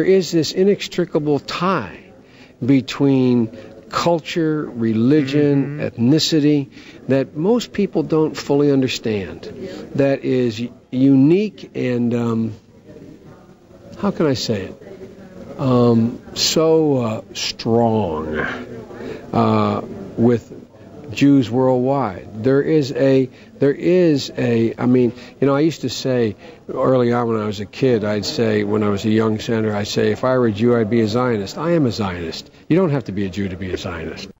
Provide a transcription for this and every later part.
There is this inextricable tie between culture, religion, mm-hmm. ethnicity that most people don't fully understand. That is unique and, um, how can I say it? Um, so uh, strong uh, with Jews worldwide. There is a, there is a, I mean, you know, I used to say early on when I was a kid, I'd say, when I was a young senator, I'd say, if I were a Jew, I'd be a Zionist. I am a Zionist. You don't have to be a Jew to be a Zionist.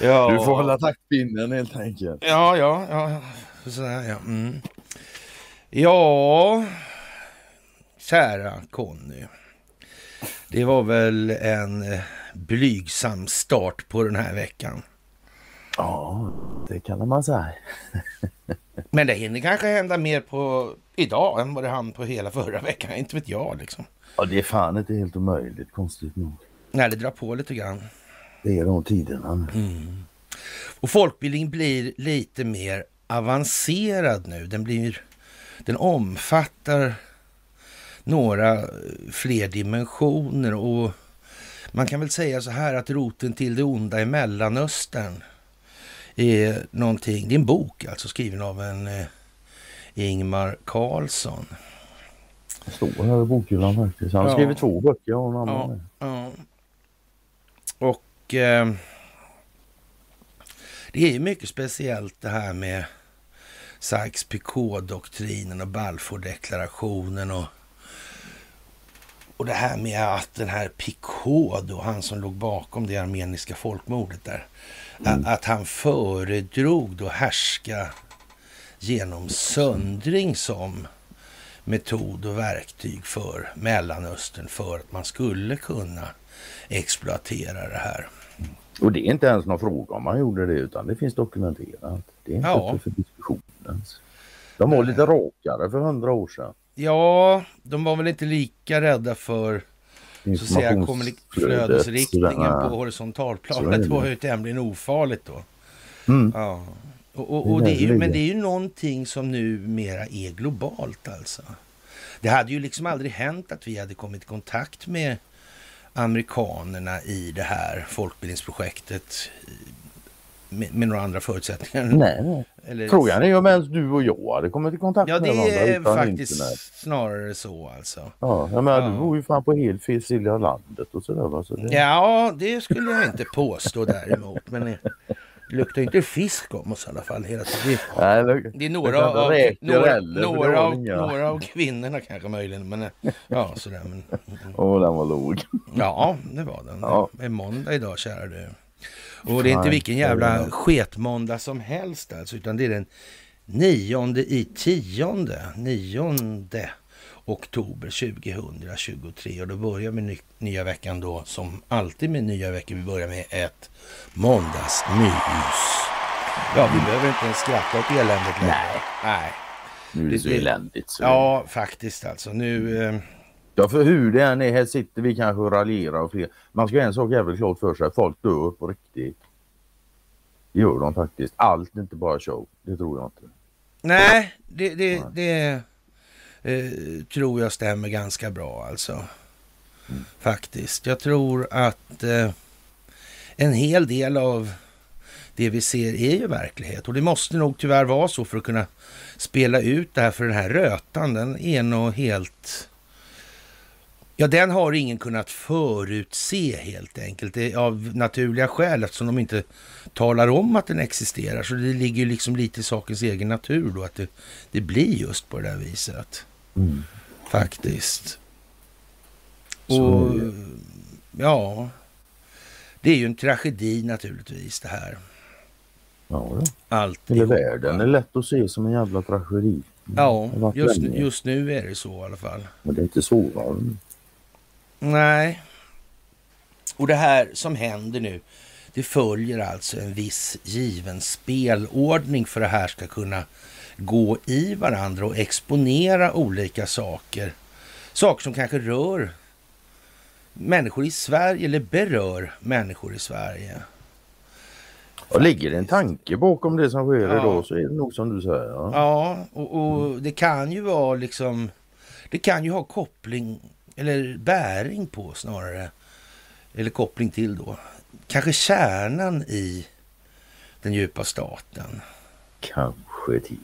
Ja. Du får hålla taktpinnen helt enkelt. Ja, ja, ja. Sådär ja. Mm. Ja, kära Conny. Det var väl en eh, blygsam start på den här veckan. Ja, det kan man säga. Men det hinner kanske hända mer på idag än vad det hann på hela förra veckan. Inte vet jag liksom. Ja, det är fan inte helt omöjligt, konstigt nog. Nej, det drar på lite grann. Det är de tiderna mm. Och folkbildning blir lite mer avancerad nu. Den blir, den omfattar några fler dimensioner och man kan väl säga så här att roten till det onda i Mellanöstern är någonting, det är en bok alltså skriven av en eh, Ingmar Karlsson. Det står här i bokhyllan faktiskt. Han ja. skrivit två böcker och en annan. Ja, ja. Och eh, det är mycket speciellt det här med Sykes-Picot-doktrinen och Balfour-deklarationen och och det här med att den här Picot, då, han som låg bakom det armeniska folkmordet där, mm. att han föredrog då härska genom söndring som metod och verktyg för Mellanöstern för att man skulle kunna exploatera det här. Och det är inte ens någon fråga om man gjorde det utan det finns dokumenterat. Det är inte ja. för diskussionen. De var lite rakare för hundra år sedan. Ja, de var väl inte lika rädda för så att säga flödesriktningen på horisontalplanet. Det var ju tämligen ofarligt då. Mm. Ja. Och, och, och det är ju, men det är ju någonting som numera är globalt alltså. Det hade ju liksom aldrig hänt att vi hade kommit i kontakt med amerikanerna i det här folkbildningsprojektet med, med några andra förutsättningar. Nej, nej. Eller... Frågan är om ens du och jag hade kommit i kontakt ja, med varandra Ja, det är faktiskt internet. snarare så alltså. Ja, jag menar, ja. du bor ju fan på helt fel sida landet och sådär va? Så det... Ja, det skulle jag inte påstå däremot. men det luktar inte fisk om oss i alla fall hela tiden. Nej, det, det är några av, några, några, av, några av kvinnorna kanske möjligen. Men ja, sådär. Men... Åh, oh, den var låg. Ja, det var den. Ja. Det är måndag idag, kära du. Och det är inte vilken jävla sketmåndag som helst alltså, utan det är den nionde i tionde, nionde oktober 2023 och då börjar vi ny, nya veckan då som alltid med nya veckor. Vi börjar med ett måndagsmys. Ja, vi behöver inte ens skratta åt eländet längre. Nej. Nej. Nu är det, det så eländigt. Så. Ja, faktiskt alltså. Nu... Eh, Ja, för hur det än är, här sitter vi kanske och raljerar och fler. Man ska ha en sak jävligt klart för sig, folk dör på riktigt. Det gör de faktiskt. Allt är inte bara show, det tror jag inte. Nej, det, det, det eh, tror jag stämmer ganska bra alltså. Mm. Faktiskt. Jag tror att eh, en hel del av det vi ser är ju verklighet. Och det måste nog tyvärr vara så för att kunna spela ut det här för den här rötan. Den är nog helt Ja, den har ingen kunnat förutse helt enkelt. Det är av naturliga skäl eftersom de inte talar om att den existerar. Så det ligger liksom lite i sakens egen natur då att det, det blir just på det där viset. Mm. Faktiskt. Och ja, det är ju en tragedi naturligtvis det här. Ja, Allt Hela världen är lätt att se som en jävla tragedi. Ja, just, just nu är det så i alla fall. Men det är inte så. Va? Nej. Och det här som händer nu, det följer alltså en viss given spelordning för att det här ska kunna gå i varandra och exponera olika saker. Saker som kanske rör människor i Sverige eller berör människor i Sverige. Och ligger det en tanke bakom det som sker Ja. idag så är det nog som du säger. Ja. Ja, och, och det kan ju vara liksom... Det kan ju ha koppling, eller bäring på snarare, eller koppling till då, kanske kärnan i den djupa staten. Kanske tid.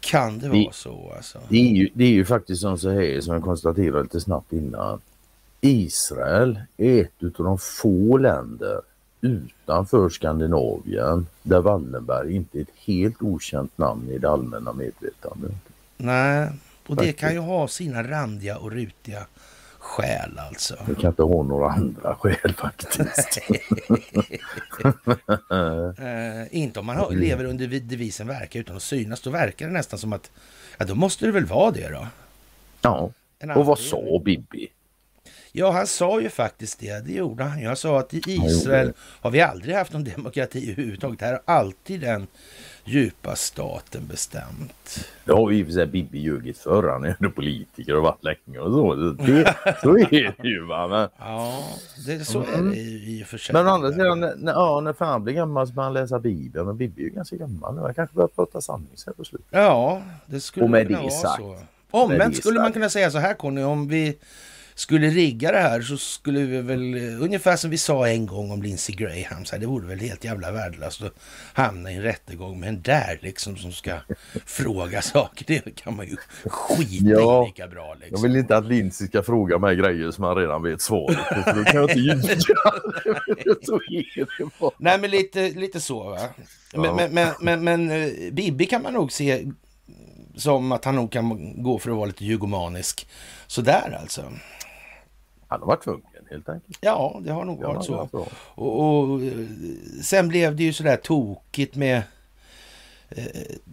Kan det Vi- vara så alltså? Det är, ju, det är ju faktiskt som så här som jag konstaterade lite snabbt innan. Israel är ett av de få länder utanför Skandinavien där Wallenberg inte är ett helt okänt namn i det allmänna medvetandet. Nej, och det kan ju ha sina randiga och rutiga skäl alltså. Det kan inte ha några andra skäl faktiskt. Eh, inte om man har, lever under devisen verka utan att synas. Då verkar det nästan som att, ja då måste det väl vara det då. Ja, och vad sa Bibi? Ja, han sa ju faktiskt det. Det gjorde han. Jag sa att i Israel har vi aldrig haft någon demokrati överhuvudtaget. Här har alltid den djupa staten bestämt. Det har ju i och för sig Bibi ljugit för. Han är ändå politiker och varit länge och så. Det, så är det ju va. Men, Ja, det, så är det i och för sig. men å andra sidan, när, ja, när fan blir gammal så börjar han läsa Bibeln och Bibi är ju ganska gammal nu. Han kanske börjar prata sanning sen på slutet. Ja, det skulle Och med kunna vara så. Omvänt skulle man kunna säga så här Conny, om vi skulle rigga det här så skulle vi väl, ungefär som vi sa en gång om Lindsey Graham, så här, det vore väl helt jävla värdelöst att hamna i en rättegång med en där liksom som ska fråga saker. Det kan man ju skita Ja, i lika bra Jag liksom. vill inte att Lindsey ska fråga mig grejer som han redan vet svaret på. För då kan jag inte ljuga. Nej men lite, lite så va. Men, Ja. men, men, men, men eh, Bibi kan man nog se som att han nog kan gå för att vara lite jugomanisk. Sådär alltså. Han har varit tvungen helt enkelt. Ja, det har nog Ja, varit så. Och, och eh, sen blev det ju sådär tokigt med eh,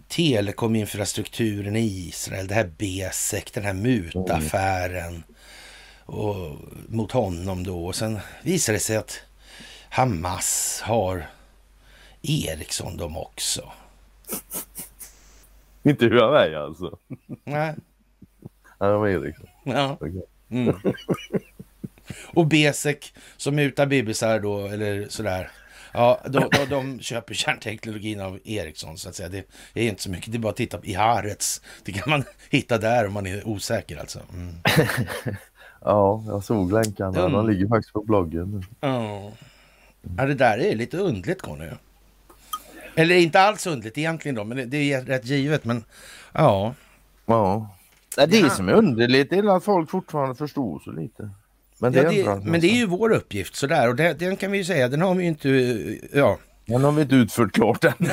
telekominfrastrukturen i Israel. Det här Besek, den här mutaffären och, mot honom då. Och sen visade det sig att Hamas har Ericsson de också. Inte hur han är alltså. Nej. Det var Eriksson. Ja. Mm. Och Besek som mutar bibisar då, eller sådär. Ja, de, de, de köper kärnteknologin av Ericsson så att säga. Det är inte så mycket, det är bara att titta i Haaretz. Det kan man hitta där om man är osäker alltså. Mm. Ja, jag såg länkarna. Mm. De ligger faktiskt på bloggen. Ja. ja, det där är lite undligt Conny. Eller inte alls undligt egentligen då, men det, är rätt givet. Men ja, Ja. Det Ja. som är underligt är att folk fortfarande förstår så lite. Men det, ja det, ändras men det är ju vår uppgift sådär. Och det, den kan vi ju säga, den har vi ju inte, ja. Den har vi inte utfört klart än.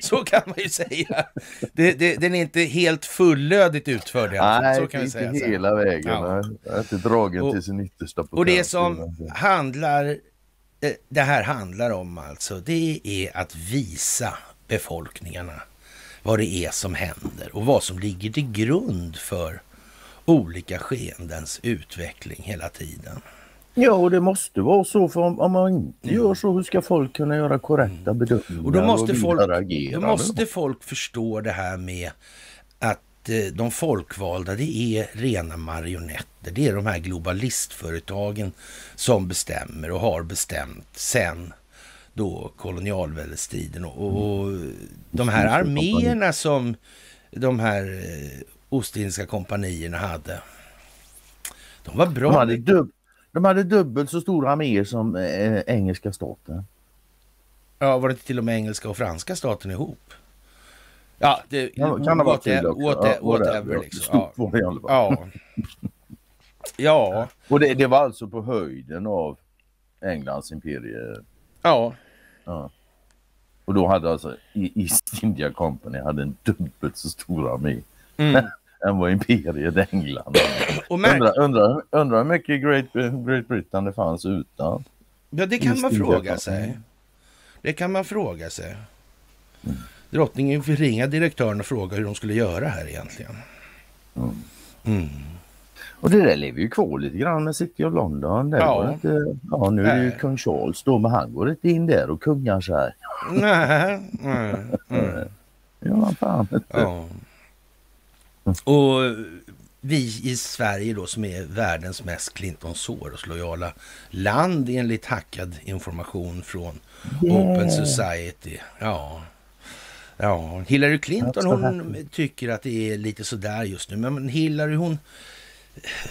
så kan man ju säga. Det, det, den är inte helt fullödigt utförd fall. Nej, Så kan inte säga. hela vägen. Ja. Nej. Jag är inte dragen Och- till sin yttersta Och det potens. som handlar, eh, det här handlar om alltså, det är att visa befolkningarna vad det är som händer och vad som ligger till grund för olika skeendens utveckling hela tiden. Ja, och det måste vara så. För om, om man inte gör så, hur ska folk kunna göra korrekta bedömningar? Mm. Och då måste, folk, vidare agera? då måste folk förstå det här med att eh, de folkvalda, det är rena marionetter. Det är de här globalistföretagen som bestämmer och har bestämt sen då kolonialväldestiden. Och, och de här arméerna som de här eh, Ostindiska kompanierna hade, de var bra. De hade, dub, de hade dubbelt så stora arméer som eh, engelska staten. Ja, var det inte till och med engelska och franska staten ihop? Ja, det, Kan, kan det vara till också? whate- Ja, whatever liksom. Ja. Stort var det i alla fall. Ja. Ja, Och det, det var alltså på höjden av Englands imperie. ja. Ja. Och då hade alltså East India Company hade en dubbelt så stor armé Mm. än vad imperiet England Undrar undra, undra hur mycket Great, Great Britain det fanns utan. ja, det kan man fråga sig. Det kan man fråga sig. Drottningen fick ringa direktören och fråga hur de skulle göra här egentligen. Mm. Och det där lever ju kvar lite grann med City of London. Där Ja. inte, ja nu är det ju Nej. kung Charles då men han går inte in där och kungar så här. Nej, nej, mm. Ja fan. Ja. Och vi i Sverige då som är världens mest Clinton Soros-lojala land enligt hackad information från yeah. Open Society. Ja. Ja, Hillary Clinton hon tycker att det är lite sådär just nu. Men Hillary hon,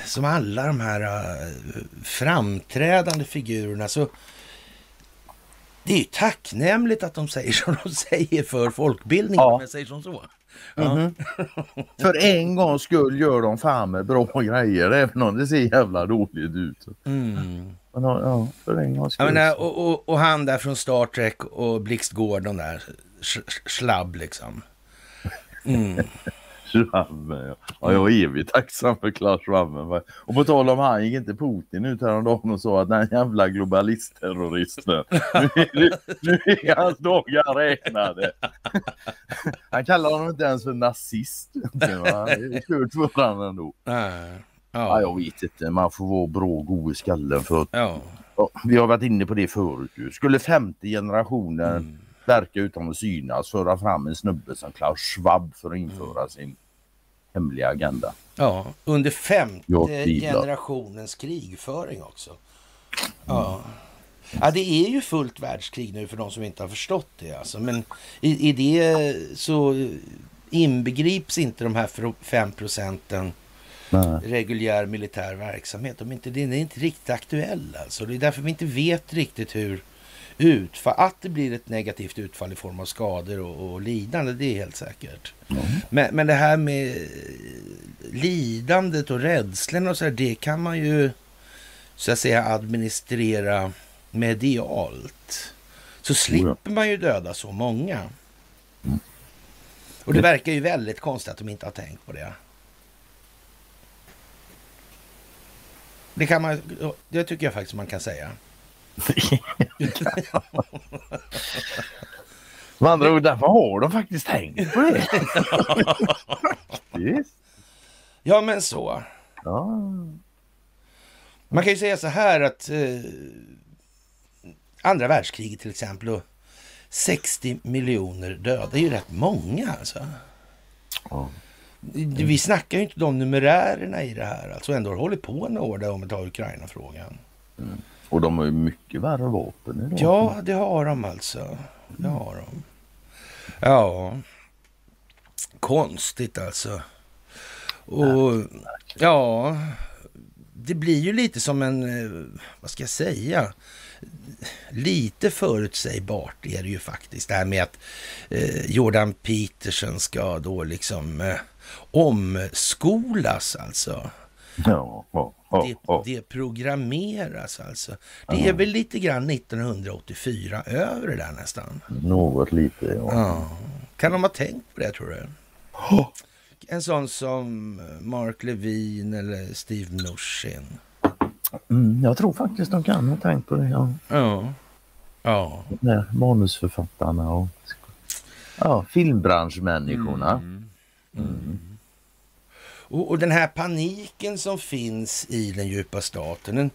som alla de här uh, framträdande figurerna så det är ju tacknämligt att de säger som de säger för folkbildningen, ja. om jag säger som så. Mm -hmm. För en gångs skull gör de fan med bra grejer även om det ser jävla dåligt ut. Mm. Men, ja, för en gångs skull. Menar, och, och, och, han där från Star Trek och Blixt Gordon där, slabb liksom. Mm. Schwammen, ja. ja. Jag är evigt tacksam för Klaus Schwammen. Och på tal om han gick inte Putin ut häromdagen och sa att den jävla globalistterroristen. Nu, nu, nu är hans dagar räknade. Han kallar honom inte ens för nazist. Han är kört för honom ändå. Ja. Ja, jag vet inte. Man får vara bra och god i skallen för att ja. vi har varit inne på det förut. Skulle femte generationen mm verka utan att synas, föra fram en snubbe som Klaus Schwab för att införa sin hemliga agenda. Ja, under femte generationens krigföring också. Ja. ja, det är ju fullt världskrig nu för de som inte har förstått det. Alltså. Men i, i det så inbegrips inte de här fem procenten reguljär militär verksamhet. De är inte, den är inte riktigt aktuell. Alltså. Det är därför vi inte vet riktigt hur utfall, att det blir ett negativt utfall i form av skador och, och lidande, det är helt säkert. Mm. Men, men det här med lidandet och rädslan och så här, det kan man ju så att säga administrera medialt. Så slipper man ju döda så många. Mm. Och det verkar ju väldigt konstigt att de inte har tänkt på det. Det kan man, det tycker jag faktiskt man kan säga. Med andra ord, därför har de faktiskt tänkt på det. Ja, men så. Ja. Man kan ju säga så här att eh, andra världskriget till exempel och 60 miljoner döda är ju rätt många alltså. Ja. Vi snackar ju inte de numerärerna i det här. Alltså ändå har hållit på några år där om vi tar Ukraina-frågan. Mm. Och de har ju mycket värre vapen idag. Ja, det har de alltså. Det har de. Ja, konstigt alltså. Och ja, det blir ju lite som en, eh, vad ska jag säga, lite förutsägbart är det ju faktiskt. Det här med att eh, Jordan Peterson ska då liksom eh, omskolas alltså. Ja, ja, ja, det, det programmeras alltså. Det är väl lite grann 1984 över det där nästan. Något lite, ja. Kan de ha tänkt på det tror du? En sån som Mark Levin eller Steve Mnuchin. Mm, jag tror faktiskt de kan ha tänkt på det, ja. Ja. ja. Nej, manusförfattarna och ja, filmbranschmänniskorna. Mm. Och, och, den här paniken som finns i den djupa staten, den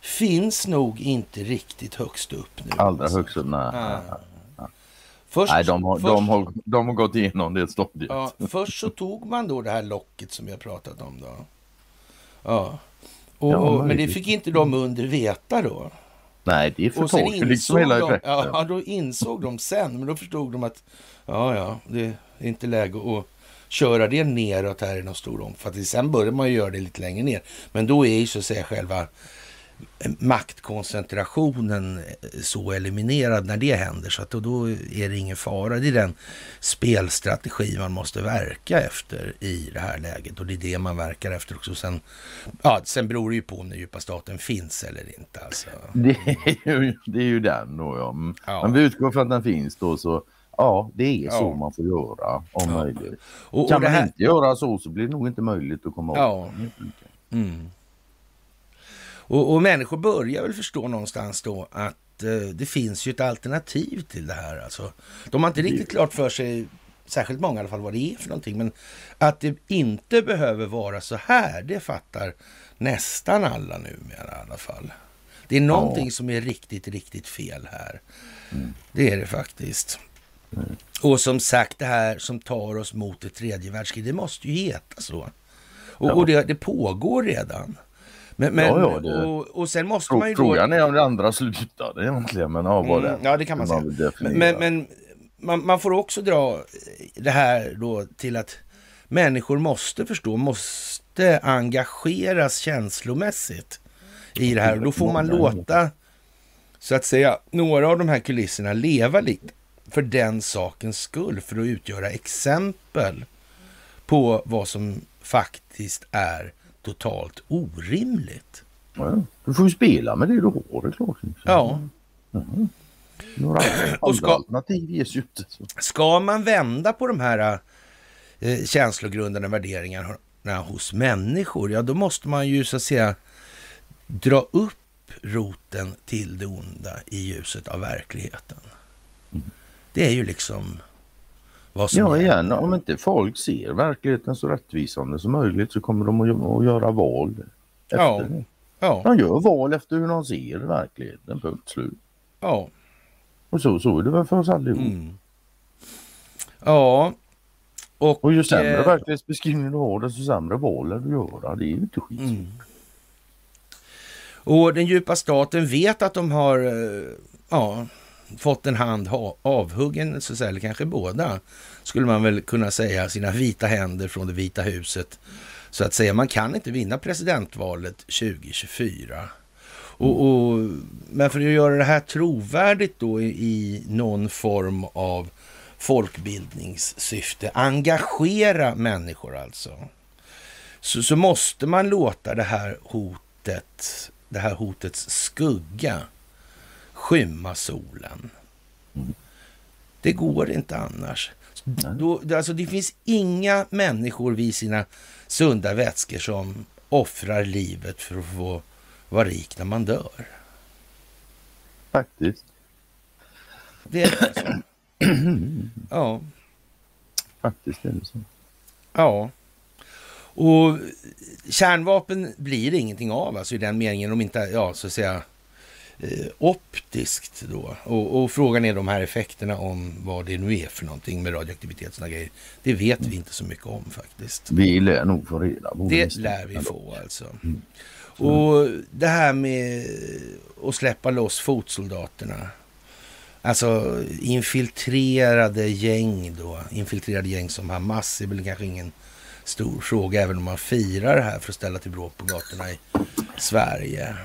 finns nog inte riktigt högst upp nu. Allra alltså. högst upp, nej. Ah. Först, nej, de har, först, de, har, de har gått igenom det stadiet. Ja, först så tog man då det här locket som jag pratat om då. Ja. Och, ja och, men det fick inte de under veta då. Nej, det förtorkar liksom hela de, Ja, då insåg de sen, men då förstod de att ja, ja, det är inte läge att köra det neråt här i någon stor omfattning. Sen börjar man ju göra det lite längre ner. Men då är ju så att säga själva maktkoncentrationen så eliminerad när det händer så att då, då är det ingen fara. Det är den spelstrategi man måste verka efter i det här läget och det är det man verkar efter också. Sen, ja, sen beror det ju på om den djupa staten finns eller inte. Alltså. Det, är ju, det är ju den då ja. ja. Men vi utgår från att den finns då så Ja, det är så ja. man får göra om ja. möjligt. Och, kan och man här... inte göra så så blir det nog inte möjligt att komma ja. Mm. Och, och människor börjar väl förstå någonstans då att eh, det finns ju ett alternativ till det här. Alltså, de har inte riktigt klart för sig, särskilt många i alla fall, vad det är för någonting. Men att det inte behöver vara så här, det fattar nästan alla numera i alla fall. Det är någonting ja. som är riktigt, riktigt fel här. Mm. Det är det faktiskt. Och som sagt, det här som tar oss mot ett tredje världskrig, det måste ju heta så. Och, och det, det, pågår redan. Men, men, ja, ja, det... och, och sen måste Frå, man ju då... Frågan är om det andra slutade egentligen, men ja, vad mm, Ja, det kan man säga. Men, men man, man, får också dra det här då till att människor måste förstå, måste engageras känslomässigt i det här. Då får man låta, så att säga, några av de här kulisserna leva lite för den sakens skull, för att utgöra exempel på vad som faktiskt är totalt orimligt. Ja, du får ju spela med det du har, det är klart. Ja. Mm. Några och ska, alternativ ges ju inte. Ska man vända på de här eh, känslogrundande värderingarna hos människor, ja då måste man ju så att säga dra upp roten till det onda i ljuset av verkligheten. Mm. Det är ju liksom vad som Ja, igen, om inte folk ser verkligheten så rättvisande som möjligt så kommer de att göra val efter ja. det. Ja. De gör val efter hur de ser verkligheten, punkt slut. Ja. Och så, så är det väl för oss allihop. Mm. Ja. Och, och ju sämre eh, verklighetsbeskrivning du har desto sämre val är du gör. Det är ju inte skit. Mm. Och den djupa staten vet att de har eh, ja, fått en hand avhuggen, så säga, eller kanske båda, skulle man väl kunna säga, sina vita händer från det vita huset. Så att säga, man kan inte vinna presidentvalet 2024. Och, och, men för att göra det här trovärdigt då i, i någon form av folkbildningssyfte, engagera människor alltså, så, så måste man låta det här hotet, det här hotets skugga skymma solen. Det går inte annars. Då, alltså det finns inga människor vid sina sunda vätskor som offrar livet för att få vara rik när man dör. Faktiskt. Det är så. ja. Faktiskt är det så. Ja. Och kärnvapen blir ingenting av, alltså i den meningen, om inte, ja, så att säga, optiskt då. Och, och, frågan är de här effekterna om vad det nu är för någonting med radioaktivitet och sådana grejer. Det vet vi inte så mycket om faktiskt. Vi lär nog få reda på det. lär vi få alltså. Mm. Och det här med att släppa loss fotsoldaterna. Alltså infiltrerade gäng då. Infiltrerade gäng som Hamas är väl kanske ingen stor fråga även om man firar det här för att ställa till bråk på gatorna i Sverige.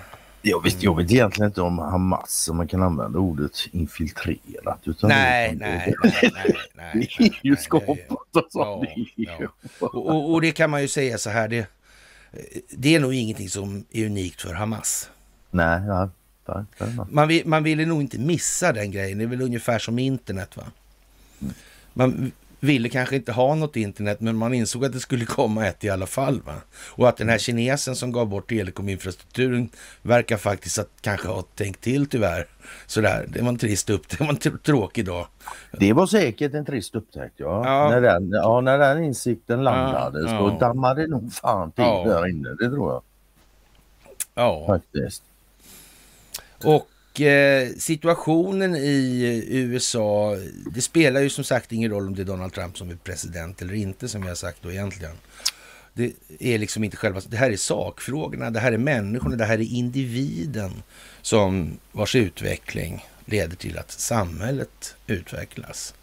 Jag vet, jag vet egentligen inte om Hamas, om man kan använda ordet infiltrerat. Utan nej, nej, nej, nej, nej. Det är ju skapat och så. Ja, ja. Och, det kan man ju säga så här, det, det är nog ingenting som är unikt för Hamas. Nej, ja. Man, vill, man ville nog inte missa den grejen. Det är väl ungefär som internet. va? Mm. Man, ville kanske inte ha något internet, men man insåg att det skulle komma ett i alla fall. Va? Och att den här kinesen som gav bort telekominfrastrukturen verkar faktiskt att kanske ha tänkt till tyvärr. Sådär, det var en trist upp, det var en tråkig dag. Det var säkert en trist upptäckt, ja. ja. När, den, ja när den insikten landade ja, så ja. dammade det nog fan till ja. där inne, det tror jag. Ja. Faktiskt. Och Eh, situationen i USA, det spelar ju som sagt ingen roll om det är Donald Trump som är president eller inte som jag har sagt då egentligen. Det är liksom inte själva, det här är sakfrågorna, det här är människorna, det här är individen som vars utveckling leder till att samhället utvecklas.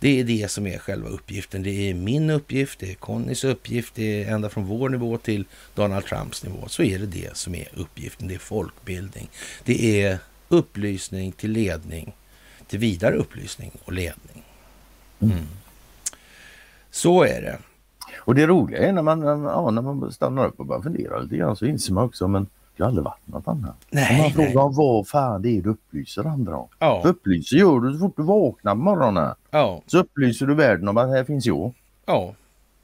Det är det som är själva uppgiften. Det är min uppgift, det är Connys uppgift, det är ända från vår nivå till Donald Trumps nivå. Så är det det som är uppgiften. Det är folkbildning. Det är upplysning till ledning, till vidare upplysning och ledning. Mm. Så är det. Och det roliga är när man, ja, när man stannar upp och bara funderar lite grann så inser man också men har aldrig varit något annat. Nej, man frågar vad fan det är du upplyser andra om. Ja. För upplyser gör du så fort du vaknar på morgonen. Ja. Så upplyser du världen om att här finns jag. Ja.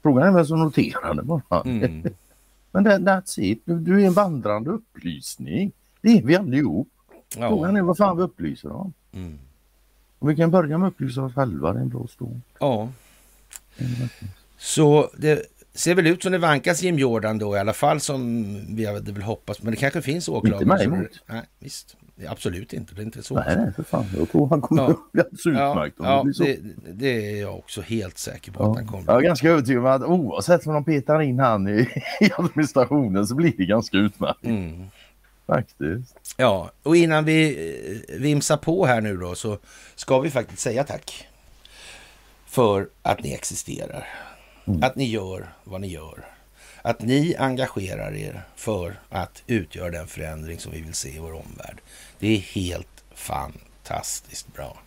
Frågan är vem som noterar det bara. Mm. Men that, that's it. Du, du, är en vandrande upplysning. Det är vi allihop. Ja. Frågan är vad fan vi upplyser om. Mm. Och vi kan börja med att upplysa oss själva. Det är en bra stå. Ja. Så det ser väl ut som det vankas Jim Jordan då i alla fall som vi hade väl hoppats. Men det kanske finns åklagare. Inte mig emot. Nej, visst. Absolut inte. Det är inte så. Nej, nej, för fan. Jag tror han kommer Ja. att bli alldeles utmärkt. Ja, det så. det, det är jag också helt säker på att Ja. han kommer. Jag är ganska övertygad om att oavsett om de petar in han i, i administrationen så blir det ganska utmärkt. Mm. Faktiskt. Ja, och innan vi eh, vimsar på här nu då så ska vi faktiskt säga tack för att ni existerar. Mm. Att ni gör vad ni gör. Att ni engagerar er för att utgöra den förändring som vi vill se i vår omvärld. Det är helt fantastiskt bra.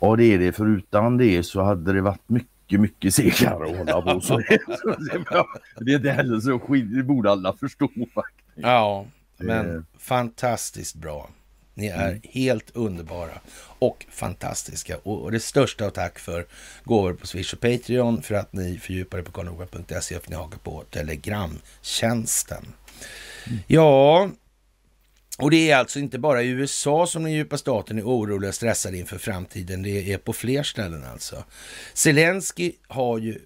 Ja det är det. Förutan det så hade det varit mycket, mycket segare att hålla på så. det är inte heller så skit. Det borde alla förstå faktiskt. Ja, men Det- fantastiskt bra. Ni är Mm. helt underbara och fantastiska. Och det största av tack för gåvor på Swish och Patreon för att ni fördjupar er på karlnorberg.se och för att ni hakar på Telegramtjänsten. Mm. Ja, och det är alltså inte bara i USA som den djupa staten är orolig och stressad inför framtiden. Det är på fler ställen alltså. Zelensky har ju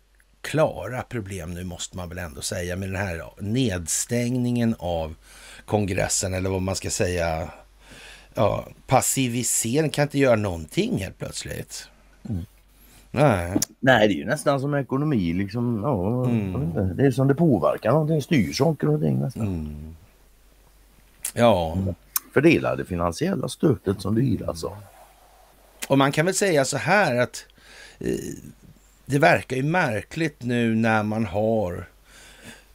klara problem nu måste man väl ändå säga med den här nedstängningen av kongressen eller vad man ska säga. Ja, passivisering, kan inte göra någonting helt plötsligt. Nej, Nej det är ju nästan som ekonomi liksom. Ja, Mm. Det är som det påverkar någonting. Styr saker och ting nästan. Mm. ja. Fördela det finansiella stödet som du gillar alltså. Och man kan väl säga så här att eh, det verkar ju märkligt nu när man har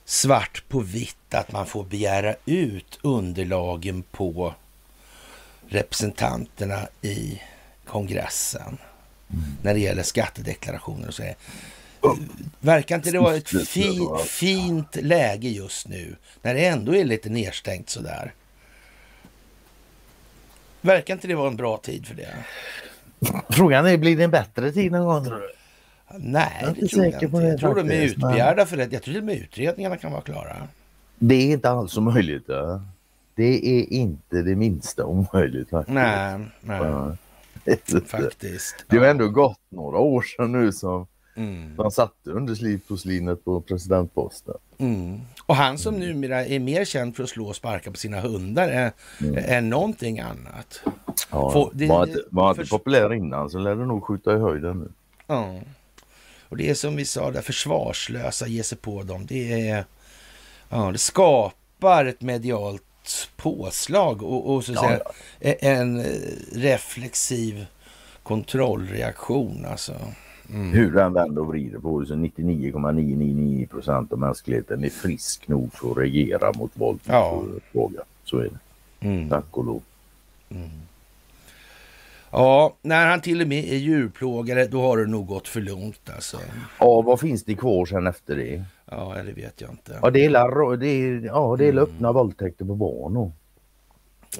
svart på vitt att man får begära ut underlagen på representanterna i kongressen när det gäller skattedeklarationer och så. Verkar inte det vara ett fi, fint läge just nu när det ändå är lite nedstängt sådär? Verkar inte det vara en bra tid för det? Frågan är, blir det en bättre tid någon gång tror du? Nej, Jag är det tror jag inte. det jag tror de är utbegärda för det. Jag tror till och med utredningarna kan vara klara. Det är inte alls omöjligt. Ja. Det är inte det minsta omöjligt faktiskt. Nej, nej, Ja. faktiskt. Det har ändå gått några år sedan nu som Mm, man satte underslivporslinet på presidentposten. mm. Och han som numera är mer känd för att slå och sparka på sina hundar är, är någonting annat. Ja, Får- det- var inte, var inte för- populär innan så lär det nog skjuta i höjden nu. Ja. Och det är som vi sa där, försvarslösa ge sig på dem. Det är... Ja, det skapar ett medialt påslag och, och så att Ja, säga e- en eh, reflexiv kontrollreaktion alltså. Mm. Hur den vänder och vrider på det så 99,999 procent av mänskligheten är frisk nog för att reagera mot våld. Ja. Fråga. Så är det. Mm. Tack och lov. Ja, när han till och med är djurplågare, då har det nog gått för långt alltså. Ja, vad finns det kvar sen efter det? Ja, det vet jag inte. Ja, det är, la- det är, ja, det är öppna våldtäkter på barn. Och.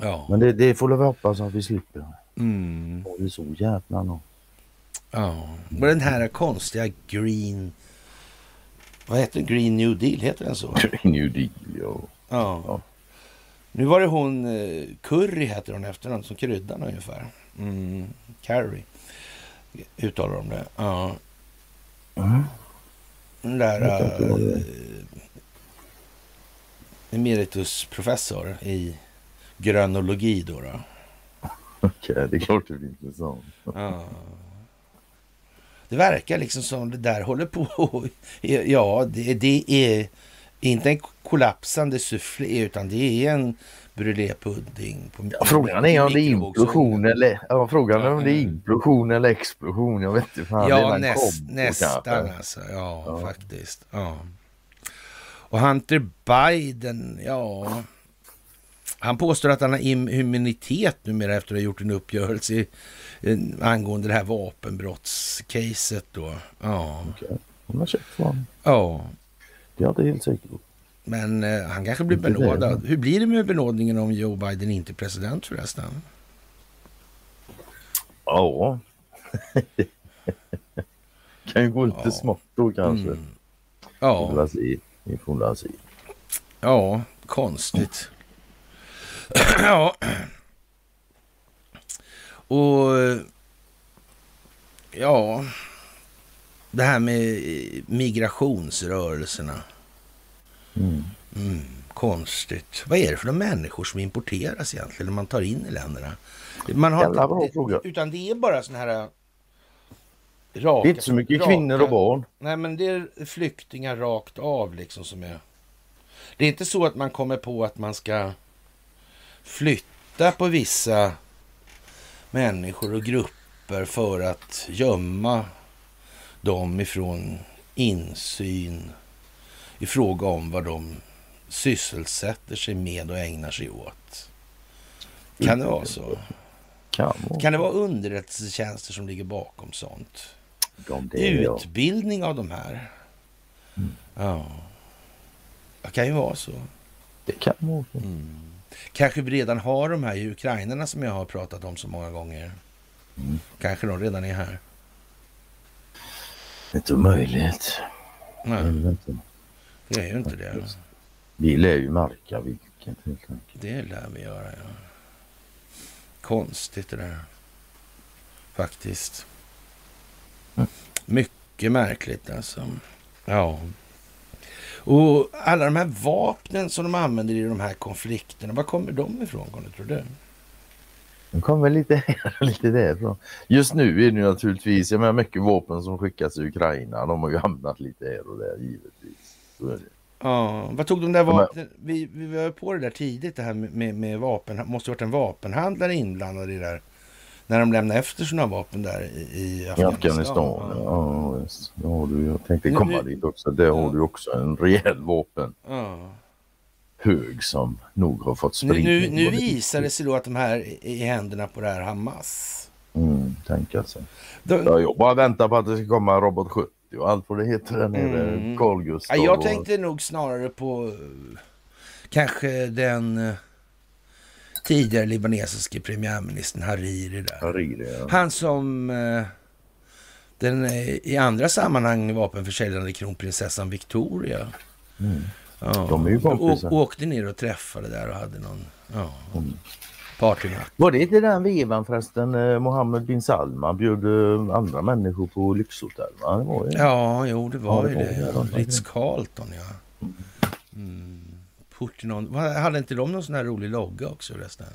Ja. Men det, det får vi hoppas att vi slipper. Mm. Det är så jävla nå. Ja. Och den här konstiga Green... Vad heter den? Green New Deal, heter den så? New deal, ja. Ja. Ja. Nu var det hon, eh, Curry heter hon efternamn, som kryddan ungefär. Mm. Carrie uttalar de det. Ja. Mm. Den där uh, emeritusprofessor i grönologi då. då. Okej, det är klart det blir intressant. Ja. Det verkar liksom som det där håller på. Ja, det, det är inte en kollapsande sufflé utan det är en brulépudding. På Ja, frågan är om det är implosion eller, ja, frågan är om det är implosion eller explosion. Jag vet inte. Fan, Ja, näst, nästan kanske. alltså. Ja, Ja. faktiskt. Ja. Och Hunter Biden, ja. Han påstår att han har im- immunitet numera efter att ha gjort en uppgörelse i, angående det här vapenbrottscaset då. Ja. Okej, från. ja. Det är jag inte helt säker på. Men eh, han kanske blir benådad. Hur blir det med benådningen om Joe Biden inte är president förresten? Ja. kan ju gå lite Ja. smått då kanske. Mm. Ja. Vi får väl se. ja, konstigt. ja. Och ja, det här med migrationsrörelserna. Mm. Mm, konstigt. Vad är det för människor som importeras egentligen, man tar in i länderna? Man har Jävla bra fråga. Utan det är bara såna här... Raka, Det är inte så mycket kvinnor och barn. Nej, men det är flyktingar rakt av liksom som är... Det är inte så att man kommer på att man ska flytta på vissa människor och grupper för att gömma dem ifrån insyn i fråga om vad de sysselsätter sig med och ägnar sig åt. Kan det vara så? Kan, det vara underrättelsetjänster som ligger bakom sånt? Utbildning av de här? Mm. Ja. Det kan ju vara så. Det kan vara så. Mm. Kanske vi redan har de här ukrainarna som jag har pratat om så många gånger. Mm. Kanske de redan är här. Det är inte omöjligt. Nej, inte. Det är ju inte det. Vi lär ju märka vilket helt enkelt. Det lär vi göra, ja. Konstigt det där. Faktiskt. Mm. Mycket märkligt alltså. Ja. Och alla de här vapnen som de använder i de här konflikterna, var kommer de ifrån, Conny, tror du? De kommer lite här och lite därifrån. Just nu är det ju naturligtvis, jag menar mycket vapen som skickas till Ukraina, de har ju hamnat lite här och där givetvis. Ja, vad tog de där Ja, vapnen? Vi, vi var på det där tidigt, det här med, med, med vapen. måste ha varit en vapenhandlare inblandad i det där. När de lämnade efter sina vapen där i, i I Afghanistan. Afghanistan, Ja. ja visst. Har du, jag tänkte Nu- komma nu- dit också. Där har du också en rejäl vapenhög Ja. som nog har fått Nu, spridning. nu, nu både- visar det sig då att de här är i händerna på det här Hamas. Mm, tänka sig. De, Ja, jag bara väntar på att det ska komma en Robot 70 och allt vad det heter där nere. Mm. Carl Gustaf ja, jag och- tänkte nog snarare på eh, kanske den eh, tidigare libanesiske premiärministern Hariri där. Hariri, ja. Han som eh, den i andra sammanhang vapenförsäljande kronprinsessan Victoria. Mm. Ja. De är ju kompisar. Åkte ner och träffade där och hade någon ja, Mm. Partynatt. Var det inte den vevan förresten eh, Mohammed bin Salman bjöd eh, andra människor på lyxhotell? Va? Det var ju. Ja, jo det var Ja, ju det Ja. Ritz-Carlton ja. Mm. Portinon. Hade inte de någon sån här rolig logga också förresten?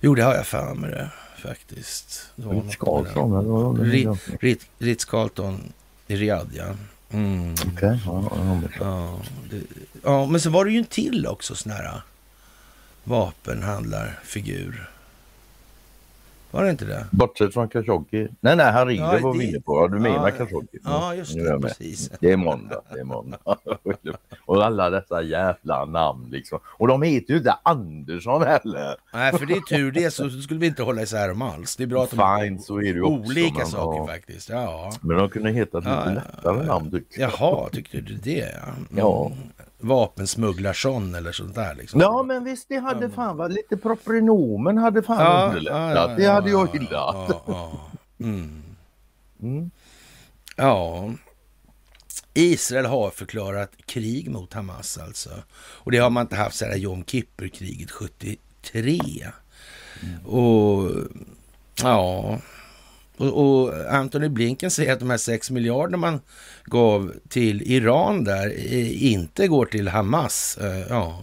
Jo, det har jag det faktiskt. Något med Ritz det. Carlton eller vad var det? Ri- Rit- Ritz-Carlton i Riyadh ja. Mm. Okej, ja, ja, men- Ja, det, ja, men så var det ju en till också sån här vapenhandlarfigur. Var det inte det? Bortsett från Khashoggi. Nej, nej, Hariri Ja, var det- vi inne på. Ja, du menar Ja, Khashoggi. Ja, just det. Precis. Det är måndag. Det är måndag. och alla dessa jävla namn liksom. Och de heter ju inte Andersson heller. Nej, för det är tur det så skulle vi inte hålla isär dem alls. Det är bra att de Fine, så är det också. olika men, saker ja. faktiskt. Ja. Men de kunde heta lite Ja, lättare namn tycker jag. Jaha, tyckte du det? Ja. Mm. Vapensmugglarsson eller sånt där liksom. Ja men visst det hade fan varit lite proprenomen hade fan Ja, underlättat. ja, ja, det hade ja, jag gillat. Ja, ja. Mm. Mm. ja. Israel har förklarat krig mot Hamas alltså. Och det har man inte haft sedan Jom Kippur-kriget 73. Och ja, och, och Antony Blinken säger att de här 6 miljarderna man gav till Iran där eh, inte går till Hamas. Eh, Ja.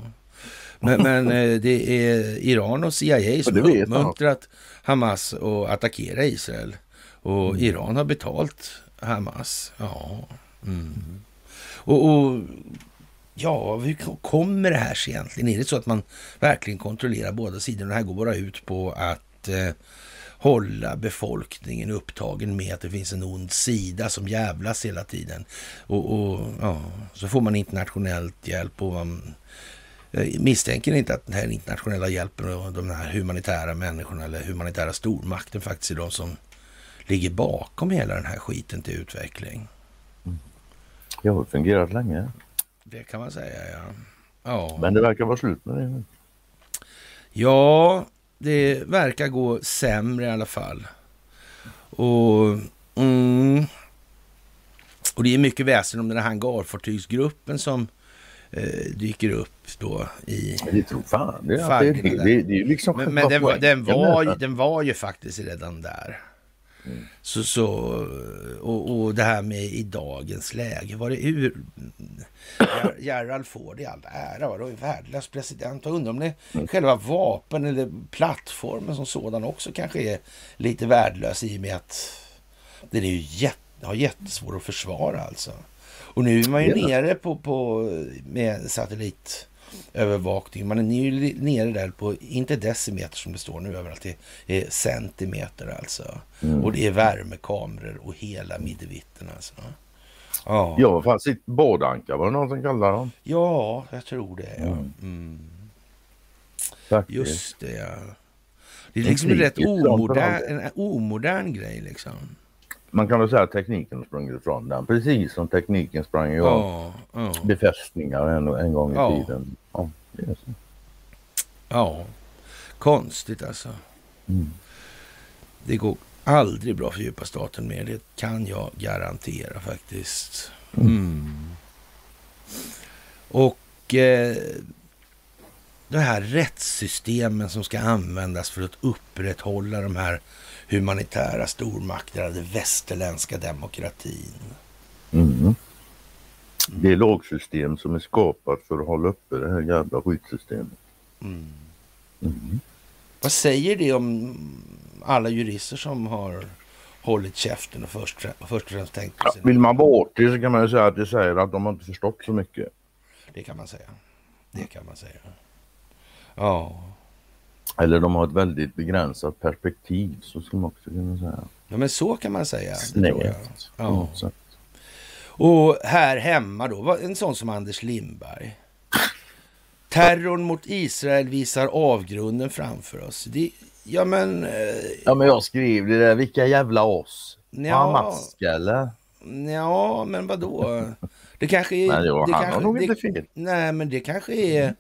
Men, men eh, det är Iran och CIA som har uppmuntrat Hamas att attackera Israel. Och Iran har betalt Hamas. Ja. Mm. Och, och ja, hur ko- kommer det här sig egentligen? Är det så att man verkligen kontrollerar båda sidorna? Det här går bara ut på att eh, hålla befolkningen upptagen med att det finns en ond sida som jävlas hela tiden. Och, och ja, så får man internationellt hjälp och man jag misstänker inte att den här internationella hjälpen och de här humanitära människorna eller humanitära stormakten faktiskt är de som ligger bakom hela den här skiten till utveckling. Det har fungerat länge. Det kan man säga, ja. Ja, Men det verkar vara slut med det nu. ja det verkar gå sämre i alla fall. Och, mm, och det är mycket väsen om den här hangarfartygsgruppen som eh, dyker upp då i... Det tror fan det. är- det, det det, är liksom Men, men den, var- den, var, den var ju faktiskt redan där. Mm. Så, så, och, och det här med i dagens läge, var det ur... Gerald Ford i all ära, var det en värdelös president. Och undrar om det mm. själva vapen eller plattformen som sådan också kanske är lite värdelös i och med att den är ju jätte, har jättesvår att försvara alltså. Och nu är man ju ja. nere på, på med satellit övervakning. Man är ju nere där på, inte decimeter som det står nu överallt, det är centimeter alltså. Mm. Och det är värmekameror och hela middevitten alltså. Ja, ja fast sitt bådankar var det någon som kallade dem? Ja, jag tror det. Ja. Mm. Mm. Just det, ja. Det är liksom en rätt omodern, en omodern grej liksom man kan väl säga att tekniken har sprungit ifrån den. Precis som tekniken sprang ifrån ja, ja. befästningar en, en gång i ja. tiden. Ja, ja, konstigt alltså. Mm. Det går aldrig bra för djupa staten mer. Det kan jag garantera faktiskt. Mm. Mm. Och eh, det här rättssystemen som ska användas för att upprätthålla de här humanitära stormakterna, den västerländska demokratin. Mm. Det är lagsystem som är skapat för att hålla uppe det här jävla skyddssystemet. Mm. Mm. Vad säger det om alla jurister som har hållit käften och först, först och främst tänkt på sina... Ja, vill man vara artig så kan man ju säga att det säger att de har inte förstått så mycket. Det kan man säga. Det kan man säga. Ja. Eller de har ett väldigt begränsat perspektiv, så skulle man också kunna säga. Ja, men så kan man säga. Snävt. Ja. Och här hemma då, en sån som Anders Lindberg. Terrorn mot Israel visar avgrunden framför oss. Det, ja, men... Eh, ja, men jag skrev det där, vilka jävla oss? Ja, mask eller? Ja, men vadå? Det kanske är... Nej, jo, det han kanske, har nog inte fel. Nej, men det kanske är... Eh,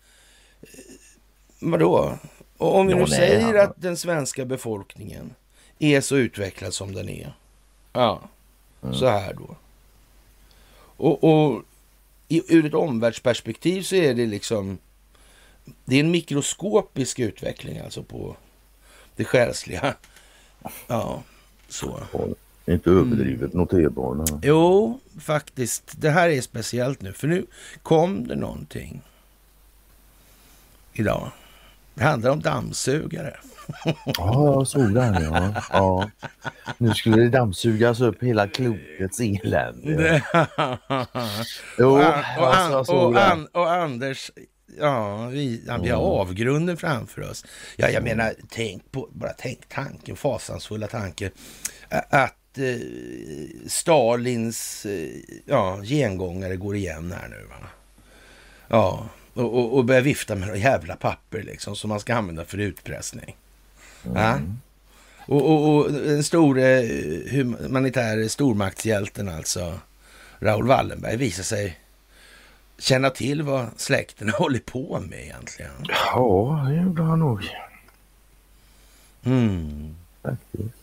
vadå? Och om vi nu säger att den svenska befolkningen är så utvecklad som den är. Ja, mm. så här då. Och, och i, ur ett omvärldsperspektiv så är det liksom... Det är en mikroskopisk utveckling alltså på det själsliga. Ja, så. Inte överdrivet mm. noterbar. Jo, faktiskt. Det här är speciellt nu, för nu kom det någonting idag. Det handlar om dammsugare. Ja, jag såg den ja. ja. Nu skulle det dammsugas upp hela klotets elände. jo, och, och, alltså, och, an, och Anders, ja, vi, har avgrunden framför oss. Ja, jag menar, tänk på, bara tänk tanken, fasansfulla tanken att eh, Stalins eh, ja, gengångare går igen här nu. Va? Ja, och, och, och börja vifta med några jävla papper liksom som man ska använda för utpressning. Mm. Ja? Och, och, och, den store humanitära stormaktshjälten alltså, Raoul Wallenberg, visar sig känna till vad släkten håller på med egentligen. Ja, det gjorde han nog. Mm. Faktiskt.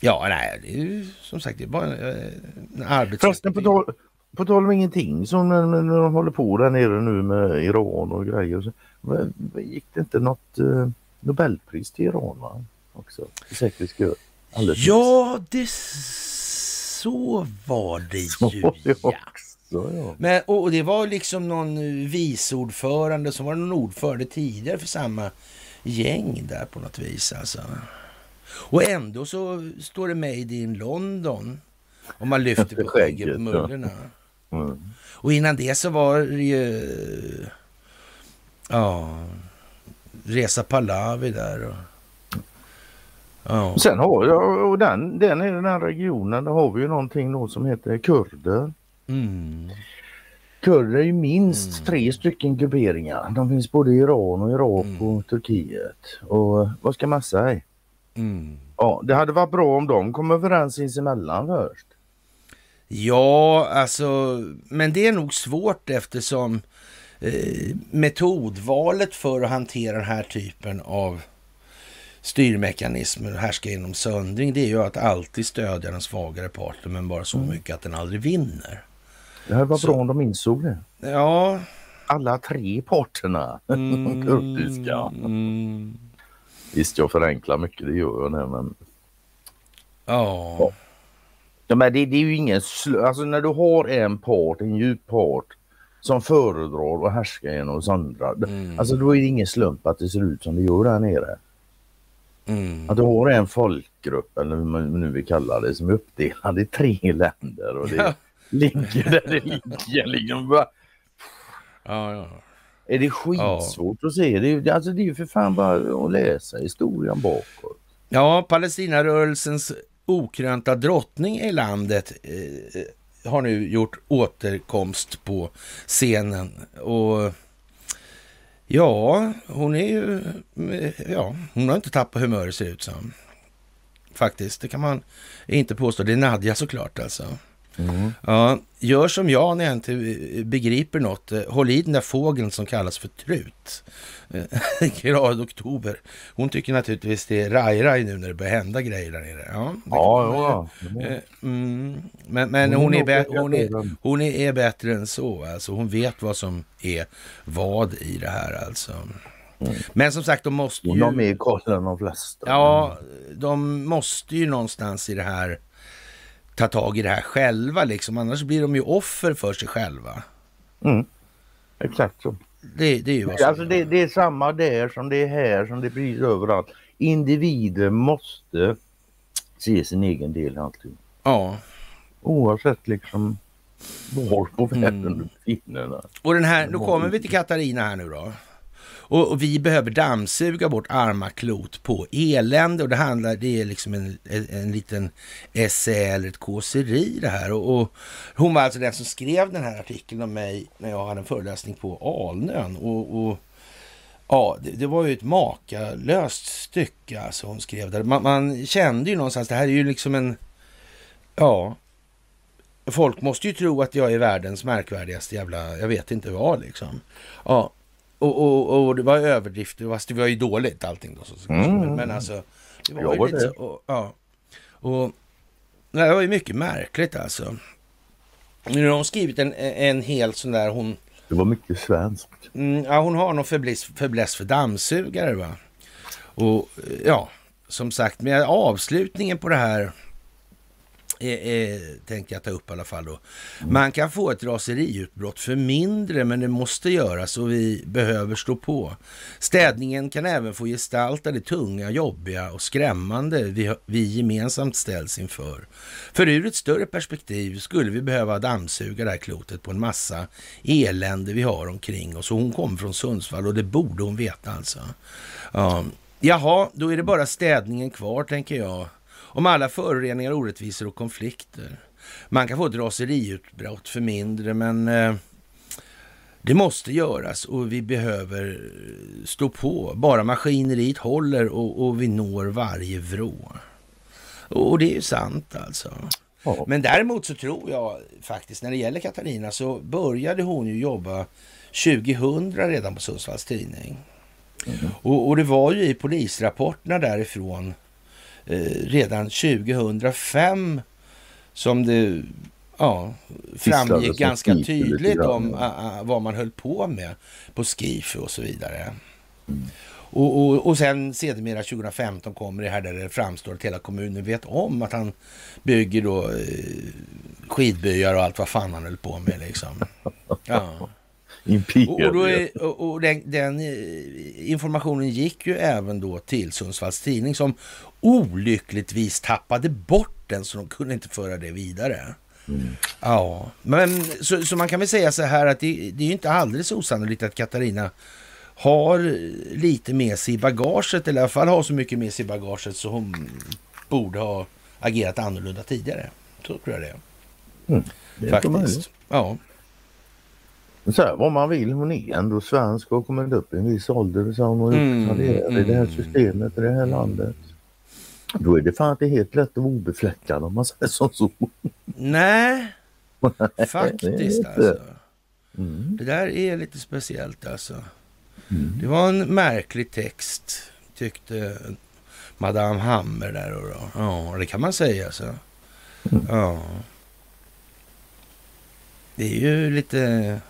Ja, nej, det är ju som sagt det är bara en arbetsrätt. på tal, på tal om ingenting, som när, när de håller på där nere nu med Iran och grejer. Så, gick det inte något eh, Nobelpris till Iran va? också? För säkerhets Ja, det så var det ju. Så också, ja. Men, och det var liksom någon viceordförande som var någon ordförande tidigare för samma gäng där på något vis alltså. Och ändå så står det Made in London om man lyfter på skägget på mullorna. Ja. Mm. Och innan det så var det ju... Ja... Resa Pahlavi där och... Ja. Sen har jag, och den, den, i den här regionen, där har vi ju någonting då som heter kurder. Mm. Kurder är ju minst mm. tre stycken grupperingar. De finns både i Iran och Irak mm. och Turkiet. Och vad ska man säga? Mm. Ja, det hade varit bra om de kom överens sinsemellan först. Ja, alltså, men det är nog svårt eftersom eh, metodvalet för att hantera den här typen av styrmekanismer härska inom söndring, det är ju att alltid stödja den svagare parten, men bara så mm. mycket att den aldrig vinner. Det här var så, bra om de insåg det. Ja. Alla tre parterna, mm, kurdiska. Mm. Visst, jag förenklar mycket, det gör jag nu, men... Ja. ja men det, det, är ju ingen sl- Alltså när du har en part, en djup part som föredrar att härska genom oss andra. Mm. Alltså då är det ingen slump att det ser ut som det gör där nere. Mm. Att du har en folkgrupp, eller hur man nu vill kalla det, som är uppdelad i tre länder och det ja. ligger där det ligger. Liksom bara... ja, ja. Är det skitsvårt ja. att se? Det är, alltså det är ju för fan bara att läsa historien bakåt. Ja, Palestinarörelsens okrönta drottning i landet eh, har nu gjort återkomst på scenen. Och ja, hon är ju... Eh, ja, hon har inte tappat humöret ser det ut som. Faktiskt, det kan man inte påstå. Det är Nadja såklart alltså. Mm. Ja, gör som jag när jag inte begriper något. Håll i den där fågeln som kallas för trut. Glad oktober. Hon tycker naturligtvis det är raj-raj nu när det börjar hända grejer där nere. Ja, ja, ja. Eh, mm, men, men hon, är hon, är, hon är bättre än så. Alltså, hon vet vad som är vad i det här alltså. Mm. Men som sagt, de måste ju... Hon mer koll än de flesta. Ja, de måste ju någonstans i det här ta tag i det här själva liksom. Annars blir de ju offer för sig själva. Mm. Exakt så. Det, det är ju vad som alltså det, det, är samma där som det är här som det blir överallt. Individer måste se sin egen del i allting. Ja. Oavsett liksom var på världen mm. du befinner dig. Och den här, nu kommer vi till Katarina här nu då. Och, och, vi behöver dammsuga vårt arma klot på elände och det handlar, det är liksom en, en, en liten essä eller ett kåseri det här. Och, och, hon var alltså den som skrev den här artikeln om mig när jag hade en föreläsning på Alnön. Och, och ja, det, det, var ju ett makalöst stycke alltså hon skrev där. Man, man kände ju någonstans, det här är ju liksom en, ja, Folk måste ju tro att jag är världens märkvärdigaste jävla, jag vet inte vad liksom. Ja, och, och, och det var överdrifter, fast det var ju dåligt allting då. Så, mm. Men alltså, det var ju var lite det. så. Och, ja. Och det var ju mycket märkligt alltså. Nu har hon skrivit en, en hel sån där, hon... Det var mycket svenskt. Mm, ja, hon har någon fäbless för dammsugare va. Och ja, som sagt, med avslutningen på det här eh, eh, tänkte jag ta upp i alla fall då. Man kan få ett raseriutbrott för mindre, men det måste göras och vi behöver stå på. Städningen kan även få gestalta det tunga, jobbiga och skrämmande vi, vi gemensamt ställs inför. För ur ett större perspektiv skulle vi behöva dammsuga det här klotet på en massa elände vi har omkring oss. Och hon kommer från Sundsvall och det borde hon veta alltså. Ja. Jaha, då är det bara städningen kvar tänker jag om alla föroreningar, orättvisor och konflikter. Man kan få ett raseriutbrott för mindre, men eh, det måste göras och vi behöver stå på. Bara maskineriet håller och, och vi når varje vrå. Och det är ju sant alltså. Ja. Men däremot så tror jag faktiskt när det gäller Katarina så började hon ju jobba 2000 redan på Sundsvalls Tidning. Mm. Och, och, det var ju i polisrapporterna därifrån Eh, redan 2005 som det ja, framgick ganska tydligt om vad man höll på med på Skifu och så vidare. Mm. Och, och, och sen sedermera 2015 kommer det här där det framstår att hela kommunen vet om att han bygger då eh, skidbyar och allt vad fan han höll på med liksom. Ja. Och, och, är, och den, den, eh, informationen gick ju även då till Sundsvalls Tidning som olyckligtvis tappade bort den så de kunde inte föra det vidare. Mm. Ja, men så, så, man kan väl säga så här att det, det är inte alldeles osannolikt att Katarina har lite med sig i bagaget, eller i alla fall har så mycket med sig i bagaget så hon borde ha agerat annorlunda tidigare. Så tror jag det är. Mm, det Faktiskt. Ja. Så här, vad man vill, hon är ändå svensk och har kommit upp i en viss ålder så hon har mm, mm, i det här mm. systemet, i det här landet. Då är det fan inte helt lätt att vara obefläckad om man säger som så. Nej, faktiskt alltså. Mm. Det där är lite speciellt alltså. Mm. Det var en märklig text tyckte Madame Hammer där. Och då. Ja, det kan man säga alltså. Mm. Ja. Det är ju lite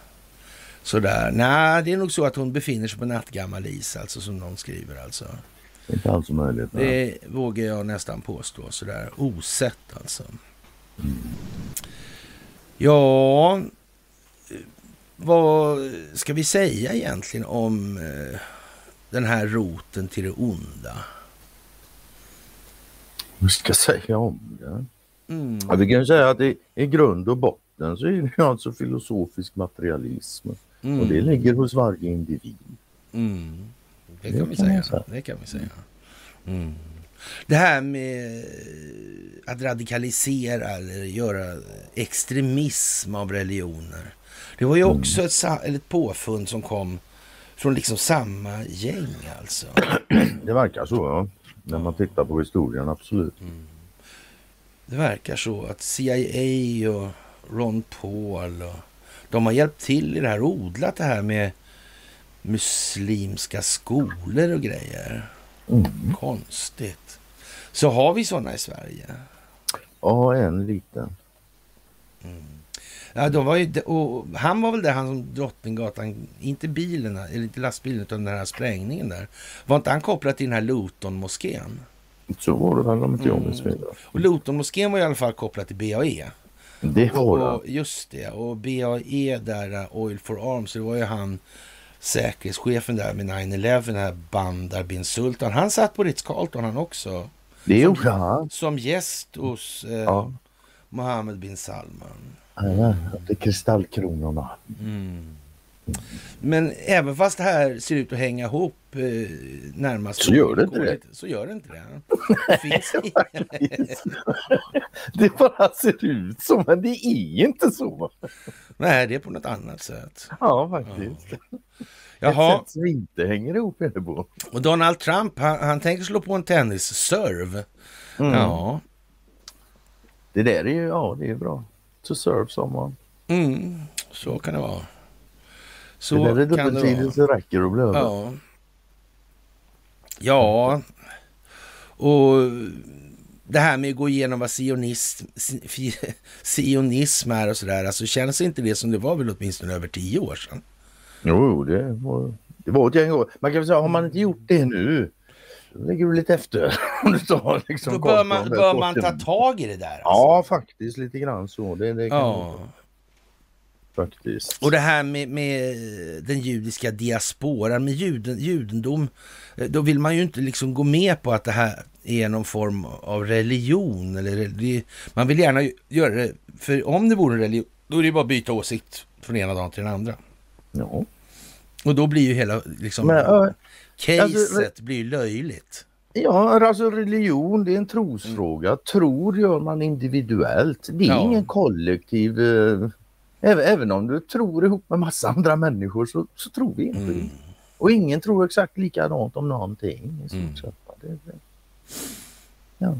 sådär. Nej, det är nog så att hon befinner sig på nattgammal is, alltså som någon skriver alltså. Inte alls möjligt. Det vågar jag nästan påstå sådär osett alltså. Mm. Ja, vad ska vi säga egentligen om eh, den här roten till det onda? Vad ska jag säga om det? Mm. Ja, vi kan säga att i, i grund och botten så är det alltså filosofisk materialism. Mm. Och det ligger hos varje individ. Mm. Det, kan det, vi kan säga. säga. det kan vi säga. Mm. Det här med att radikalisera eller göra extremism av religioner. Det var ju mm. också ett, ett påfund som kom från liksom samma gäng alltså. Det verkar så ja. När man tittar på historien, absolut. Mm. Det verkar så att CIA och Ron Paul och de har hjälpt till i det här, odlat det här med muslimska skolor och grejer. Mm. Konstigt. Så har vi sådana i Sverige? Ja, en liten. Mm. Ja, de var ju, och han var väl där, han som Drottninggatan, inte bilen, eller inte lastbilen, utan den här sprängningen där. Var inte han kopplad till den här Luton-moskén? Så var det väl om inte jag minns fel. Och Luton-moskén var i alla fall kopplad till BAE. Det var det. Just det. Och BAE där, Oil for Arms, det var ju han säkerhetschefen där med 9-11, den här Bandar bin Sultan. Han satt på Ritz-Carlton han också. Det gjorde han. Som gäst hos eh, ja. Mohammed bin Salman. Ja, det kristallkronorna. Mm. Men även fast det här ser ut att hänga ihop eh, närmast... Så gör det inte det. Så gör det inte det. Det, finns det bara ser ut så, men det är inte så. Nej, det är på något annat sätt. Ja, faktiskt. Ja. Jaha. Ett sätt som inte hänger ihop är det på. Och Donald Trump, han, han tänker slå på en tennisserve. Mm. Ja. Det där är ju, ja det är bra. To serve someone. Mm, så kan det vara. Så det där är dubbelsidigt så räcker att bli över. Ja. ja, och det här med att gå igenom vad sionism, sionism är och sådär, alltså känns inte det som det var väl åtminstone över tio år sedan? Jo, det var, det var ett gäng år. Man kan väl säga, har man inte gjort det nu, då ligger du lite efter. tar, liksom, då bör man, bör man ta tag i det där? Alltså. Ja, faktiskt lite grann så. Det, det kan ja. Faktiskt. Och det här med, med den judiska diasporan, med juden, judendom, eh, då vill man ju inte liksom gå med på att det här är någon form av religion. Eller, man vill gärna göra det, för om det vore en religion, då är det bara att byta åsikt från ena dagen till den andra. Ja. Och då blir ju hela liksom, Men, uh, caset alltså, blir löjligt. Ja, alltså religion det är en trosfråga. Mm. Tror gör man individuellt. Det är ja. ingen kollektiv... Eh, även, även, om du tror ihop med massa andra människor så, så tror vi inte mm. Och ingen tror exakt likadant om någonting. I mm. det, det. Ja.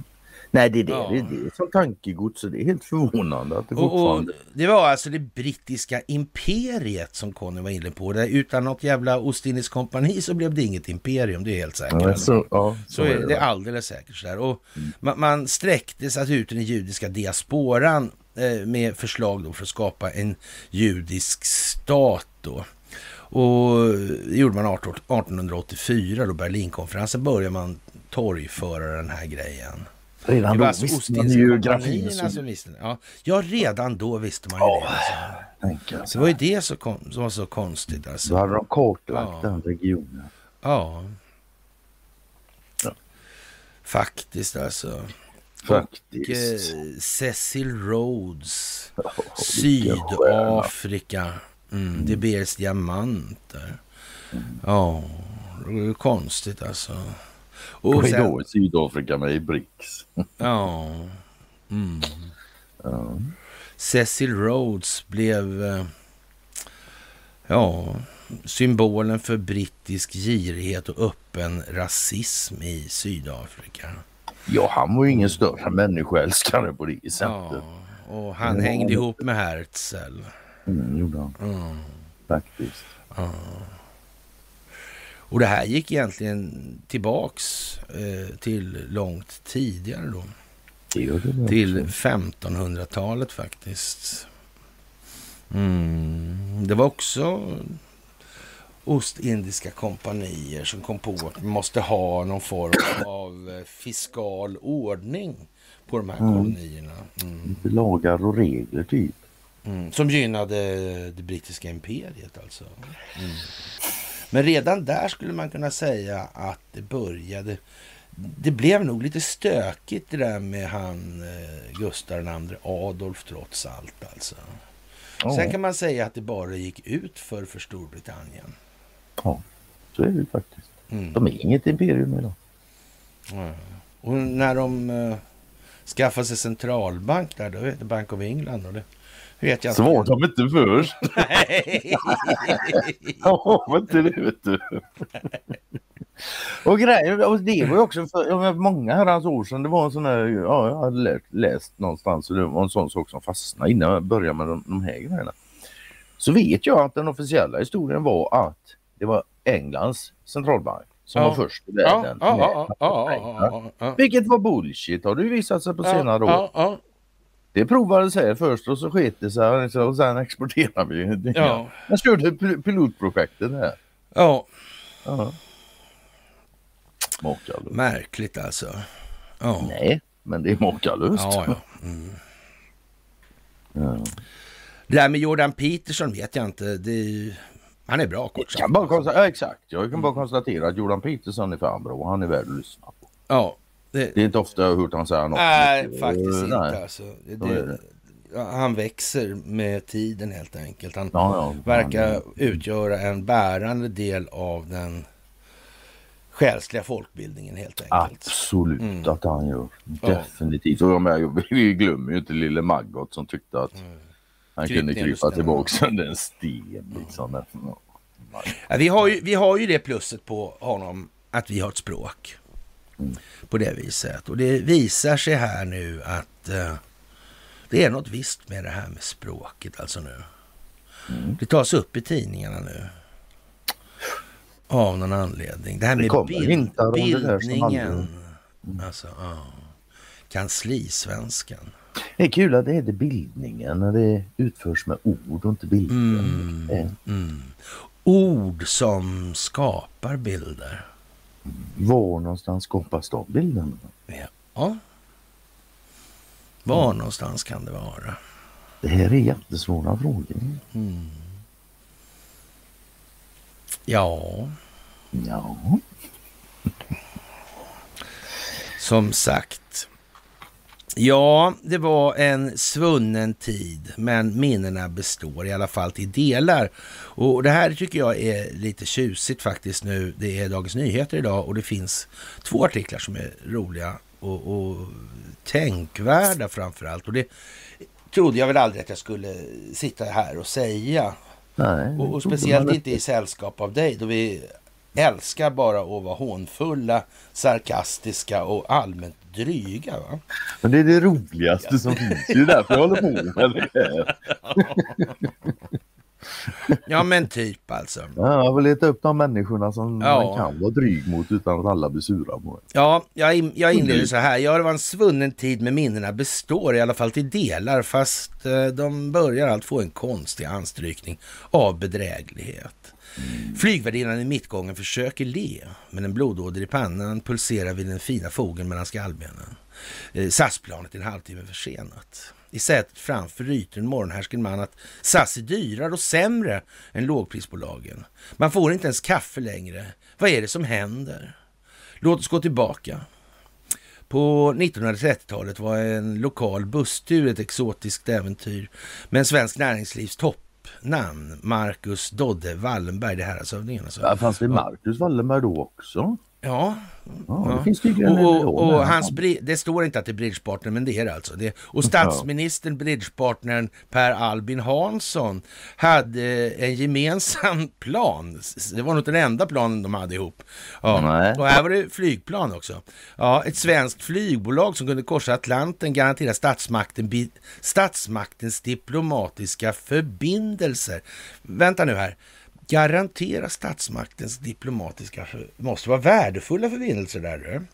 Nej, det, är det, ja. det, det är som tankegods och det är helt förvånande att det fortfarande... Och, det var alltså det brittiska imperiet som Conny var inne på. Där utan något jävla Ostindieskompani så blev det inget imperium, det är helt säkert. Ja, så, ja, så, så är det, det är alldeles säkert. Så där. Och mm. man, man sträckte sig ut i den judiska diasporan med förslag då för att skapa en judisk stat. Då. Och det gjorde man 18, 1884 då Berlinkonferensen började man torgföra den här grejen. Redan då visste man ju grafin. Ja. ja, redan då visste man ju oh, det. Alltså. det var ju det som, kom, som var så konstigt. Alltså. Då hade de kartlagt ja. den regionen. Ja. ja. Faktiskt alltså. Faktiskt. Och, eh, Cecil Rhodes, oh, Sydafrika. Mm, mm. Det bers diamanter. Mm. Ja, det är konstigt alltså. Och Vad är då Sydafrika med i BRICS? ja. Mm. ja. Cecil Rhodes blev eh, ja, symbolen för brittisk girighet och öppen rasism i Sydafrika. Ja, han var ju ingen större människoälskare på det sättet. Ja, och han mm. hängde ihop med Herzl. Mm, gjorde han. Mm. Faktiskt. Ja. Och det här gick egentligen tillbaks eh, till långt tidigare då. Det till 1500-talet faktiskt. Mm. Det var också Ostindiska kompanier som kom på att vi måste ha någon form av eh, fiskal ordning på de här mm. kolonierna. Mm. Lagar och regler typ. Mm. Som gynnade det brittiska imperiet alltså. Mm. Men redan där skulle man kunna säga att det började. Det blev nog lite stökigt det där med han eh, Gustav II Adolf trots allt alltså. Oh. Sen kan man säga att det bara gick ut för för Storbritannien. Ja, så är det faktiskt. Mm. De är inget imperium idag. Ja. Och när de uh, skaffade sig centralbank där, då heter det Bank of England. Och det vet jag så var de inte först. Nej. ja, men inte det vet du. och grejen, och det var ju också för många herrans år sedan. Det var en sån här, ja, jag hade läst, läst någonstans och det var en sån sak som fastnade innan jag började med de, de här grejerna. Så vet jag att den officiella historien var att det var Englands centralbank som ja. var först i världen. Ja, ja, Vilket var bullshit har det visat sig på senare år. Det provades här först och så sket det sig och sen exporterade vi. Ja. Jag körde pilotprojektet här. Ja. ja. Märkligt alltså. Ja. Nej, men det är makalöst. Ja, ja. Mm. ja. Det där med Jordan Peterson vet jag inte. Det är han är bra kort. Kan bara konstatera, ja, exakt. Jag kan bara konstatera att Jordan Peterson är fan bra. Han är värd att lyssna på. Ja. Det, det är inte ofta jag har hört han säga något. Nej, mycket. faktiskt inte. Nej. Alltså. Det, det, han växer med tiden helt enkelt. Han ja, ja, verkar han, utgöra en bärande del av den själsliga folkbildningen helt enkelt. Absolut mm. att han gör. Definitivt. Och med, vi glömmer ju inte lille Maggot som tyckte att mm. Han kunde krypa tillbaka under en sten. Liksom. Ja, vi, har ju, vi har ju det plusset på honom att vi har ett språk. Mm. På det viset. Och det visar sig här nu att uh, det är något visst med det här med språket alltså nu. Mm. Det tas upp i tidningarna nu. Av någon anledning. Det här med det bild, bildningen. Mm. Alltså, uh, kanslisvenskan. Det är kul att det är det bildningen när det utförs med ord och inte bilder. Mm, mm. Ord som skapar bilder. Var någonstans skapas de bilderna? Ja. Var någonstans kan det vara? Det här är jättesvåra frågor. Mm. Ja. Ja. Som sagt, Ja, det var en svunnen tid, men minnena består i alla fall till delar. Och det här tycker jag är lite tjusigt faktiskt nu. Det är Dagens Nyheter idag och det finns två artiklar som är roliga och, och tänkvärda framför allt. Och det trodde jag väl aldrig att jag skulle sitta här och säga. Nej, och, och speciellt inte i sällskap av dig, då vi älskar bara att vara hånfulla, sarkastiska och allmänt dryga. Va? Men det är det roligaste som finns. Det är därför jag håller på med det här. Ja men typ alltså. Ja, jag vill leta upp de människorna som ja. man kan vara dryg mot utan att alla blir sura på en. Ja, jag, jag inleder så här. Ja, det var en svunnen tid med minnena består i alla fall till delar fast eh, de börjar allt få en konstig anstrykning av bedräglighet. Flygvärdinnan i mittgången försöker le, men en blodåder i pannan pulserar vid den fina fogen mellan skallbenen. Eh, SAS-planet är en halvtimme försenat. I sätet framför ryter en morgonhärsken man att SAS är dyrare och sämre än lågprisbolagen. Man får inte ens kaffe längre. Vad är det som händer? Låt oss gå tillbaka. På 1930-talet var en lokal busstur ett exotiskt äventyr men svensk näringslivs topp namn. Marcus Dodde Wallenberg, det här. Alltså. Ja, fanns det Marcus Wallenberg då också? Ja. ja, Det, finns det, och, och, och hans, det står inte att det är bridgepartner, men det är det alltså. Det, och statsministern, bridgepartnern Per Albin Hansson hade en gemensam plan. Det var nog den enda planen de hade ihop. Ja. Och här var det flygplan också. Ja, ett svenskt flygbolag som kunde korsa Atlanten garanterar statsmakten, statsmaktens diplomatiska förbindelser. Vänta nu här garantera statsmaktens diplomatiska... Det måste vara värdefulla förbindelser där.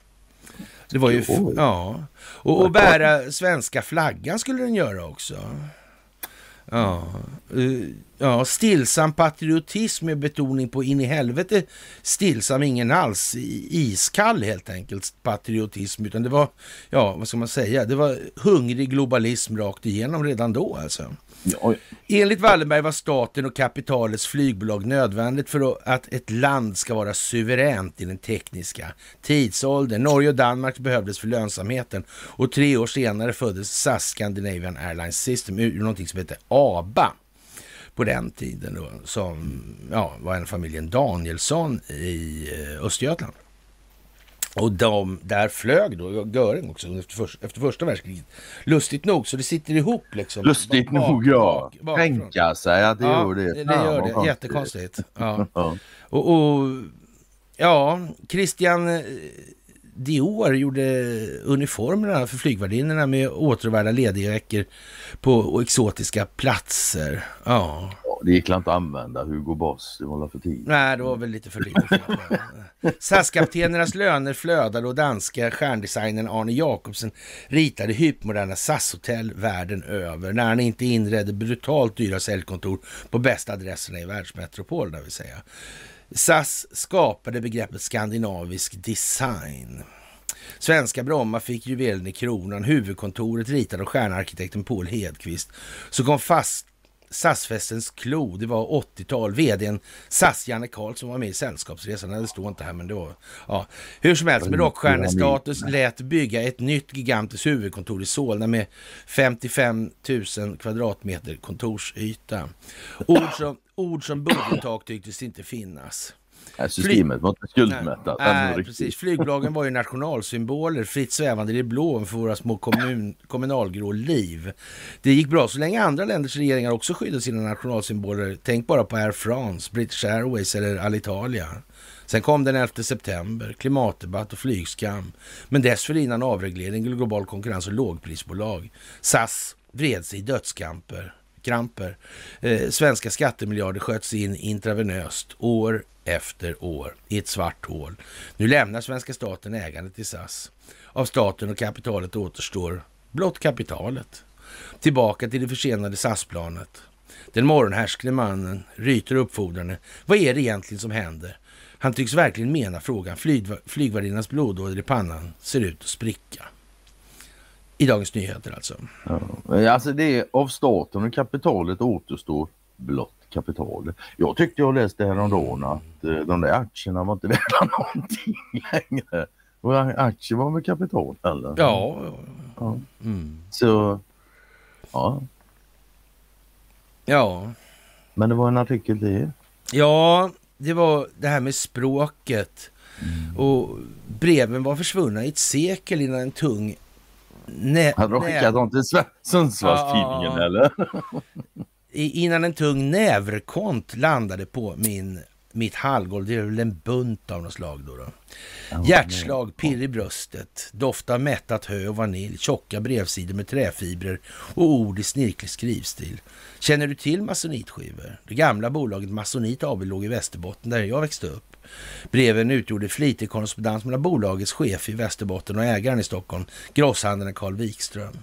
Det var ju... Ja. Och, och bära svenska flaggan skulle den göra också. Ja. Uh, ja, stillsam patriotism med betoning på in i helvete stillsam, ingen alls iskall helt enkelt patriotism, utan det var, ja, vad ska man säga, det var hungrig globalism rakt igenom redan då alltså. Ja. Enligt Wallenberg var staten och kapitalets flygbolag nödvändigt för att ett land ska vara suveränt i den tekniska tidsåldern. Norge och Danmark behövdes för lönsamheten och tre år senare föddes SAS Scandinavian Airlines System ur någonting som hette ABA på den tiden då, som ja, var en familjen Danielsson i eh, Östergötland. Och de, där flög då Göring också efter, för, efter första världskriget. Lustigt nog, så det sitter ihop liksom. Lustigt bak, nog, ja. Bak, Tänka sig att det ja, gör det. Det, det gör det. Jättekonstigt. Ja. och, och, ja, Christian eh, Dior gjorde uniformerna för flygvärdinnorna med återvärda ledigveckor på exotiska platser. Ja. Det gick inte att använda Hugo Boss, det var för tidigt. Nej, det var väl lite för tidigt. SAS-kaptenernas löner flödade och danska stjärndesignern Arne Jacobsen ritade hypermoderna SAS-hotell världen över när han inte inredde brutalt dyra säljkontor på bästa adresserna i världsmetropol, det vill säga. SAS skapade begreppet skandinavisk design. Svenska Bromma fick juvelen i kronan, huvudkontoret ritade av stjärnarkitekten Paul Hedqvist. Så kom fast SAS-festens klo, det var 80-tal. Vdn SAS, Janne Karlsson, var med i Sällskapsresan. Det står inte här, men det var... Ja. Hur som helst, med rockstjärnestatus lät bygga ett nytt gigantiskt huvudkontor i Solna med 55 000 kvadratmeter kontorsyta. Ord som, ord som budgettak tycktes inte finnas. Systemet var inte skuldmättat. Nej, nej precis. Flygbolagen var ju nationalsymboler, fritt svävande i det blå för våra små kommun, kommunalgrå liv. Det gick bra så länge andra länders regeringar också skyddade sina nationalsymboler. Tänk bara på Air France, British Airways eller Alitalia. Sen kom den 11 september, klimatdebatt och flygskam. Men dessförinnan avreglering, global konkurrens och lågprisbolag. SAS vred sig i dödskamper. Kramper. Eh, svenska skattemiljarder sköts in intravenöst år efter år i ett svart hål. Nu lämnar svenska staten ägandet i SAS. Av staten och kapitalet återstår blott kapitalet. Tillbaka till det försenade SAS-planet. Den morgonhärskande mannen ryter uppfordrande. Vad är det egentligen som händer? Han tycks verkligen mena frågan. Flyg, flygvärdinnans blodåder i pannan ser ut att spricka. I Dagens Nyheter alltså. Ja, alltså det är av staten och kapitalet återstår blott kapital. Jag tyckte jag läste häromdagen att eh, de där aktierna var inte värda någonting längre. Och aktier var med kapital eller? Ja. ja. Mm. Så, ja. Ja. Men det var en artikel till. Ja, det var det här med språket. Mm. Och breven var försvunna i ett sekel innan en tung Nä, Hade de skickat dem till Sundsvallstidningen ja, eller? innan en tung näverkont landade på min, mitt hallgolv. Det är väl en bunt av något slag då. då. Ja, Hjärtslag, pirr i bröstet, doft av mättat hö och vanilj, tjocka brevsidor med träfibrer och ord i snirklig skrivstil. Känner du till masonitskivor? Det gamla bolaget Masonit AB låg i Västerbotten där jag växte upp. Breven utgjorde flitig korrespondens mellan bolagets chef i Västerbotten och ägaren i Stockholm, grosshandlaren Carl Wikström.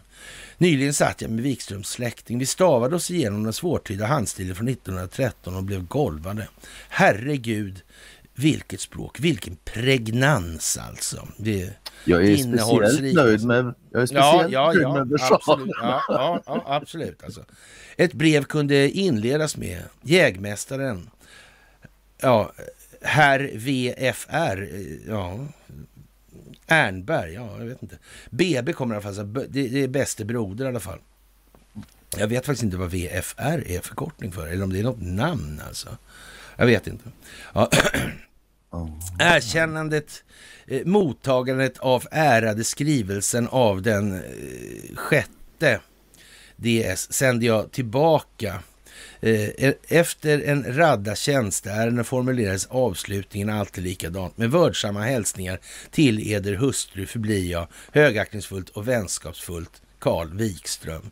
Nyligen satt jag med Wikströms släkting. Vi stavade oss igenom den svårtydda handstilen från 1913 och blev golvade. Herregud, vilket språk, vilken pregnans alltså. Det jag är speciellt nöjd med, jag är speciellt ja, ja, nöjd med absolut, ja, ja, ja, absolut alltså. Ett brev kunde inledas med Jägmästaren, ja, herr VFR, eh, ja, Ernberg, ja, jag vet inte. BB kommer i alla fall, det, det är bäste broder i alla fall. Jag vet faktiskt inte vad VFR är förkortning för, eller om det är något namn alltså. Jag vet inte. Ja. Erkännandet, eh, mottagandet av ärade skrivelsen av den eh, sjätte DS sände jag tillbaka Eh, e- efter en radda tjänsteärenden formulerades avslutningen alltid likadant. Med vördsamma hälsningar till eder hustru förblir jag högaktningsfullt och vänskapsfullt Karl Wikström.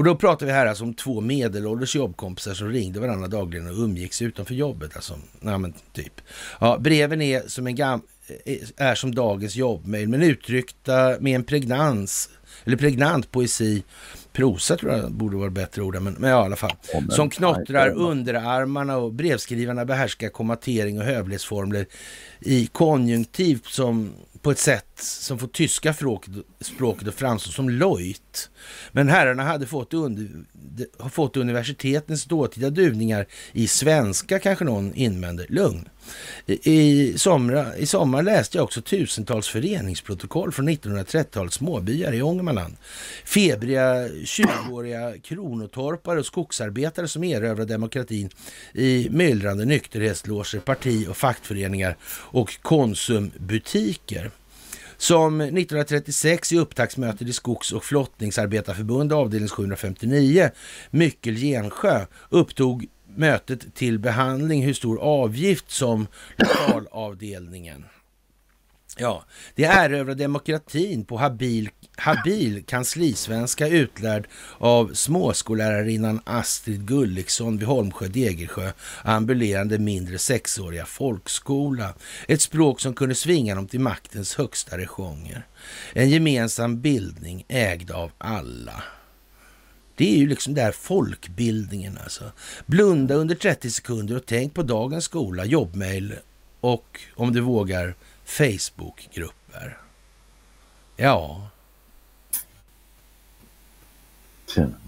Och då pratar vi här alltså om två medelålders jobbkompisar som ringde varandra dagligen och umgicks utanför jobbet. Alltså, ja, men typ. Ja, breven är som, en gam eh, är som dagens jobbmail men uttryckta med en pregnans eller pregnant poesi prosa tror jag borde vara bättre ord, men, men i alla fall. Ja, som knottrar underarmarna och brevskrivarna behärskar kommatering och hövlighetsformler i konjunktiv som på ett sätt som får tyska språket, språket att framstå som lojt. Men herrarna hade fått, under, de- har fått universitetens dåtida duvningar i svenska, kanske någon invänder. Lugn. I, i, somra, I sommar läste jag också tusentals föreningsprotokoll från 1930-talets småbyar i Ångermanland. Febriga 20-åriga kronotorpare och skogsarbetare som erövrar demokratin i myllrande nykterhetsloger, parti och fackföreningar och konsumbutiker. Som 1936 i upptaktsmötet i Skogs och flottningsarbetarförbund avdelning 759, Myckel Gensjö, upptog mötet till behandling. Hur stor avgift som lokalavdelningen? Ja, det erövrar demokratin på habil, habil kanslisvenska utlärd av småskollärarinnan Astrid Gulliksson vid Holmsjö Degersjö, ambulerande mindre sexåriga folkskola. Ett språk som kunde svinga dem till maktens högsta rejonger. En gemensam bildning ägd av alla. Det är ju liksom där folkbildningen alltså. Blunda under 30 sekunder och tänk på dagens skola, jobbmail och om du vågar Facebookgrupper. Ja,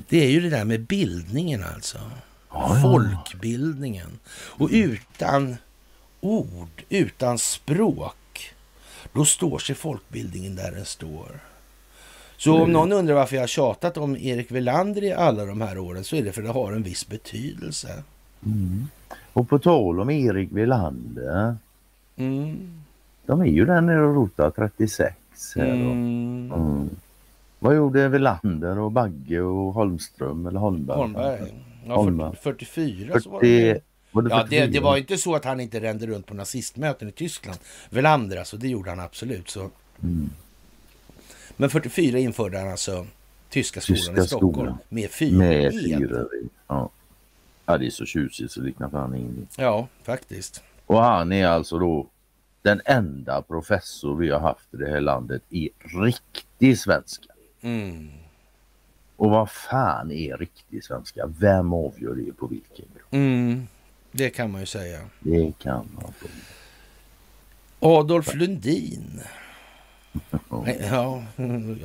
det är ju det där med bildningen alltså. Ja, ja. Folkbildningen. Och utan ord, utan språk, då står sig folkbildningen där den står. Så om någon undrar varför jag har tjatat om Erik Welander i alla de här åren så är det för att det har en viss betydelse. Mm. Och på tal om Erik Welander. Mm. De är ju där nere och rotar 36. Här då. Mm. Vad gjorde Welander och Bagge och Holmström eller Holmberg? Holmberg. Ja, Holmberg. 40, 44 så var det. 40, var det Ja, det, 44? det var inte så att han inte rände runt på nazistmöten i Tyskland. Welander alltså, det gjorde han absolut. Så. Mm. Men 44 införde han alltså Tyska skolan Tyska i Stockholm skolan. med fyra Med ed. fyra. Ja. ja, det är så tjusigt så liknar fan ingenting. Ja, faktiskt. Och han är alltså då den enda professor vi har haft i det här landet i riktig svenska. Mm. Och vad fan är riktig svenska? Vem avgör det på vilken grund? Mm. Det kan man ju säga. Det kan man. Adolf Lundin. Ja,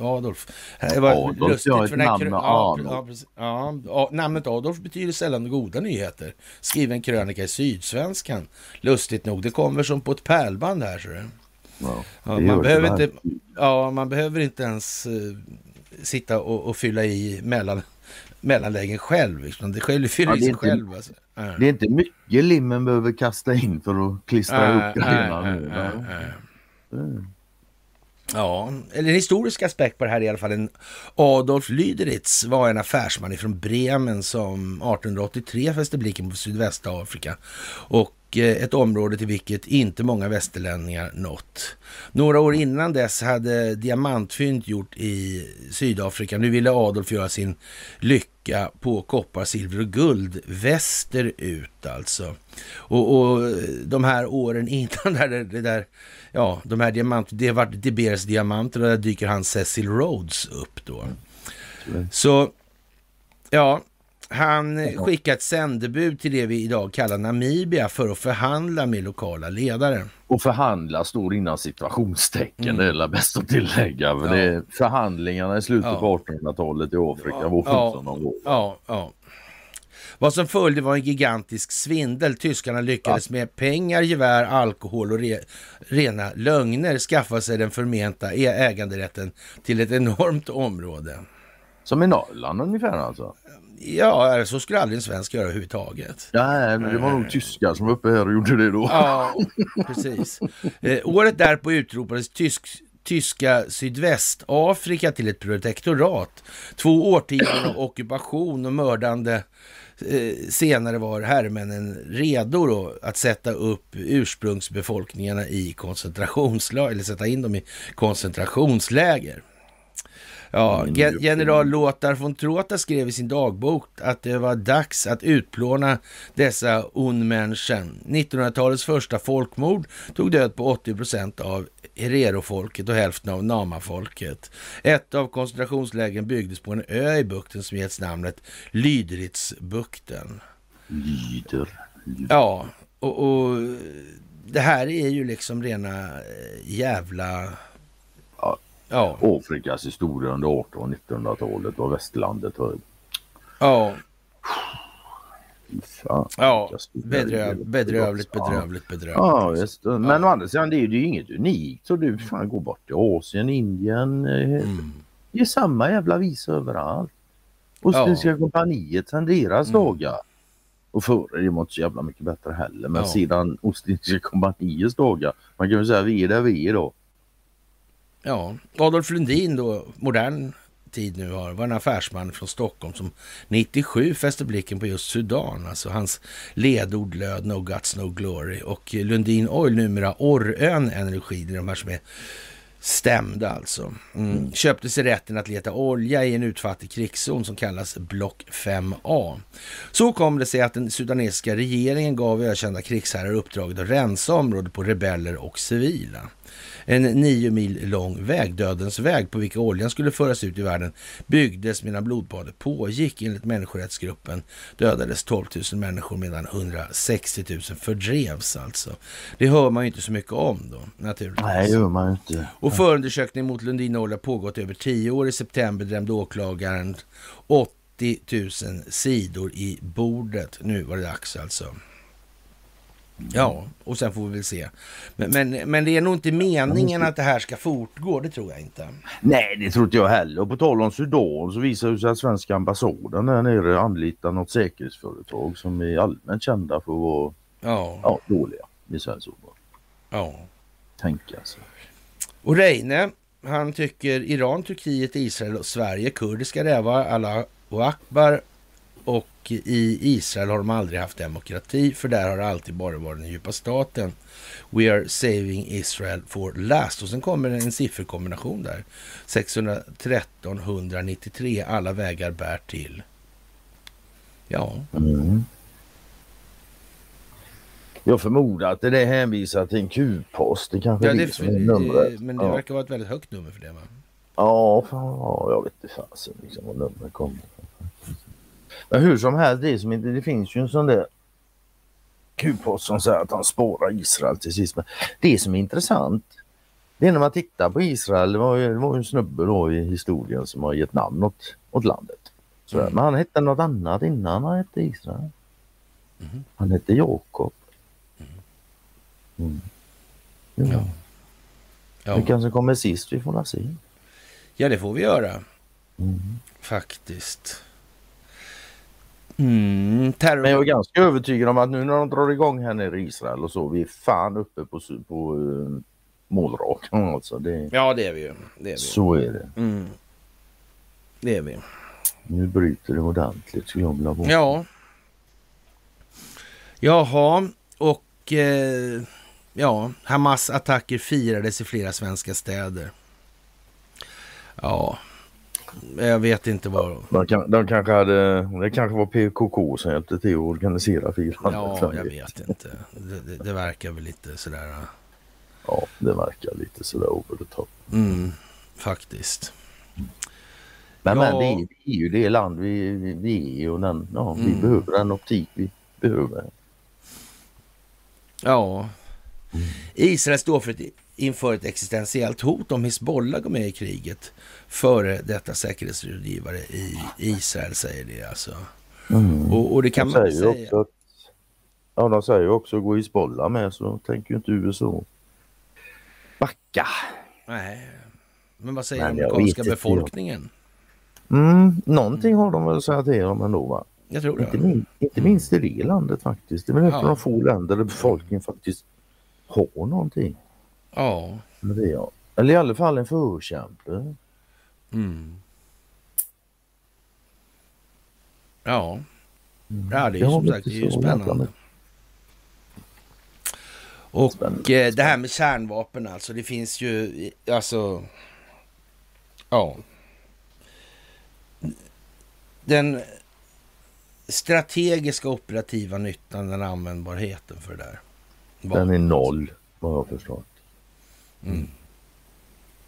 Adolf. Det var Adolf, lustigt. för namn Adolf. ja, namnet Adolf betyder sällan goda nyheter. Skriven krönika i Sydsvenskan. Lustigt nog. Det kommer som på ett pärlband här. Så det. Ja, man, behöver inte, ja, man behöver inte ens eh, sitta och, och fylla i mellan, mellanlägen själv. Liksom. Det själv fyller Ja, i sig inte- själv. Alltså. Ja. Det är inte mycket limmen behöver kasta in för att klistra va? nej. Mm. Ja, eller en historisk aspekt på det här i alla fall. En Adolf Lüderitz var en affärsman från Bremen som 1883 fäste blicken på Sydvästafrika och eh, ett område till vilket inte många västerlänningar nått. Några år innan dess hade diamantfynd gjort i Sydafrika. Nu ville Adolf göra sin lycka på koppar, silver och guld västerut alltså. Och, och de här åren innan där, det, där, ja, de här diamanter, det var De Beers diamanter och där dyker han Cecil Rhodes upp då. Så, ja, han skickade ett sändebud till det vi idag kallar Namibia för att förhandla med lokala ledare. Och förhandla står innan situationstecken, Mm. det är väl bäst att tillägga. För Ja. det är förhandlingarna i slutet Ja. på 1800-talet i Afrika var Ja. som de. Ja, ja. Vad som följde var en gigantisk svindel. Tyskarna lyckades med pengar, gevär, alkohol och re, rena lögner skaffa sig den förmenta äganderätten till ett enormt område. Som i Norrland ungefär alltså. Ja, så skulle aldrig en svensk göra överhuvudtaget. Nej, men det var nog tyskar som var uppe här och gjorde det då. Ja, precis. Eh, året därpå utropades tysk, tyska Sydvästafrika till ett protektorat. Två årtionden av ockupation och mördande eh, senare var herrmännen redo då att sätta upp ursprungsbefolkningarna i koncentrationsläger, eller sätta in dem i koncentrationsläger. Ja, general Lothar von Trotha skrev i sin dagbok att det var dags att utplåna dessa Unmenschen. 1900-talets första folkmord tog död på 80 procent av Herero-folket och hälften av Nama-folket. Ett av koncentrationslägren byggdes på en ö i bukten som getts namnet Lydritsbukten. Lyder. Ja, och, och det här är ju liksom rena eh, jävla... Ja. Ja, Afrikas historia under 1800 1900-talet och västlandet. Och, ja, fan, ja. Bedröv, bedrövligt, Ja. bedrövligt, bedrövligt. Ja, visst. Men å andra sidan det är ju det är ju inget unikt. Så du fan går bort till Asien, Indien. eh, Mm. Det är samma jävla visa överallt. Ostindiska kompaniet sedan deras Mm. dagar. Och före det var inte så jävla mycket bättre heller. Men Ja. sedan Ostindiska kompaniets dagar. Man kan väl säga vi är där vi är då. Ja, Adolf Lundin då, modern tid nu har, var en affärsman från Stockholm som 97 fäste blicken på just Sudan. Alltså hans ledord löd No Guts No Glory och Lundin Oil numera Orrön Energi, det är de här som är stämda alltså. Mm. Köpte sig rätten att leta olja i en utfattig krigszon som kallas Block 5A. Så kom det sig att den sudanesiska regeringen gav ökända krigsherrar uppdraget att rensa området på rebeller och civila. En nio mil lång väg, Dödens väg, på vilken oljan skulle föras ut i världen, byggdes medan blodbadet pågick. Enligt människorättsgruppen dödades 12 000 människor medan 160 000 fördrevs alltså. Det hör man ju inte så mycket om då, naturligtvis. Nej, det gör man inte. Och förundersökningen mot Lundin Oil har pågått över tio år. I september drämde åklagaren 80 000 sidor i bordet. Nu var det dags alltså. Ja, och sen får vi väl se. Men, men, men det är nog inte meningen att det här ska fortgå, det tror jag inte. Nej, det tror inte jag heller. Och på tal om Sudan så visar det sig att svenska ambassaden där nere anlitar något säkerhetsföretag som är allmänt kända för att vara Ja, ja, dåliga. Det säger så bara. ja. Tänka sig. Och Reine, han tycker Iran, Turkiet, Israel och Sverige, kurdiska rävar, Allah och Akbar. Och i Israel har de aldrig haft demokrati, för där har det alltid bara varit den djupa staten. We are saving Israel for last. Och sen kommer en sifferkombination där. 613, 193, alla vägar bär till. Ja, Mm. Jag förmodar att det där hänvisar till en Q-post. Det kanske ja är det, det som är numret. men det ja. verkar vara ett väldigt högt nummer för det va? Ja, fan, ja, jag vet inte fasen liksom var numret kommer. Men hur som helst, det, som inte, det finns ju en sån där Q-post som säger att han spårar Israel till sist. Men det som är intressant, det är när man tittar på Israel, det var ju, det var ju en snubbe då i historien som har gett namn åt, åt landet. Så, Mm. Men han hette något annat innan han hette Israel. Mhm. Han hette Jakob. Mm. Ja. Ja. Ja. Vilken som kommer sist, vi får se. ja, det får vi göra. Mm. Faktiskt. Mm, terror... Men jag är ganska övertygad om att nu när de drar igång här nere i Israel och så, vi är fan uppe på, på uh, målrakan alltså. Det, Ja, det är vi ju. Det är vi. så är det. Mm. Det är vi. Nu bryter det ordentligt skulle jag vilja påstå. Ja. Jaha, och eh, ja, Hamas attacker firades i flera svenska städer. Ja, jag vet inte vad... De, kan, de kanske hade, det kanske var PKK som hjälpte till att organisera firandet. Ja, jag vet inte. Det, det, det verkar väl lite sådär. Ja, det verkar lite sådär over the top. Mm, faktiskt. Men, Ja. men det, är, det är ju det land vi, vi, vi är och den, ja, vi Mm. behöver den optik vi behöver. Ja. Israel står för ett, inför ett existentiellt hot om Hizbollah går med i kriget. Före detta säkerhetsrådgivare i Israel säger det alltså. Mm. Och, och det kan de man säga. också att, ja, de säger ju också att gå Hizbollah med så tänker ju inte USA backa. Nej. Men vad säger den amerikanska inte, befolkningen? Mm, någonting har de väl att säga till om ändå va? Jag tror Inte, det. min, inte minst i det landet faktiskt. Det är väl ett Ja. av de få länder där befolkningen faktiskt har någonting Ja. med det. Ja. Eller i alla fall en förkämpe. Mm. Ja. Mm. Ja, det är som sagt det är spännande. Och Spännande. eh, det här med kärnvapen alltså, det finns ju i- alltså... Ja. Den strategiska operativa nyttan, den användbarheten för det där. Den är noll vad jag har förstått. Mm.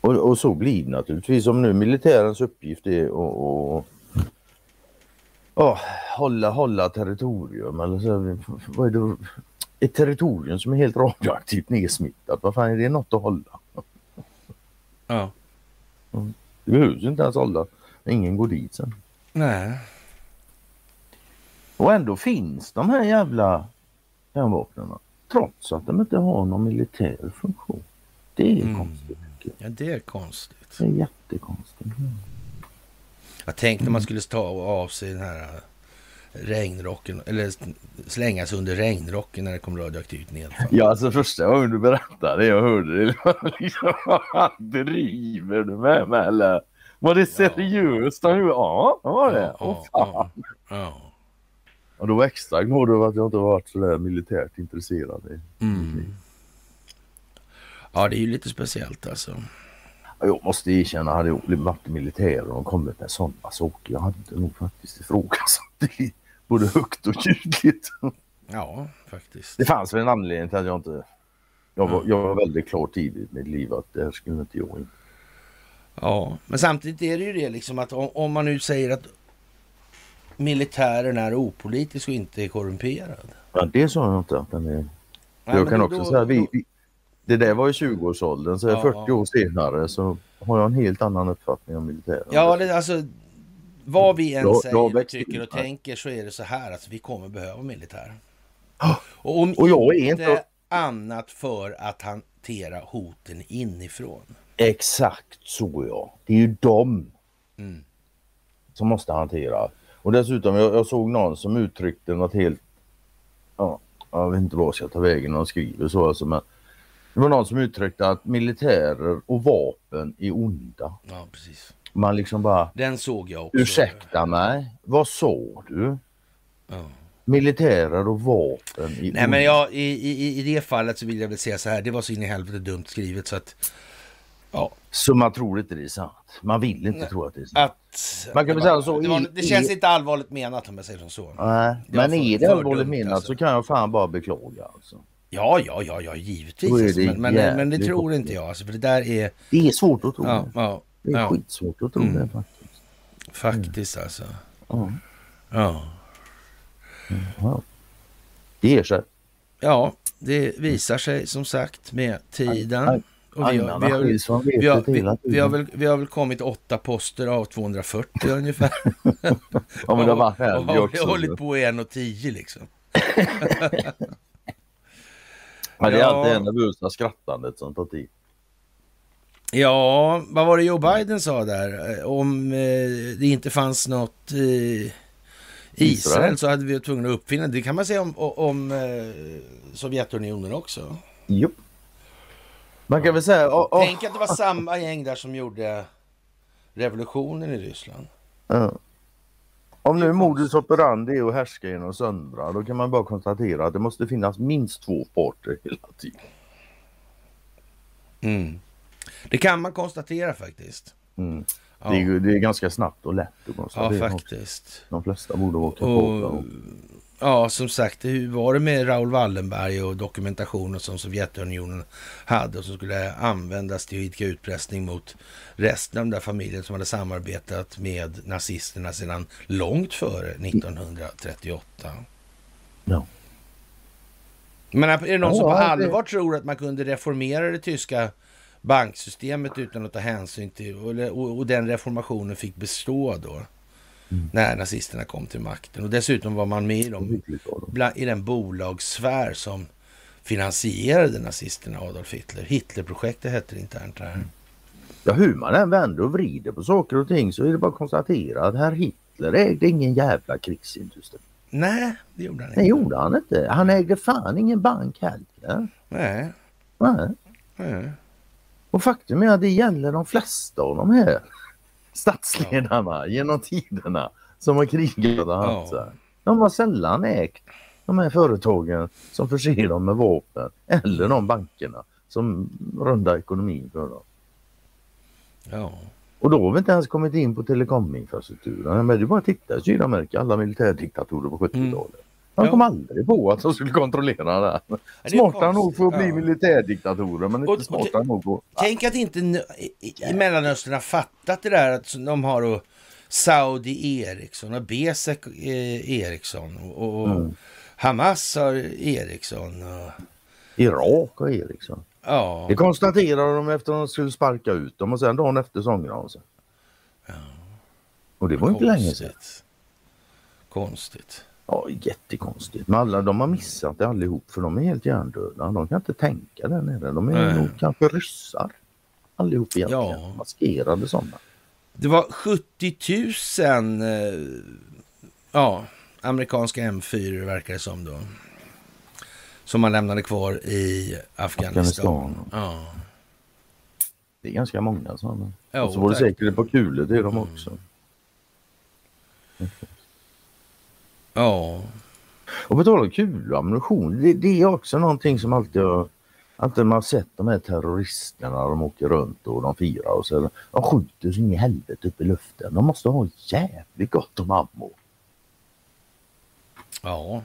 Och, och så blir det naturligtvis. Om nu militärens uppgift är att och, och, hålla, hålla territorium eller så, vad är det? Ett territorium som är helt radioaktivt nedsmittat. Vad fan är det något att hålla? Ja. Det behövs inte ens hålla. Ingen går dit sen. Nej. Och ändå finns de här jävla kärnvapnen. Trots att de inte har någon militär funktion. Det är Mm. konstigt. Ja, det är konstigt. Det är jättekonstigt. Jag tänkte om man skulle ta av sig den här äh, regnrocken eller slänga sig under regnrocken när det kom radioaktivt nedfall. Ja, alltså första gången du berättade det jag hörde det liksom, vad driver du med mig eller? Var det seriöst? Ja, ja det var det. Fan. ja, ja. Och då var extra glad över att jag inte varit sådär militärt intresserad. Mm. Ja, det är ju lite speciellt alltså. Jag måste erkänna, hade jag varit i militären och kommit med sådana saker, jag hade nog faktiskt ifrågasatt det både högt och ljudligt. Ja, faktiskt. Det fanns väl en anledning till att jag inte... Jag var, jag var väldigt klar tidigt i mitt liv att det här skulle inte jag in. Ja, men samtidigt är det ju det liksom att om, om man nu säger att militären är opolitisk och inte är korrumperad. Ja, det sa jag inte att den är... Nej, jag kan också då- säga, vi, vi, det där var i 20-årsåldern så Ja, 40 ja. år senare så har jag en helt annan uppfattning om militären. Ja, det, alltså vad vi än Jag- jag säger växte tycker och tänker så är det så här att vi kommer behöva militär. Ja, Och om och jag är inte inte- annat för att hantera hoten inifrån. Exakt så ja. Det är ju de Mm. som måste hantera. Och dessutom, jag, jag såg någon som uttryckte något helt... Ja, jag vet inte vad jag ska ta vägen när de skriver så alltså, men det var någon som uttryckte att militärer och vapen är onda. Ja, precis. Man liksom bara, Den såg jag också. ursäkta mig, vad sa du? Ja. Militärer och vapen är Nej, onda. men jag, i, i, i det fallet så vill jag väl säga så här. Det var så in i helvete dumt skrivet så att... Ja, Så man tror inte det är sant. Man vill inte Nej. tro att det är sant. att... Man kan det, var- så, det, var, det känns i- inte allvarligt menat om jag säger som så. Nej, men är det allvarligt menat alltså. så kan jag fan bara beklaga alltså. Ja, ja, ja, ja, givetvis. Alltså, det men, men, men det tror inte jag. Alltså, för det där är... Det är svårt att tro Ja, det. ja, Det är ja. skitsvårt att tro Mm. det faktiskt. faktiskt alltså. Ja. Ja. Ja. Det ger sig. ja, det visar sig som sagt med tiden. Aj, Och vi, har, Agnarna vi, har, skiljs från vi, har, vetet vi, hela vi, har tiden. väl, vi har väl kommit åtta poster av 240 ungefär. Ja men det var och har också. hållit på en och tio liksom. Men det är Ja. alltid det nervösa skrattandet som tar tid. Ja, vad var det Joe Biden sa där? Om eh, det inte fanns något eh, Israel. Så hade vi varit tvungna att uppfinna det. kan man säga om, om eh, Sovjetunionen också. Jo. Man kan väl säga... åh, åh, Tänk att det var samma gäng där som gjorde revolutionen i Ryssland. ja. Om nu modus operandi är att härska genom söndra då kan man bara konstatera att det måste finnas minst två parter hela tiden. Mm. Det kan man konstatera faktiskt. Mm. Ja, Det, är, det är ganska snabbt och lätt att ja konstatera. också. faktiskt. De flesta borde kapabla. Och, Och... ja, som sagt, hur var det med Raoul Wallenberg och dokumentationen som Sovjetunionen hade och som skulle användas till att idka utpressning mot resten av den där familjen som hade samarbetat med nazisterna sedan långt före 1938. Ja. Men är det någon som på allvar tror att man kunde reformera det tyska banksystemet utan att ta hänsyn till och, och den reformationen fick bestå då Mm. när nazisterna kom till makten. Och dessutom var man med i, dem. bland, i den bolagssfär som finansierade nazisterna, Adolf Hitler. Hitlerprojektet hette det internt här. Ja, hur man än vänder och vrider på saker och ting så är det bara att konstatera att herr Hitler ägde ingen jävla krigsindustri. Nej, det gjorde han Det inte. gjorde han inte. Han ägde fan ingen bank heller. Nej, Nej. nej. Och faktum är att det gäller de flesta av de här statsledarna genom tiderna som har krigat och haft Ja. De har sällan ägt de här företagen som förser dem med vapen eller de bankerna som rundar ekonomin för dem. Ja. Och då har vi inte ens kommit in på telekominfrastrukturen. Men det bara att titta i Sydamerika, alla militärdiktatorer på 70-talet. Mm. De Ja. kom aldrig på att de skulle kontrollera det. det är Smarta konstigt. nog för att bli Ja. militärdiktatorer men Och- inte smarta nog på... Tänk att inte i- i Mellanöstern har fattat det där att de har då Saudi Ericsson och Besek eh, Ericsson och, och Mm. Hamas har Ericsson. Och, Irak och Ericsson. ja, Det konstaterade de efter att de skulle sparka ut dem och sen dagen efter så ångrade de sig. Och det var inte länge sedan. konstigt. Ja, jättekonstigt. Men alla de har missat det allihop för de är helt hjärndöda. De kan inte tänka där nere. De är nog kanske ryssar. Allihop egentligen. Ja. Maskerade sådana. Det var 70 000 eh, ja, amerikanska M4 verkar det som då. Som man lämnade kvar i Afghanistan. Afghanistan. Ja. Det är ganska många sådana. Ja, och så var det. Mm. säkert ett par kulor till dem också. Ja. Och på tal om kulor och ammunition. Det, det är också någonting som alltid har Alltid man har sett de här terroristerna de åker runt och de firar och så. De skjuter så in i helvete upp i luften. De måste ha jävligt gott om ammo. Ja.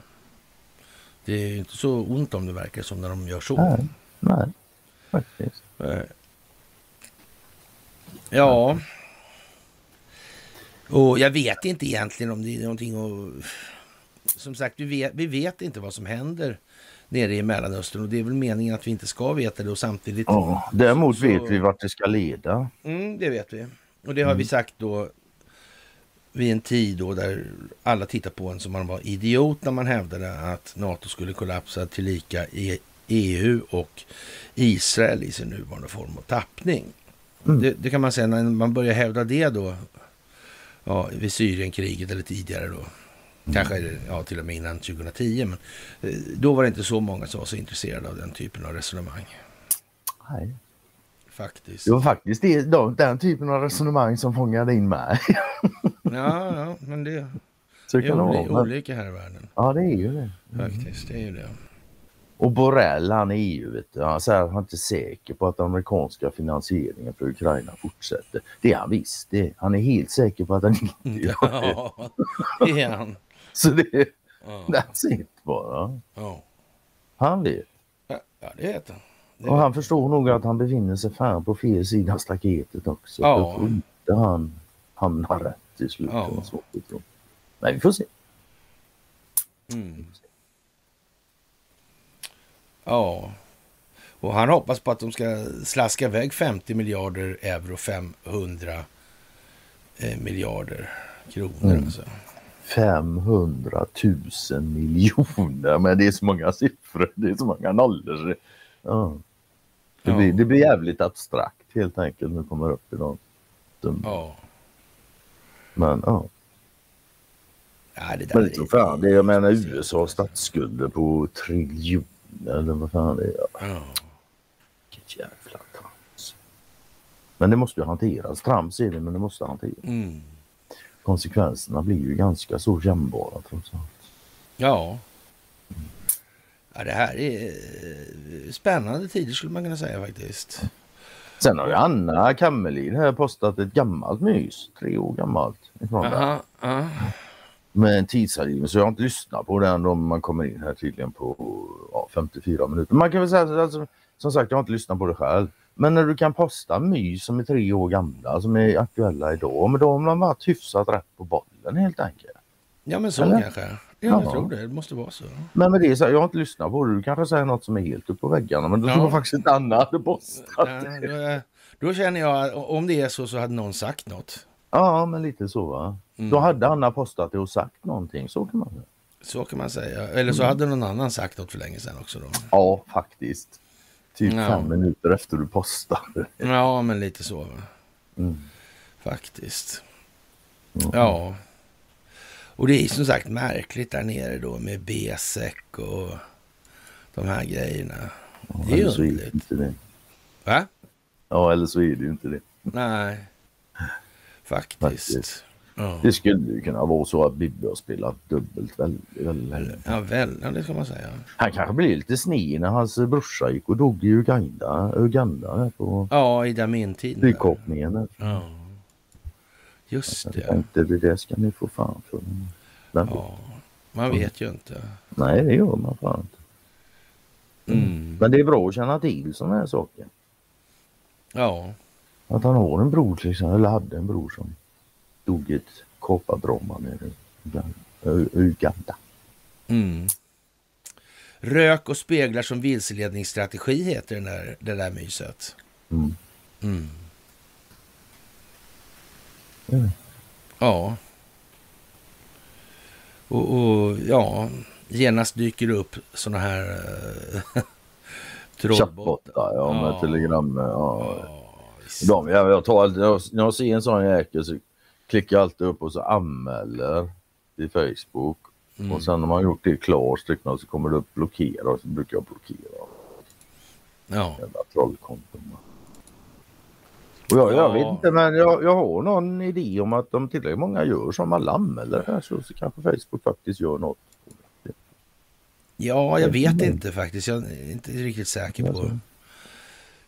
Det är inte så ont om det verkar som när de gör så. Nej, nej, faktiskt. Eh. Ja. Och jag vet inte egentligen om det är någonting att... Som sagt, vi vet, vi vet inte vad som händer nere i Mellanöstern och det är väl meningen att vi inte ska veta det och samtidigt... Ja, däremot Så- vet vi vart det ska leda. Mm, det vet vi. Och det har vi sagt då vid en tid då där alla tittar på en som man var idiot när man hävdade att NATO skulle kollapsa till lika i EU och Israel i sin nuvarande form och tappning. Mm. Det, det kan man säga när man börjar hävda det då ja, vid Syrienkriget eller tidigare då. Kanske ja, till och med innan 2010. Men eh, då var det inte så många som var så intresserade av den typen av resonemang. Nej. Faktiskt. Det var faktiskt det, de, den typen av resonemang som fångade in mig. Ja, ja, men det Så Det är vara. Men, olika här i världen. ja, det är ju det. Faktiskt, det är ju det. Och Borrell, han är EU, vet du. Han han inte är säker på att den amerikanska finansieringen för Ukraina fortsätter. Det är han visst. Det, han är helt säker på att den inte gör det. Ja, det är han. Så det är Ja, that's it bara. ja. Han vet. ja det vet han. Det Och vet han förstår nog att han befinner sig fan på fel sida staketet också. Ja. Tror inte han hamnar rätt till slut. Ja. Men vi får se. Mm. Ja, och han hoppas på att de ska slaska iväg 50 miljarder euro, 500 eh, miljarder kronor. Mm. Alltså. 500 000 miljoner. Men det är så många siffror. Det är så många nollor. Ja. Det, blir, det blir jävligt abstrakt helt enkelt när det kommer upp i något. Ja. Men ja. ja, det där Men det tror fan det. är- Jag menar är- USA har statsskulder på triljoner eller vad fan det är. Ja. Vilket jävla trams. Men det måste ju hanteras. Trams är det men det måste hanteras. Mm. Konsekvenserna blir ju ganska så kännbara trots allt. Ja. Ja, det här är eh, spännande tider skulle man kunna säga faktiskt. Sen har ju Anna Kammerlid här postat ett gammalt mys, tre år gammalt. Ifrån Aha, med en tidsangivelse. Så jag har inte lyssnat på den om man kommer in här tydligen på ja, 54 minuter. Man kan väl säga alltså, som sagt jag har inte lyssnat på det själv. Men när du kan posta mys som är tre år gamla som är aktuella idag. Men då har man varit hyfsat rätt på bollen helt enkelt. ja, men så Eller? kanske. Ja, jag Ja. tror det. Det måste vara så. Men med det så jag har inte lyssnat på det. Du kanske säger något som är helt upp på väggarna. Men då Ja. tror jag faktiskt inte Anna hade postat. Ja, då, då känner jag att om det är så så hade någon sagt något. Ja, men lite så va. Mm. Då hade Anna postat det och sagt någonting. Så kan man säga. Så kan man säga. Eller så hade någon annan sagt något för länge sedan också då. Ja, faktiskt. Typ Ja. fem minuter efter du postade. Ja, men lite så. Mm. Faktiskt. Mm. Ja. Och det är som sagt märkligt där nere då med BSEC och de här grejerna. Det är ju är underligt. inte det. Va? Ja, eller så är det ju inte det. Nej. Faktiskt. Faktiskt. Ja. Det skulle ju kunna vara så att Bibi har spelat dubbelt väldigt, väldigt länge. Ja, väl, ja, det ska man säga. Han kanske blev lite sned när hans brorsa gick och dog i Uganda, Uganda på Ja, i Damin-tiden. där. flygkapningen. Ja. Just Jag det. tänkte det där ska ni få fan för. Men, Ja. Man vet ju inte. Nej, det gör man fan inte. Mm. Men det är bra att känna till sådana här saker. Ja. Att han har en bror till exempel, eller hade en bror som i ett kopparbromma nere i Uganda. Mm. Rök och speglar som vilseledningsstrategi heter den där, det där myset. Mm. Mm. Ja. Och, och ja, genast dyker det upp såna här äh, Chattbottar, ja, med Ja. telegram. Ja. Ja, visst. De, jag, jag tar jag, när jag ser en sån jäkel så klickar jag alltid upp och så anmäler i Facebook. Mm. Och sen när man gjort det klart stycken så kommer det upp blockera och så brukar jag blockera. Ja. Jävla trollkonton. Och jag, jag Ja. vet inte men jag, jag har någon idé om att om tillräckligt många gör som alla anmäler här så, så kanske Facebook faktiskt gör något. ja, jag vet inte faktiskt. Jag är inte riktigt säker på.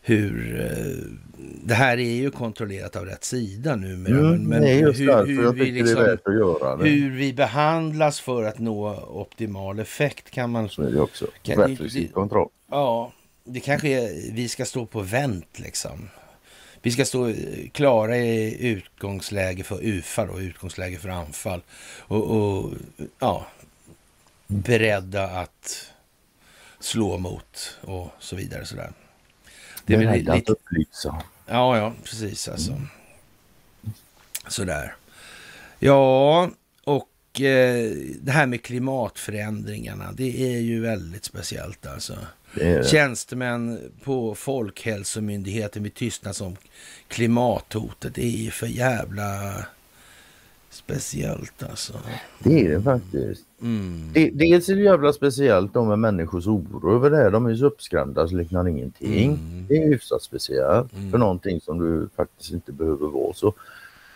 Hur... eh, Det här är ju kontrollerat av rätt sida numera. Mm, men, just hur, därför hur vi liksom, hur vi behandlas för att nå optimal effekt kan man... Så är det också. Kan- det- Rättvis det- kontroll. Ja, det kanske är, vi ska stå på vänt liksom. Vi ska stå klara i utgångsläge för UFA då, utgångsläge för anfall. Och, och ja, beredda att slå mot och så vidare. Sådär. Det är lite, att upplysa. ja, ja, precis alltså. Sådär. Ja, och eh, det här med klimatförändringarna, det är ju väldigt speciellt alltså. Det är, Tjänstemän på Folkhälsomyndigheten vill tystnas om klimathotet. Det är ju för jävla speciellt alltså. det är det faktiskt. Mm. Det, dels är det jävla speciellt då med människors oro över det här. De är så uppskrämda så liknar ingenting. Mm. Det är hyfsat speciellt Mm. för någonting som du faktiskt inte behöver vara så.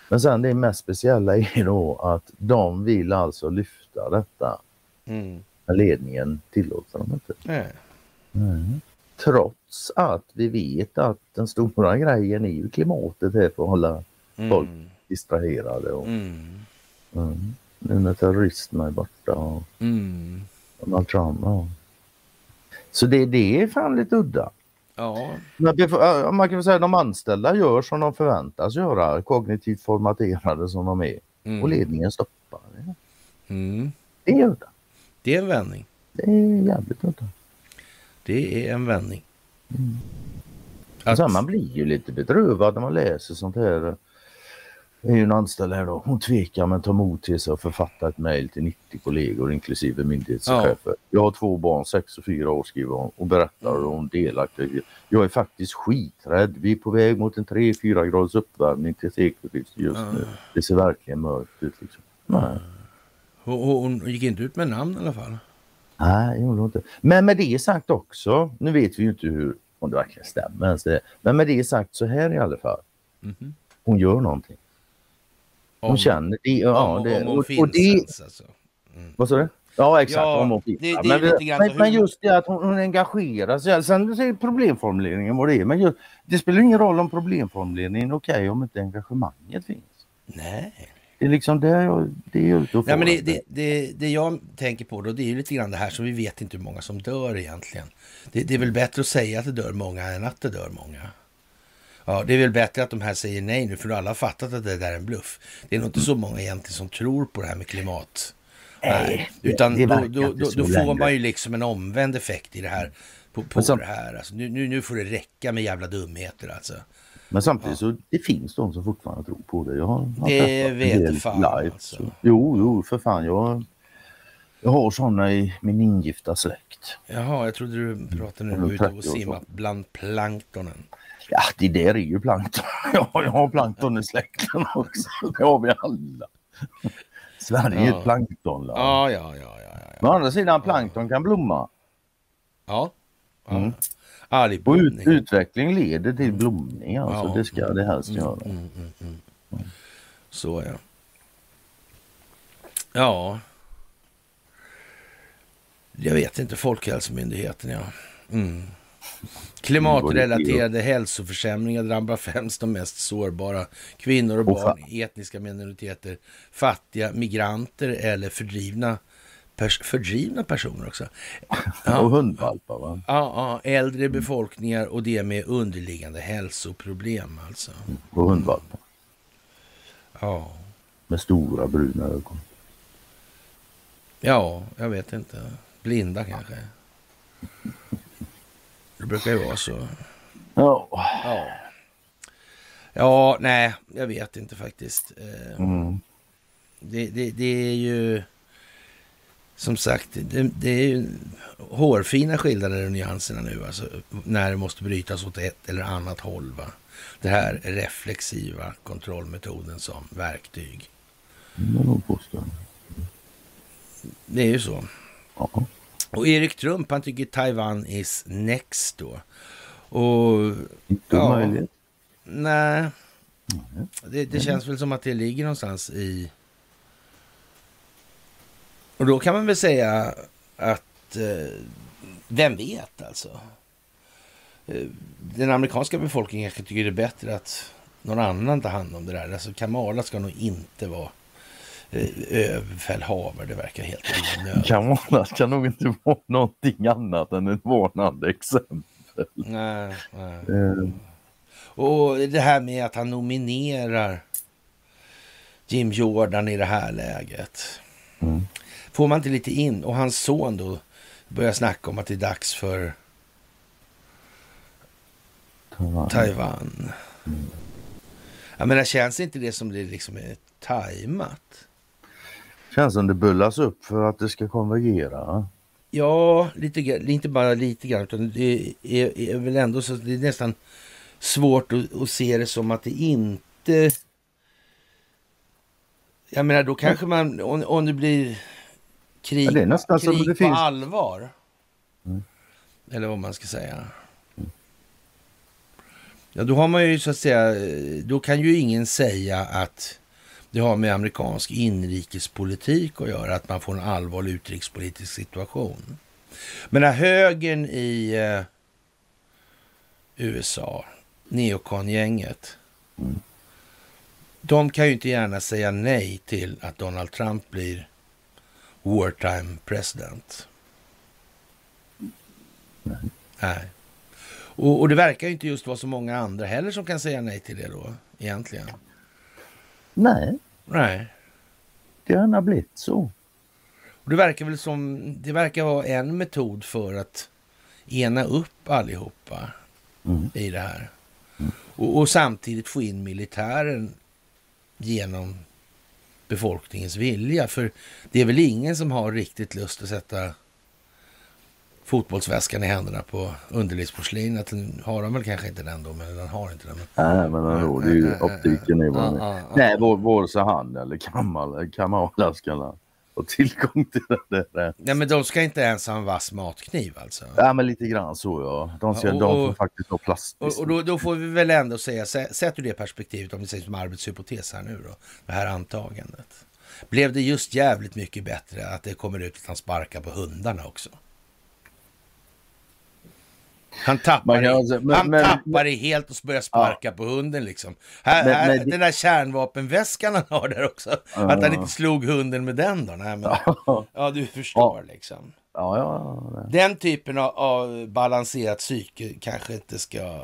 Men sen det mest speciella är då att de vill alltså lyfta detta. Mm. Men ledningen tillåter dem inte. Nej. Trots att vi vet att den stora grejen är ju klimatet här för att hålla Folk. Mm. distraherade. Och, Mm. mm. Nu när terroristerna är borta och Mm. Donald Trump. Ja. Så det, det är fan lite udda. Ja. Man kan väl säga att de anställda gör som de förväntas göra, kognitivt formaterade som de är. Mm. Och ledningen stoppar det. Mm. Det är udda. Det är en vändning. Det är jävligt udda. Det är en vändning. Och Att, Sen man blir ju lite bedrövad när man läser sånt här. Är ju en anställd här då. Hon tvekar men tar mod till sig och författar ett mejl till 90 kollegor inklusive myndighetschefer. Jag har två barn, sex och fyra år skriver hon och berättar om delaktighet. Jag är faktiskt skiträdd. Vi är på väg mot en 3-4 graders uppvärmning till sekelskiftet just nu. Det ser verkligen mörkt ut. Liksom. Nej. hon, hon gick inte ut med namn i alla fall. Nej, det gjorde hon inte. Men med det sagt också, nu vet vi ju inte hur, om det verkligen stämmer ens det. Men med det sagt så här i alla fall. Mhm. Hon gör någonting. Hon Om- känner det. Ja, om, det, om hon och, finns och det, ens alltså. vad sa du? Ja exakt, Ja, hon det- det är men, men, hur- men just det att hon, hon engagerar sig. Sen är problemformuleringen vad det är. Men just, det spelar ingen roll om problemformuleringen är okej om inte engagemanget finns. Nej. Det är liksom det jag, det är ute och Nej, men det, det, det, det jag tänker på då, det är ju lite grann det här som vi vet inte hur många som dör egentligen. Det, det är väl bättre att säga att det dör många än att det dör många. Ja, det är väl bättre att de här säger nej nu, för alla har fattat att det där är en bluff. Det är nog inte så många egentligen som tror på det här med klimat. Nej, det- utan det då, verkar då, då, så då får man ju liksom en omvänd effekt i det här. På, på som- det här. Alltså, nu, nu, nu får det räcka med jävla dumheter alltså. Men samtidigt så det finns de som fortfarande tror på det. Jag har, Det vet fan, live, alltså. så- Jo, jo för fan. Jag, jag har sådana i min ingifta släkt. Jaha, jag trodde du pratade var ute och 30 år simmade bland planktonen. Ja, det där är ju plankton. Ja, jag har plankton i släkten också. Det har vi alla. Sverige är Ja. ett planktonland. Ja, ja, ja, ja. ja. Men å andra sidan, plankton kan blomma. Ja. ja. Mm. Ja, Och ut, utveckling leder till blomning. Alltså. Ja. Det ska det helst göra. Mm, mm, mm. Så ja. Ja. Jag vet inte, Folkhälsomyndigheten ja. Mm. Klimatrelaterade hälsoförsämringar drabbar främst de mest sårbara. Kvinnor och barn, etniska minoriteter, fattiga, migranter eller fördrivna pers fördrivna personer också. Ja. och hundvalpar va? Ja, ja, äldre befolkningar och det med underliggande hälsoproblem alltså. Och hundvalpar. Ja. Med stora bruna ögon. Ja, jag vet inte. Blinda kanske. Det brukar ju vara så. Ja. Ja. Ja, nej, jag vet inte faktiskt. Eh, Mm. Det, det, det är ju som sagt, det, det är ju hårfina skillnader och nyanserna nu, alltså när det måste brytas åt ett eller annat håll. Va? Det här reflexiva kontrollmetoden som verktyg. Det är nog. Det är ju så. Ja. Och Erik Trump, han tycker Taiwan is next då. Och Inte Ja. möjligt. nej, det, det känns väl som att det ligger någonstans i... Och då kan man väl säga att, eh, vem vet alltså? Eh, den amerikanska befolkningen kanske tycker det är bättre att någon annan tar hand om det där. Alltså Kamala ska nog inte vara överbefälhavare. Det verkar helt onödigt. Kamala kan nog inte vara någonting annat än ett varnande exempel. Nej, nej. Eh, Och det här med att han nominerar Jim Jordan i det här läget. Mm. Får man inte lite in, och hans son då börjar snacka om att det är dags för Taiwan. Taiwan. Jag menar, känns inte det som det liksom är tajmat? Känns som det bullas upp för att det ska konvergera. Ja, lite, inte bara lite grann, utan det är, är väl ändå så att det är nästan svårt att, att se det som att det inte... Jag menar, då kanske man, om, om det blir krig, Ja, det är nästan som krig det på finns- allvar. Mm. Eller vad man ska säga. Ja, då har man ju så att säga, då kan ju ingen säga att det har med amerikansk inrikespolitik att göra, att man får en allvarlig utrikespolitisk situation. Men när högern i eh, USA, neokongänget, Mm. de kan ju inte gärna säga nej till att Donald Trump blir wartime president. Nej. Nej. Och, och det verkar ju inte just vara så många andra heller som kan säga nej till det då, egentligen. Nej, Nej. det har blivit så. Och det verkar väl som, det verkar vara en metod för att ena upp allihopa Mm. i det här. Och, och samtidigt få in militären genom befolkningens vilja. För det är väl ingen som har riktigt lust att sätta fotbollsväskan i händerna på underlivsporslinet. Den har de väl kanske inte den då, men den har inte den. Nej, men ändå, det är ju optiken i vad den Ja, ja. Nej, vår- vare sig han eller Kamala, Kamala ska ha tillgång till det där. Nej, men de ska inte ens ha en vass matkniv alltså. Ja, men lite grann så ja. De, ska, Ja, och- de får och- faktiskt ha plast. Och, och då, då får vi väl ändå säga, sä- sett ur det perspektivet, om vi säger som arbetshypotes här nu då, det här antagandet. Blev det just jävligt mycket bättre att det kommer ut att han sparkar på hundarna också? Han tappar, kan alltså- men- han men- tappar det helt och börjar sparka på hunden liksom. Här, Men- här, men Den där kärnvapenväskan han har där också. Ja. Att han inte slog hunden med den då. Nej, men, Ja, ja, du förstår liksom. ja, ja. Den typen av, av balanserat psyke kanske inte ska...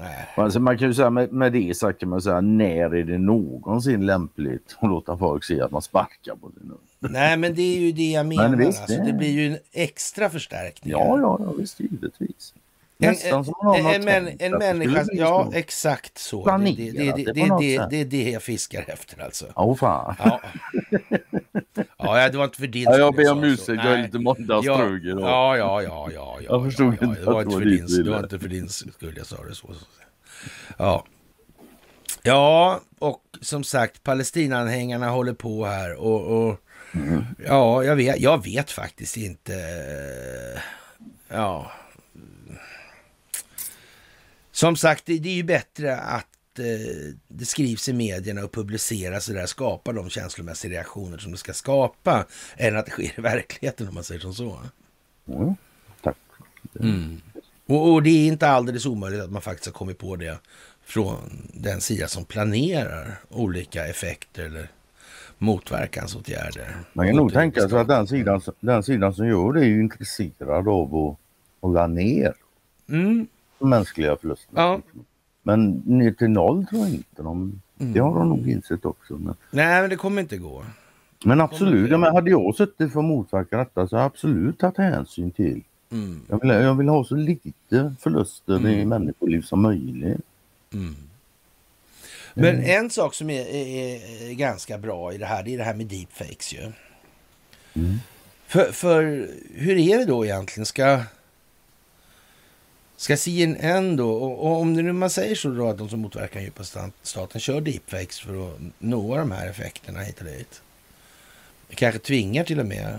Nej. Alltså man kan ju säga med, med det sagt kan man säga när är det någonsin lämpligt att låta folk se att man sparkar på sin hund? Nej, men det är ju det jag menar. visst, alltså, det- det blir ju en extra förstärkning. Ja, ja, ja visst givetvis. En, Nästan som man en, en, tänkt en det människa, ja exakt så. Det, det, det, det det, är det jag fiskar efter alltså. Åh fan. Ja. ja, det var inte för din Ja, jag skull ber om ursäkt, jag är lite måndagsdrug ja, ja, ja, ja, ja, ja. Jag förstod inte Det var att inte det för var din, ditt det var inte för din skull jag sa det så. Ja. Ja, och som sagt, Palestinaanhängarna håller på här och, och Mm. ja, jag vet, jag vet faktiskt inte. Ja. Som sagt, det, det är ju bättre att eh, det skrivs i medierna och publiceras och där skapar de känslomässiga reaktioner som det ska skapa än att det sker i verkligheten om man säger som så. Mm. Tack. Och, och det är inte alldeles omöjligt att man faktiskt har kommit på det från den sida som planerar olika effekter eller motverkansåtgärder. Man kan nog tänka sig att den sidan, den sidan som gör det är ju intresserad av att hålla ner mm. Mänskliga förluster. Ja. Men ner till noll tror jag inte. De, Mm. Det har de nog insett också. Men, Nej, men det kommer inte gå. men absolut, ja, men hade jag suttit för att motverka detta så hade jag absolut tagit hänsyn till. Mm. Jag vill, jag vill ha så lite förluster i människoliv som möjligt. Mm. Men en sak som är, är, är ganska bra i det här, det är det här med deepfakes ju. Mm. För, för hur är det då egentligen? Ska, ska CNN då, och, om det nu man säger så då att de som motverkar djupa staten kör deepfakes för att nå de här effekterna hit och dit. Kanske tvingar till och med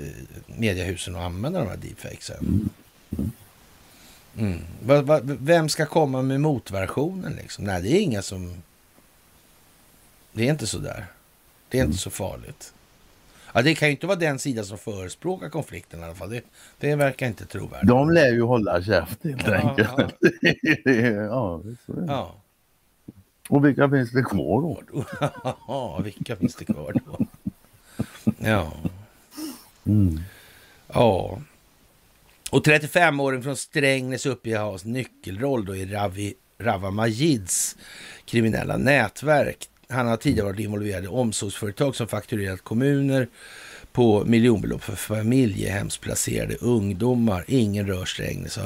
eh, mediehusen att använda de här deepfakesen. Mm. Vem ska komma med motversionen liksom? Nej, det är inga som... Det är inte så där. Det är inte så farligt. Ja, det kan ju inte vara den sida som förespråkar konflikten i alla fall. Det, det verkar inte trovärdigt. De lär ju hålla käft helt Ja, enkelt. ja. ja. Ja. Och vilka finns det kvar då? Ja, vilka finns det kvar då? Ja. Mm. Ja. Och 35-åring från Strängnäs uppger ha nyckelroll då i Ravi, Rava Majids kriminella nätverk. Han har tidigare varit involverad i omsorgsföretag som fakturerat kommuner på miljonbelopp för familjehemsplacerade ungdomar. Ingen rör Strängnäs.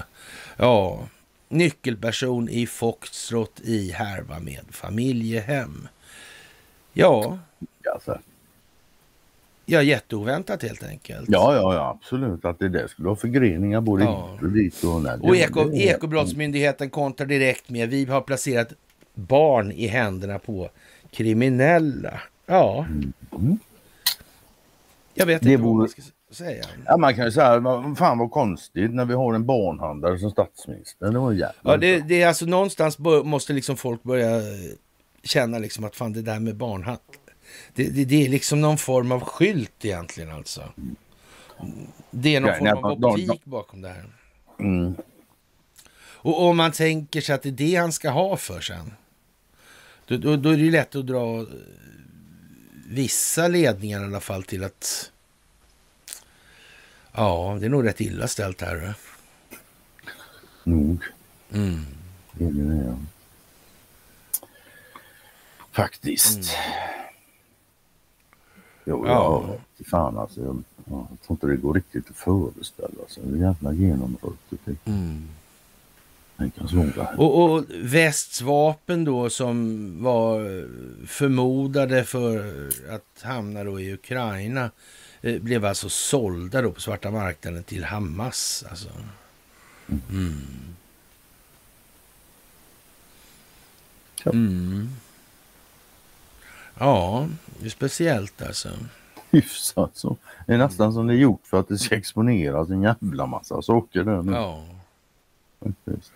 Ja, nyckelperson i Foxtrot i härva med familjehem. Ja, Alltså. ja jätteoväntat helt enkelt. Ja, ja, ja, absolut. Att det där skulle ha förgreningar både Ja. hit och dit. Och, nej, Och Eko, det- Ekobrottsmyndigheten kontrar direkt med vi har placerat barn i händerna på kriminella. Ja, Mm. jag vet Det inte vad vore- man ska säga. Ja, man kan ju säga, vad fan vad konstigt när vi har en barnhandlare som statsminister. Det var jävla Ja, det, det är alltså någonstans måste liksom folk börja eh, känna liksom att fan det där med barnhandel. Det, det, det är liksom någon form av skylt egentligen alltså. Det är någon Ja, form nej, av de- optik bakom det här. Mm. Och om man tänker sig att det är det han ska ha för sen. Då, då, då är det ju lätt att dra vissa ledningar i alla fall till att... Ja, det är nog rätt illa ställt här. Nog. Mm. Det är det, ja. Faktiskt. Jo, Ja. ja. Fan alltså. Jag, ja, jag tror inte det går riktigt att föreställa sig hur jävla genomruttet det Mm. Och, och västs vapen då som var förmodade för att hamna då i Ukraina eh, blev alltså sålda då på svarta marknaden till Hamas. Alltså. Mm. Ja. Mm. Ja, det är speciellt alltså. Hyfsat så. Det är nästan som det är gjort för att det ska exponeras en jävla massa saker där nu. Ja. Faktiskt.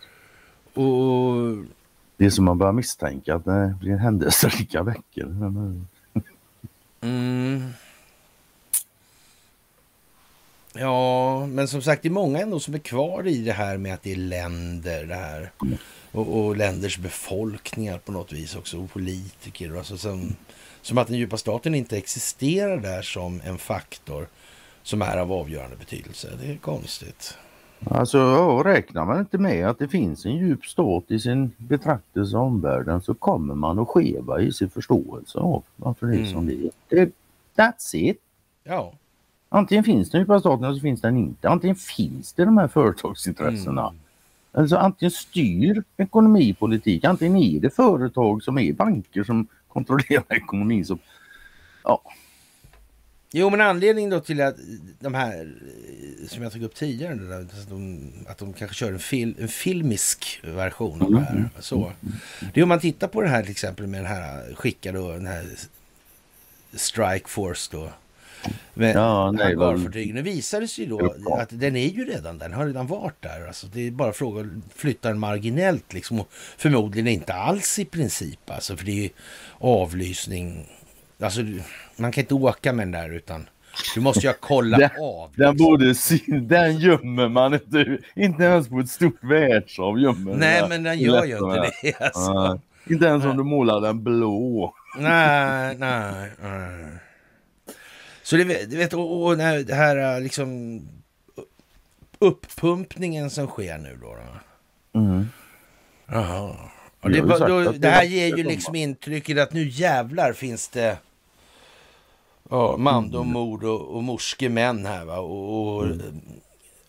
Och Det är som man börjar misstänka att det blir händelserika veckor. Mm. Ja, men som sagt, det är många ändå som är kvar i det här med att det är länder det här. Och, och länders befolkningar på något vis också, och politiker. Alltså som, som att den djupa staten inte existerar där som en faktor som är av avgörande betydelse. Det är konstigt. Alltså ja, räknar man inte med att det finns en djup stat i sin betraktelse av omvärlden så kommer man att skeva i sin förståelse av varför det är som det är. That's it. Ja, Antingen finns den djupa staten eller så finns den inte. Antingen finns det de här företagsintressena. Alltså antingen styr ekonomi politik, antingen är det företag som är banker som kontrollerar ekonomin. Som, ja, Jo, men anledningen då till att de här, eh, som jag tog upp tidigare, det där, att, de, att de kanske kör en, fil, en filmisk version av det här. Så. Det är om man tittar på det här till exempel med den här, skicka då den här Strike Force då. Med Ja, nej, hangarfartygen. Det visade sig ju då att den är ju redan, den har redan varit där. Alltså, det är bara fråga att flytta den marginellt liksom. Och förmodligen inte alls i princip alltså, för det är ju avlysning. Alltså, man kan inte åka med den där utan du måste ju kolla Den- av. den, liksom. borde, den gömmer man inte. Inte ens på ett stort världshav gömmer Nej, den. men den gör ju inte det. Alltså. Ja, inte ens om du målar den blå. nej, nej, nej. Så det, du vet, och, och det här liksom uppumpningen som sker nu då. då. Mm. Jaha. Det, då, det här ger ju liksom intrycket att nu jävlar finns det ja, mandomord och, och morske män här va. Och, och mm.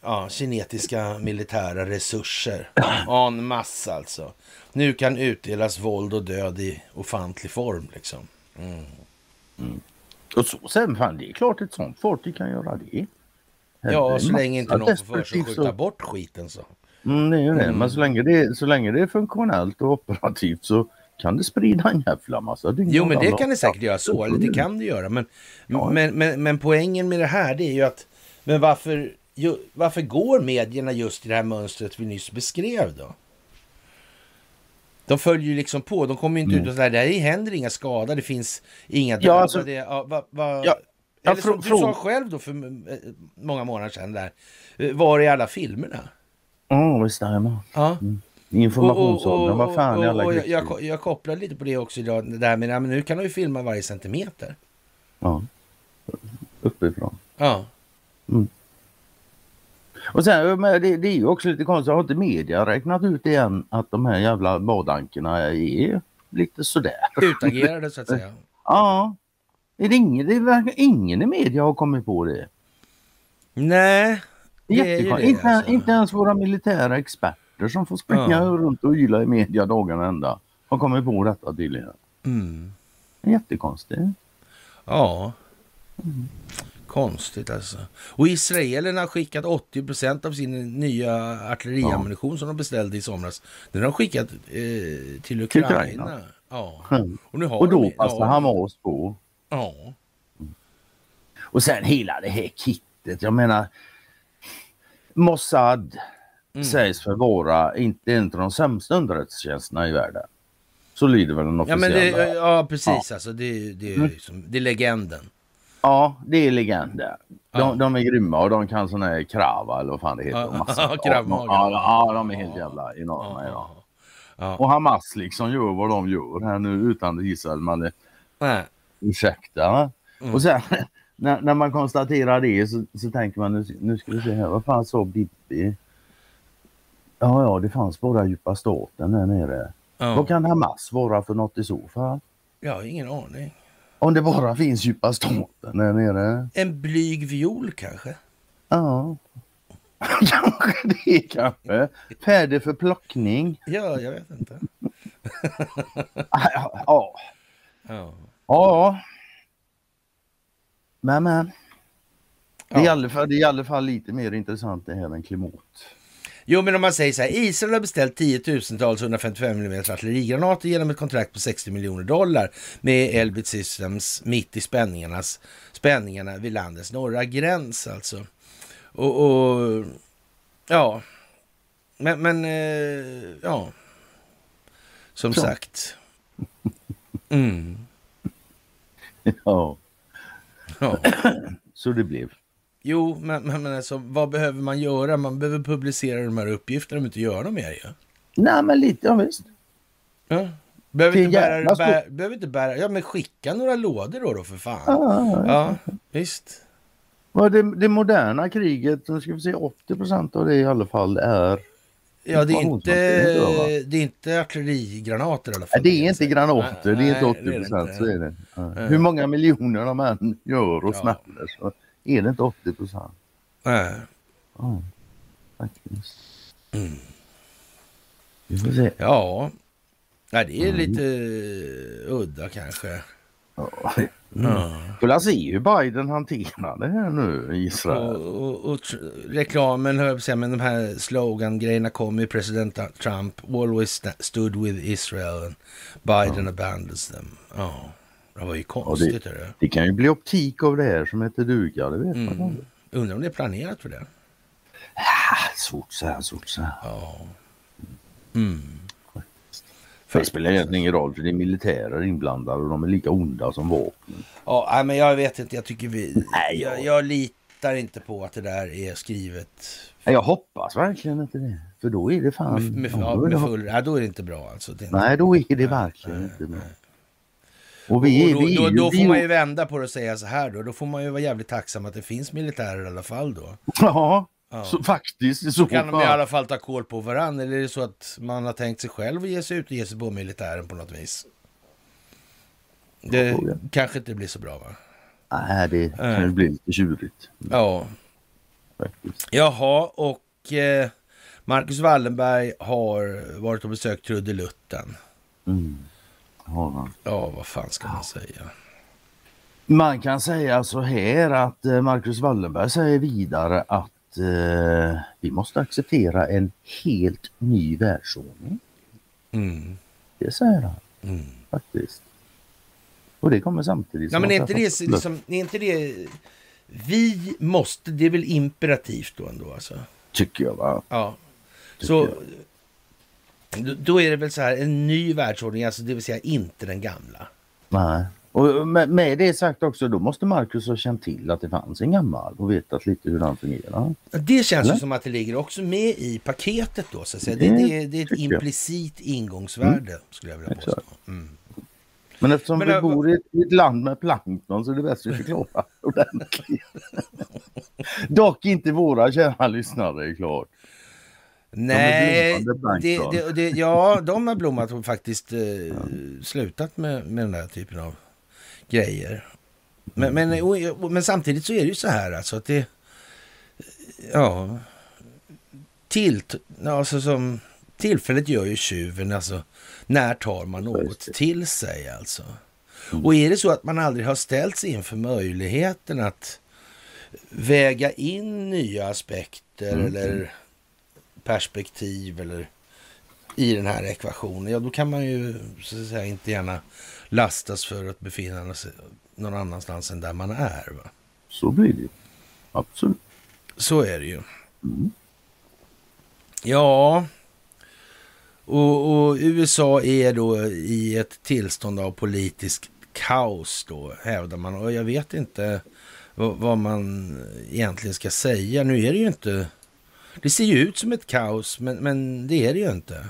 ja, kinetiska militära resurser. En massa alltså. Nu kan utdelas våld och död i ofantlig form liksom. Mm. Mm. Och så, sen fan, det är klart ett sånt fartyg kan göra det. Ja, så länge inte någon får för sig skjuta bort skiten så. Mm, det är det. Mm. Men så länge det, så länge det är funktionellt och operativt så kan det sprida en jävla massa Jo, men det kan det säkert göra så. Eller det kan det göra. Men, ja. men, men, men poängen med det här det är ju att men varför, ju, varför går medierna just i det här mönstret vi nyss beskrev då? De följer ju liksom på. De kommer ju inte mm. ut och säger det händer inga skador, det finns inga döda. Ja, alltså, det, ja, va, va, ja, eller som du sa själv då för många månader sedan där. Eh, var är alla filmerna? Ja, oh, visst stämmer. Ja. Mm. Informationsåldern, vad fan är alla och, jag, jag, jag kopplar lite på det också idag. Det där med, men nu kan de ju filma varje centimeter. Ja. Uppifrån. Ja. Mm. Och sen, det, det är ju också lite konstigt, har inte media räknat ut igen att de här jävla badankerna är lite sådär? Utagerade så att säga. ja. Är det, ingen, det verkar ingen i media har kommit på det. Nej. Det är det, inte, alltså. inte ens våra militära experter som får springa ja. runt och yla i media dagarna ända har kommit på detta tydligen. Mm. Jättekonstigt. Ja. Mm. Konstigt alltså. Och israelerna har skickat 80% av sin nya artilleriammunition ja. som de beställde i somras. Den har de skickat eh, till Ukraina. Ukraina. Ja. Mm. Och, nu har och då de, passar ja. Hamas på. Ja. Och sen hela det här kittet. Jag menar Mossad mm. sägs förvara inte en av de sämsta underrättelsetjänsterna i världen. Så lyder väl den officiella. Ja, men det, ja precis. Ja. Alltså, det, det, är liksom, det är legenden. Ja, det är legender. De, ja. de är grymma och de kan sån här krava eller vad fan det heter. Ja, massa, ja, ja, de är helt jävla enorma ja, ja. Och Hamas liksom gör vad de gör här nu utan Israel. Man är, ursäkta. Mm. Och sen när, när, man konstaterar det så, så tänker man nu, nu ska vi se här, vad fan sa Bibi? Ja, ja, det fanns bara djupa staten där nere. Ja. Vad kan Hamas vara för något i så fall? Jag har ingen aning. Om det bara finns djupa staten där nere? En blyg viol kanske? Ja. kanske det kanske. Färdig för plockning? Ja, jag vet inte. ja. ja. Ja. Men men. Det är, ja. i alla fall, det är i alla fall lite mer intressant det här än klimat. Jo, men om man säger så här, Israel har beställt tiotusentals 155 mm artillerigranater genom ett kontrakt på 60 miljoner dollar med Elbit Systems mitt i spänningarnas, spänningarna vid landets norra gräns alltså. Och, och ja, men, men eh, ja, som så. sagt. Mm. Ja. ja. Så det blev. Jo, men, men, alltså, vad behöver man göra? Man behöver publicera de här uppgifterna om inte göra något mer ju. Nej, men lite, ja visst. Ja. Behöver inte, bära, bär, behöver inte bära, ja men skicka några lådor då, då för fan. Ja, ja visst. Ja, det, det moderna kriget, nu ska vi se 80% av det i alla fall är Ja, det är inte, det är inte artillerigranater i alla fall. Nej, det är inte granater, nej, det är inte 80 procent. Så är det. Ja. Hur många miljoner de än gör och ja. smäller så är det inte 80 procent. Nej. Ja, faktiskt. Mm. Vi får se. Ja, Nej, det är mm. lite udda kanske. Ja. Mm. Får se hur Biden hanterar det här nu i Israel. Och, och, och reklamen, hör jag men de här slogan-grejerna kommer ju. President Trump always stood with Israel and Biden ja. abandons them. Ja, det var ju konstigt. Ja, det, det, kan ju bli optik av det här som heter duga, det vet mm. man. Undrar om det är planerat för det? Ja, svårt att säga, svårt säga. Ja. Mm. För det spelar egentligen ingen roll för det är militärer inblandade och de är lika onda som vapen. Ja, men jag vet inte. Jag tycker vi... Nej, jag, jag litar inte på att det där är skrivet. Jag hoppas verkligen inte det. För då är det fan... Med, med, ja, med full, ja, då är det inte bra alltså. Inte nej, då är det verkligen nej, inte bra. Och vi, och då, vi, då, då vi, får man ju vända på det och säga så här då. Då får man ju vara jävligt tacksam att det finns militärer i alla fall då. Ja, Ja. så, faktiskt så Kan de i alla fall ta koll på varandra? Eller är det så att man har tänkt sig själv att ge sig ut och ge sig på militären på något vis? Det kanske inte blir så bra va? Nej, det kan ju bli lite tjurigt. Ja. Faktiskt. Jaha, och eh, Marcus Wallenberg har varit och besökt Trudelutten. Mm. Man. Ja, vad fan ska man säga? Man kan säga så här att eh, Marcus Wallenberg säger vidare att eh, vi måste acceptera en helt ny världsordning. Mm. Det säger han Mm. faktiskt. Och det kommer samtidigt. Ja, men är inte, jag det, liksom, är inte det... Vi måste, det är väl imperativt då ändå alltså? Tycker jag va. Ja. Tycker Så då, då är det väl så här en ny världsordning, alltså det vill säga inte den gamla. Nej. Och med, med det sagt också, då måste Marcus ha känt till att det fanns en gammal och vetat lite hur den fungerar. Det känns ju Eller? som att det ligger också med i paketet då så att säga. Det, Det det, det är ett tycker jag. implicit ingångsvärde skulle jag vilja påstå. Mm. Men eftersom Men vi det- bor i ett, i ett land med plankton så är det bäst att förklara ordentligt. Dock inte våra kära lyssnare är klart. Nej, blommande det, det, ja, de har blommat och faktiskt eh, slutat med, med den där typen av grejer. Men, men, och, men samtidigt så är det ju så här alltså att det... Ja... Till, alltså som, tillfället gör ju tjuven, alltså när tar man något till sig alltså? Mm. Och är det så att man aldrig har ställts inför möjligheten att väga in nya aspekter Mm. eller perspektiv eller i den här ekvationen, ja då kan man ju så att säga inte gärna lastas för att befinna sig någon annanstans än där man är. Va? Så blir det. Absolut. Så är det ju. Mm. Ja, och, och USA är då i ett tillstånd av politisk kaos då, hävdar man. Och jag vet inte vad, vad man egentligen ska säga. Nu är det ju inte... Det ser ju ut som ett kaos, men, men det är det ju inte.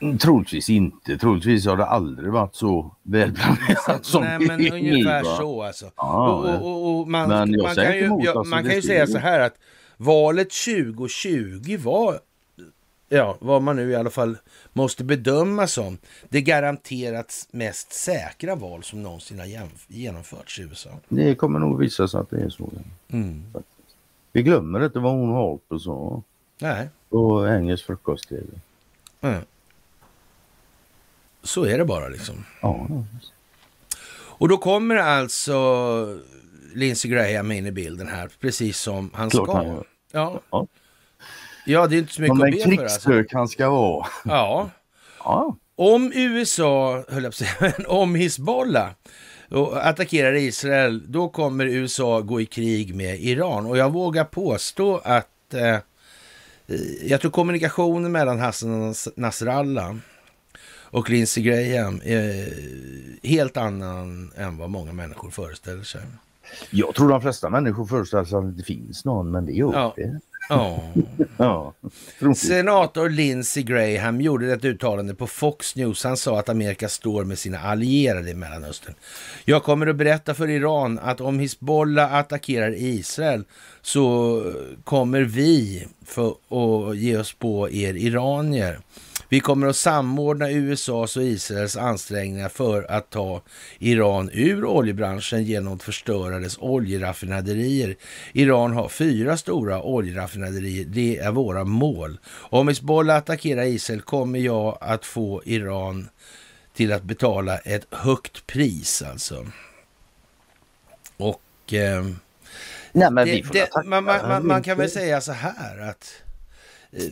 Mm, Troligtvis inte. Troligtvis har det aldrig varit så välplanerat som Nej, men det ungefär va? så alltså. Ja, och, och, och, man, men jag man kan ju, emot, alltså, man kan ju säga så här att valet 2020 var, ja, vad man nu i alla fall måste bedöma som det garanterat mest säkra val som någonsin har genomförts i USA. Det kommer nog visa sig att det är så. Mm. Vi glömmer inte vad hon Harper sa Nej, på engelsk frukost-tv. mm. så är det bara liksom. Ja, Och då kommer alltså Lindsey Graham in i bilden här, precis som han Klart ska. han. Ja. Ja. ja, det är inte så mycket som att en be för. Alltså. krigshök han ska vara. Ja, Ja, om USA, höll jag på att säga, om Hizbollah och attackerar Israel, då kommer USA gå i krig med Iran. Och jag vågar påstå att eh, jag tror kommunikationen mellan Hassan Nasrallah och Lindsey Graham är helt annan än vad många människor föreställer sig. jag tror de flesta människor föreställer sig att det finns någon, men det gör Ja. det. Ja. Ja. Senator Lindsey Graham gjorde ett uttalande på Fox News. Han sa att Amerika står med sina allierade i Mellanöstern. Jag kommer att berätta för Iran att om Hizbollah attackerar Israel så kommer vi för att ge oss på er iranier. Vi kommer att samordna USAs och Israels ansträngningar för att ta Iran ur oljebranschen genom att förstöra dess oljeraffinaderier. Iran har fyra stora oljeraffinaderier. Det är våra mål. Om Hizbollah attackerar Israel kommer jag att få Iran till att betala ett högt pris alltså. Och... Eh, Nej, men vi det, får det, attackera man, man, man, man kan väl säga så här att... Eh,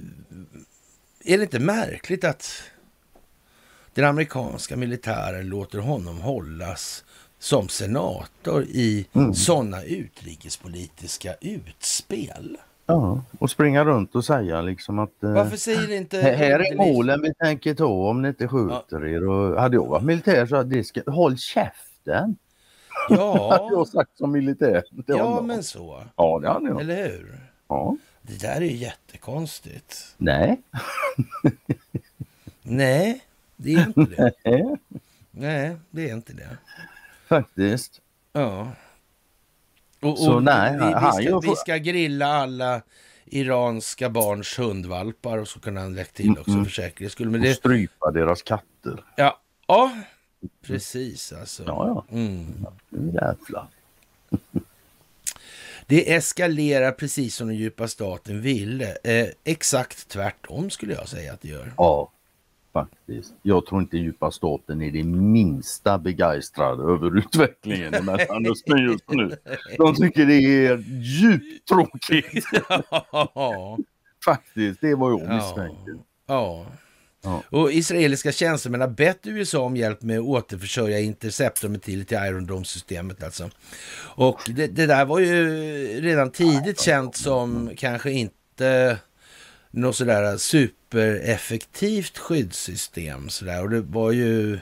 är det inte märkligt att den amerikanska militären låter honom hållas som senator i Mm. sådana utrikespolitiska utspel? Ja, och springa runt och säga liksom att eh, Varför säger inte... här här är målen vi tänker ta om ni inte skjuter er. Och hade jag varit militär så hade det ska, håll käften. Ja, jag sagt som militär. till ja men så. ja det hade jag. Eller hur? Ja. Det där är ju jättekonstigt. Nej. Nej, det är inte det. Nej. Nej, det är inte det. Faktiskt. Ja. Och, Så och nej, vi, vi, ska, vi ska grilla alla iranska barns hundvalpar och så kunde han lägga till också Mm, för säkerhets skull. Men Och det, strypa deras katter. ja, ja, precis alltså. Ja, ja. Mm. Jävlar. Det eskalerar precis som den djupa staten ville. Eh, exakt tvärtom skulle jag säga att det gör. Ja, faktiskt. Jag tror inte djupa staten är det minsta begeistrade över utvecklingen i Mellanöstern just nu. De tycker det är djupt tråkigt. ja, Faktiskt, det var jag Ja. misstänkte. ja. Ja. Och israeliska tjänstemän har bett USA om hjälp med att återförsörja Interceptor-missiler till Iron Dome-systemet alltså. Och det, det där var ju redan tidigt känt som kanske inte något sådär supereffektivt skyddssystem sådär. Och det var ju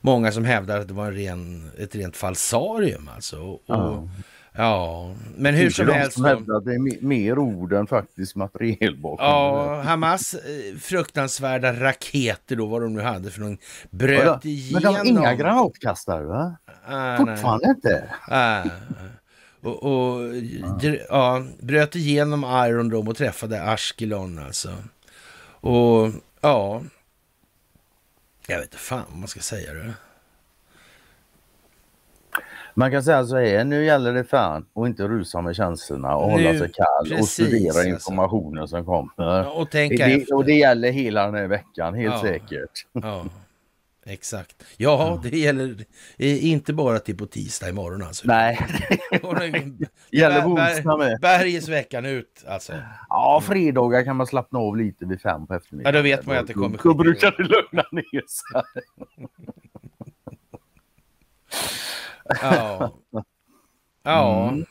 många som hävdade att det var en ren, ett rent falsarium alltså. Och, Ja. Ja, men hur som helst. som hävdar att det är me- mer ord än faktiskt materiel bakom. Ja, Hamas eh, fruktansvärda raketer då, vad de nu hade för någon, bröt Ja, Men igenom. de har inga granatkastare va? Ah, nej. Fortfarande inte. Ah. Och, och dr- ja, bröt igenom Iron Dome och träffade Ashkelon alltså. Och ja, jag vet inte fan vad man ska säga det. Man kan säga så här, nu gäller det fan att inte rusa med känslorna och Nu, hålla sig kall och precis, studera alltså. informationen som kommer. Och tänka det, och det gäller hela den här veckan, helt Ja. säkert. Ja, exakt. Ja, det gäller inte bara till på tisdag imorgon alltså. Nej, Och det- gäller på onsdag med. Bergets ut alltså. Ja, fredagar kan man slappna av lite vid fem på eftermiddagen. Ja, då vet man ju att det kommer Då brukar det lugna ner sig. Ja. Ja, Mm.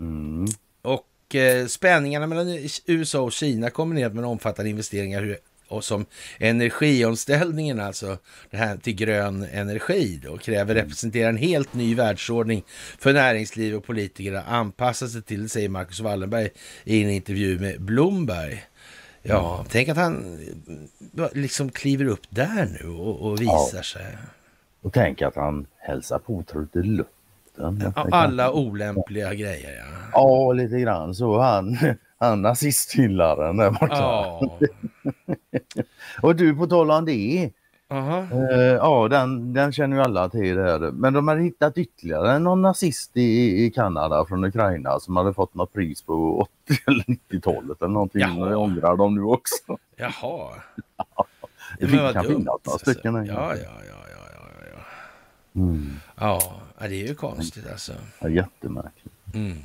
Mm. och eh, spänningarna mellan USA och Kina kombinerat med omfattande investeringar och som energiomställningen, alltså det här till grön energi då, kräver representerar en helt ny världsordning för näringsliv och politiker att anpassa sig till, säger Marcus Wallenberg i en intervju med Bloomberg. Ja, tänk att han eh, liksom kliver upp där nu och, och visar sig. Och tänk att han hälsar på Trutte Luften. Ja, Alla olämpliga grejer, ja. Ja, lite grann så. Han, han nazisthyllaren där borta. Ja. Och du, på tal om det. Aha. Eh, ja, den, den känner ju alla till. Det här. Men de hade hittat ytterligare någon nazist i, i Kanada från Ukraina som hade fått något pris på 80 eller 90-talet eller någonting. Jaha. Det ångrar de nu också. Jaha. Det Men vad kan dumt, finnas några stycken. Ja, ja, ja, ja, ja, ja. Mm. Ja, ja, det är ju konstigt alltså. Ja, jättemärkligt. Mm.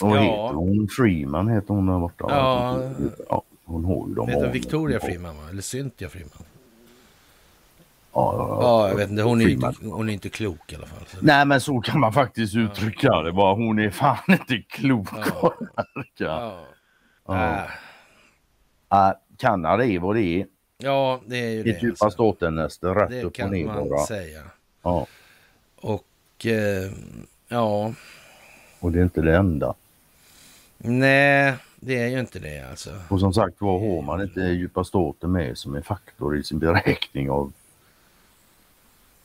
Och Ja. heter hon Freeman heter hon där borta. Ja. ja hon har ju de Heter hon. Victoria Freeman va? Eller Cynthia Freeman? Ja, ja, Ja, jag vet inte. Hon är, inte, hon är inte klok i alla fall. Nej men så kan man faktiskt uttrycka det. Bara, hon är fan inte klok. Ja. Ja. Ja. Äh. Ja, Kanada är vad det är. Ja, det är ju Det är det. djupa Alltså. ståtenäste rätt Det upp och kan ner man bara. säga. Ja, Och eh, ja, och det är inte det enda. nej, det är ju inte det alltså. Och som sagt var har man inte djupa ståten med som en faktor i sin beräkning av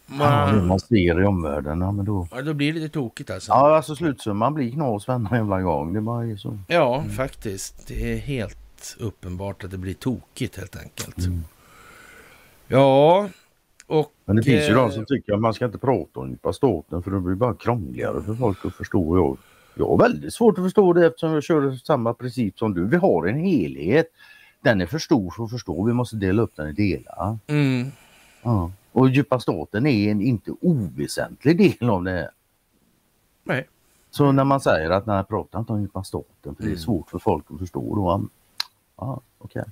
ja, det Man, man ser i omvärlden. Ja, men då... ja, då blir det lite tokigt alltså. ja alltså slutsumman blir knas varenda jävla gång. Det bara är så. Ja, faktiskt. Det är helt uppenbart att det blir tokigt helt enkelt. Mm. Ja, och... Men det finns ju eh, de som tycker att man ska inte prata om staten för det blir bara krångligare för folk att förstå. Jag, jag har väldigt svårt att förstå det eftersom jag kör samma princip som du. Vi har en helhet. Den är för stor för att förstå. Vi måste dela upp den i delar. Mm, Ja. Och djupa staten är en inte oväsentlig del av det här. nej. Så när man säger att nej, prata inte om djupa staten för det är Mm. svårt för folk att förstå. Då, ja, okej.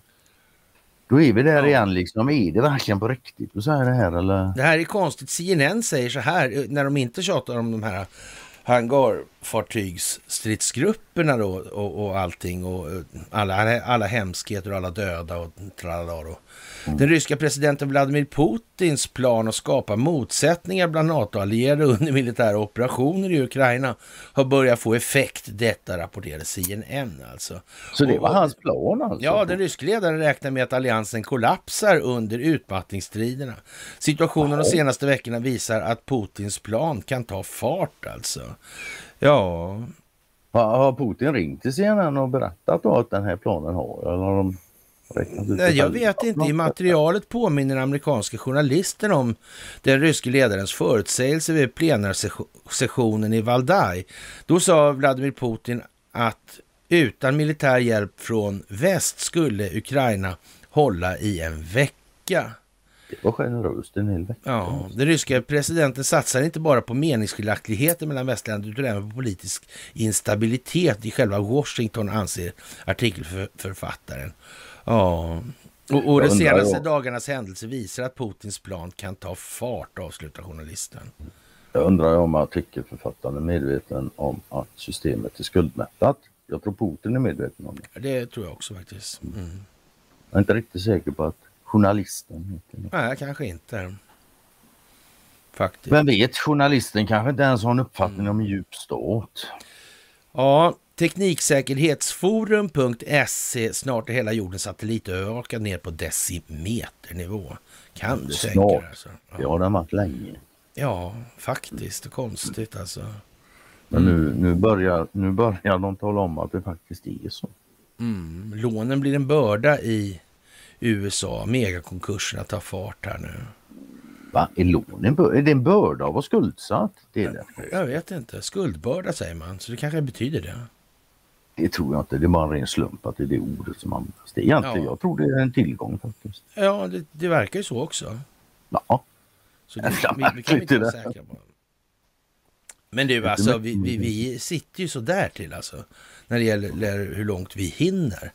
Då är vi där Ja. igen liksom. Är det verkligen på riktigt att säga det här eller? Det här är konstigt. CNN säger så här, när de inte tjatar om de här fartygsstridsgrupperna då och, och allting och eh, alla, alla hemskheter och alla döda och tralala. Mm. Den ryska presidenten Vladimir Putins plan att skapa motsättningar bland NATO-allierade under militära operationer i Ukraina har börjat få effekt. Detta rapporterade CNN alltså. Så det var och, hans plan alltså? Ja, den ryske ledaren räknar med att alliansen kollapsar under utmattningsstriderna. Situationen de senaste veckorna visar att Putins plan kan ta fart alltså. Ja. Har Putin ringt till CNN och berättat då att den här planen har? Eller har de Nej, jag vet inte. I materialet påminner amerikanska journalister om den ryske ledarens förutsägelse vid plenarsessionen i Valdaj. Då sa Vladimir Putin att utan militär hjälp från väst skulle Ukraina hålla i en vecka. Det var generöst en hel vecka. Ja, den ryska presidenten satsar inte bara på meningsskiljaktigheter mellan västländer utan även på politisk instabilitet i själva Washington, anser artikelförfattaren. Ja, och, och de senaste jag... dagarnas händelse visar att Putins plan kan ta fart, avslutar journalisten. Jag undrar om artikelförfattaren är medveten om att systemet är skuldmättat. Jag tror Putin är medveten om det. Det tror jag också faktiskt. Mm. Jag är inte riktigt säker på att journalisten Nej, kanske inte. Faktiskt. Vem vet, journalisten kanske inte ens har en uppfattning mm. om djup stat. Ja, Tekniksäkerhetsforum.se, snart är hela jordens satellitövervakad ner på decimeternivå. Kan du tänka dig? Alltså. Ja. Det har varit länge. Ja, faktiskt. Konstigt alltså. Men nu, nu, börjar, nu börjar de tala om att det faktiskt är så. Mm. Lånen blir en börda i USA. Megakonkurserna tar fart här nu. Va? Är lånen är det en börda att vara skuldsatt? Det är det. Jag vet inte. Skuldbörda säger man, så det kanske betyder det. Det tror jag inte. Det är bara en ren slump att det är det ordet som används. Det är egentligen, ja. Jag tror det är en tillgång faktiskt. Ja, det, det verkar ju så också. Ja. Så det, vi, vi kan inte vara säkra på. Men du, alltså vi, vi, vi sitter ju så där till alltså. När det gäller hur långt vi hinner.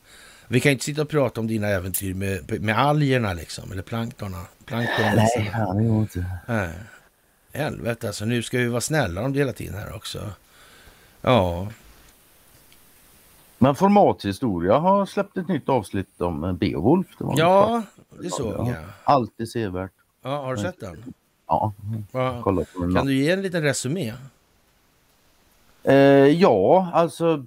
Vi kan inte sitta och prata om dina äventyr med, med algerna liksom, eller planktorna. planktorna Nej, fan, det går inte. Nej. Helvete alltså, nu ska vi vara snälla om det hela tiden här också. Ja, men Formathistoria har släppt ett nytt avsnitt om Beowulf. Det ja, det såg jag. Alltid sevärt. Ja, har du sett den? Ja. ja. Kolla på den kan du ge en liten resumé? Eh, ja, alltså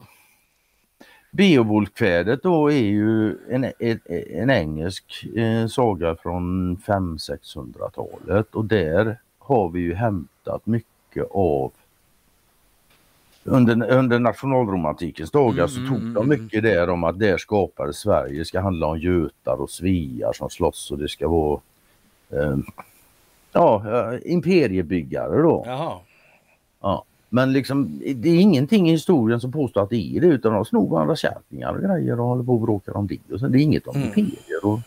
Beowulfkvädet då är ju en, en, en engelsk eh, saga från 500-600-talet och där har vi ju hämtat mycket av under, under nationalromantikens dagar så tog de mm. mycket där om att där skapades Sverige. Det ska handla om götar och svear som slåss och det ska vara eh, ja, imperiebyggare då. Jaha. Ja. Men liksom, det är ingenting i historien som påstår att det är det utan de snor varandra kärringar och grejer och håller på och bråkar om det. Och så, det är inget om mm. imperier. Och,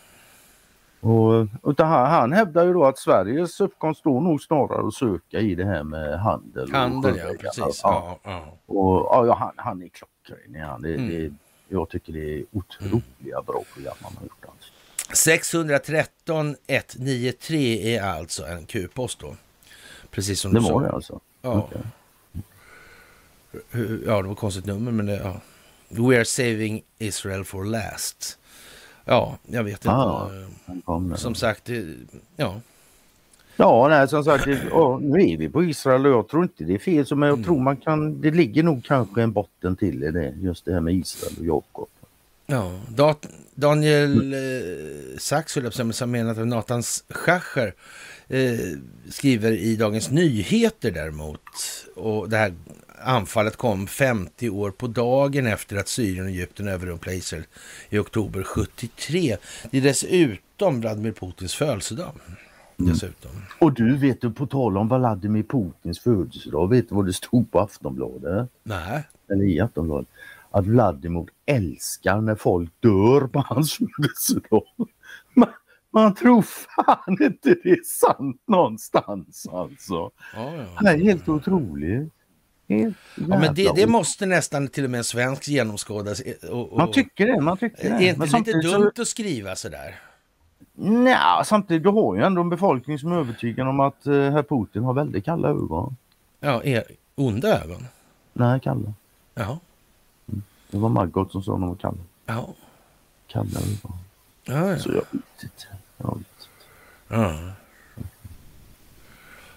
och, utan han, han hävdar ju då att Sveriges uppkomst står nog snarare att söka i det här med handel. Handel, ja precis. Ja, ja. Och, ja, han, han är klockren. Ja. Det, mm. det, jag tycker det är otroliga bra program han har gjort. Alltså. 613 193 är alltså en Q-post då. Precis som det du sa. Det var det alltså? Ja. Okay. Ja, det var konstigt nummer men det, ja. We are saving Israel for last. Ja, jag vet inte. Ah, som sagt, ja. Ja, nej, som sagt, det, nu är vi på Israel och jag tror inte det är fel. Men jag mm. tror man kan, det ligger nog kanske en botten till i det, just det här med Israel och Jakob. Ja, Daniel eh, Sachs, som menar att Nathan Schacher eh, skriver i Dagens Nyheter däremot. Och det här Anfallet kom 50 år på dagen efter att Syrien och Egypten överrumplade Israel i oktober 73. Det är dessutom Vladimir Putins födelsedag. Mm. Dessutom. Och du vet du på tal om Vladimir Putins födelsedag, vet du vad det stod på Aftonbladet? Nej. Eller i Aftonbladet. Att Vladimir älskar när folk dör på hans födelsedag. Man, man tror fan inte det är sant någonstans alltså. Ja, ja. Han är helt otrolig. Ja, men det, det, måste nästan till och med en svensk genomskåda. Och, och, man tycker det. Man tycker det. Är inte lite dumt så... att skriva sådär? Nej, samtidigt du har ju ändå en befolkning som är övertygad om att uh, herr Putin har väldigt kalla ögon. Ja, är onda ögon? Nej, Kalle. Jaha. Det var Margot som sa att de var Kalle. Ja. Var bra. Ja, ja. Så jag vet inte. Jag vet inte. Ja.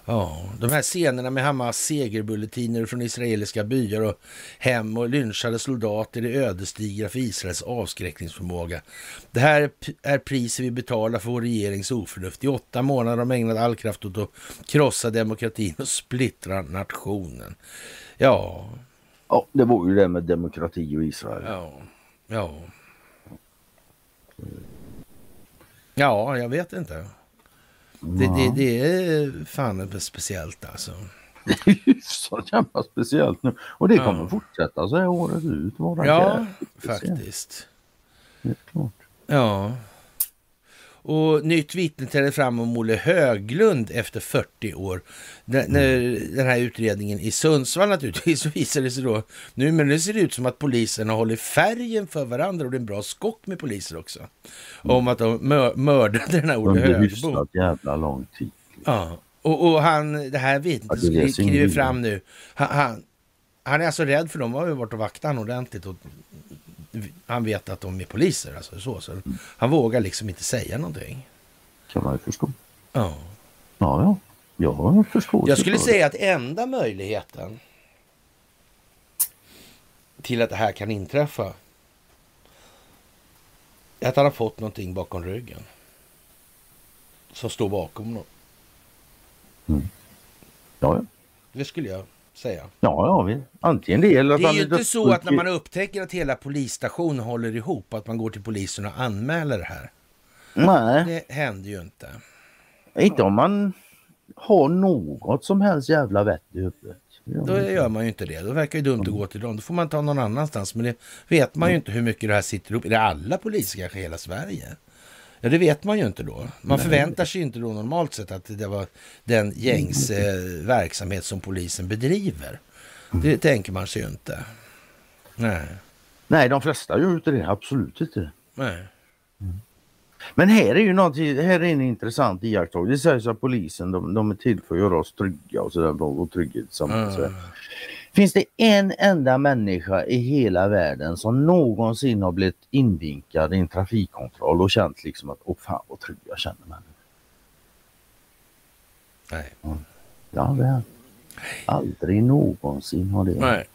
Ja, de här scenerna med Hamas segerbulletiner från israeliska byar och hem och lynchade soldater är ödesdigra för Israels avskräckningsförmåga. Det här är priset vi betalar för vår regerings oförnuft. I åtta månader har de ägnat all kraft åt att krossa demokratin och splittra nationen. Ja, Ja, det var ju det med demokrati och Israel. ja, ja. Ja, jag vet inte. Det, det, det är fan speciellt alltså. Det är hyfsat jävla speciellt nu. Och det Ja. kommer fortsätta så här året ut. Ja, faktiskt. Helt klart. Ja. Och nytt vittne trädde fram om Olle Höglund efter 40 år. När, när den här utredningen i Sundsvall naturligtvis så visade det sig då nu, men det ser ut som att polisen har hållit färgen för varandra och det är en bra skock med poliser också. Om att de mör, mördade den här Olle Under Högbo. hyfsat jävla lång tid. Ja, och, och han, det här vittnet Ja, det det skriver fram nu. Han, han, han är alltså rädd för de har ju varit och vaktat honom ordentligt. Och han vet att de är poliser. Alltså, så, så. Han vågar liksom inte säga någonting. Kan man ju förstå. Ja. Ja, ja. Jag förstår. Jag skulle säga att enda möjligheten till att det här kan inträffa är att han har fått någonting bakom ryggen. Som står bakom honom. Ja, ja. Det skulle jag säga. Ja, ja, vi. antingen det eller Det är ju inte så att när man upptäcker att hela polisstationen håller ihop, att man går till polisen och anmäler det här. Nej, Det händer ju inte. inte om man har något som helst jävla vett i huvudet. Då gör man ju inte det. Då verkar det dumt att gå till dem. Då får man ta någon annanstans. Men det vet man ju inte hur mycket det här sitter ihop. Är det alla poliser kanske i hela Sverige? Ja, det vet man ju inte då. Man förväntar sig inte då normalt sett att det var den gängs eh, verksamhet som polisen bedriver. Det tänker man sig ju inte. Nej, Nej, de flesta gör ju inte det. Absolut inte. nej. Men här är ju något, här är en intressant iakttagelse. Det sägs att polisen de, de är till för att göra oss trygga och sådär. Och trygghet samhället. här. Finns det en enda människa i hela världen som någonsin har blivit invinkad i en trafikkontroll och känt liksom att åh fan vad trygg jag känner mig. nej. Ja, det är. Aldrig någonsin har det. nej.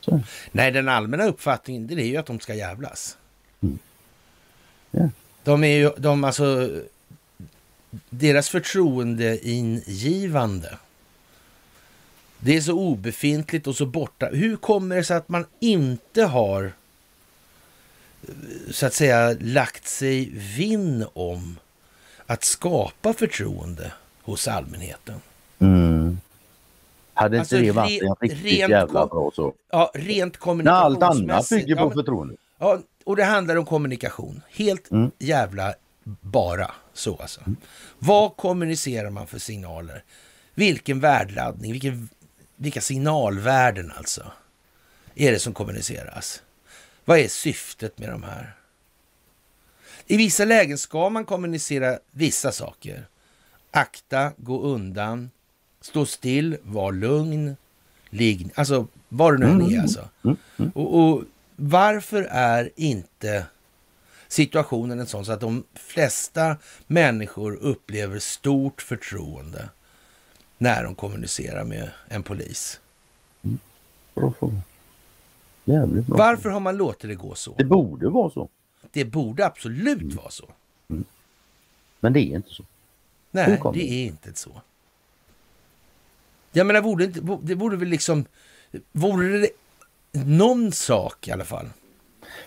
Så. Nej, den allmänna uppfattningen det är ju att de ska jävlas. Mm. Ja. De är ju, de alltså, deras förtroendeingivande. Det är så obefintligt och så borta. Hur kommer det sig att man inte har så att säga lagt sig vinn om att skapa förtroende hos allmänheten? Mm. Hade inte Alltså, det varit en riktigt rent jävla bra så? Ja, rent När allt annat kommunikationsmässigt. bygger på Ja, men- förtroende. Ja, och det handlar om kommunikation. Helt Mm. jävla bara så alltså. Vad kommunicerar man för signaler? Vilken värdeladdning, vilken, vilka signalvärden alltså är det som kommuniceras? Vad är syftet med de här? I vissa lägen ska man kommunicera vissa saker. Akta, gå undan, stå still, var lugn, ligg, alltså vad det nu än är alltså. Mm, mm. Och, och varför är inte situationen en sån så att de flesta människor upplever stort förtroende när de kommunicerar med en polis? Bra fråga. Jävligt bra. Varför har man låtit det gå så? Det borde vara så. Det borde absolut vara så. Men det är inte så. Nej, det det? är inte så. Jag menar, borde inte, det borde väl liksom... Vore det någon sak i alla fall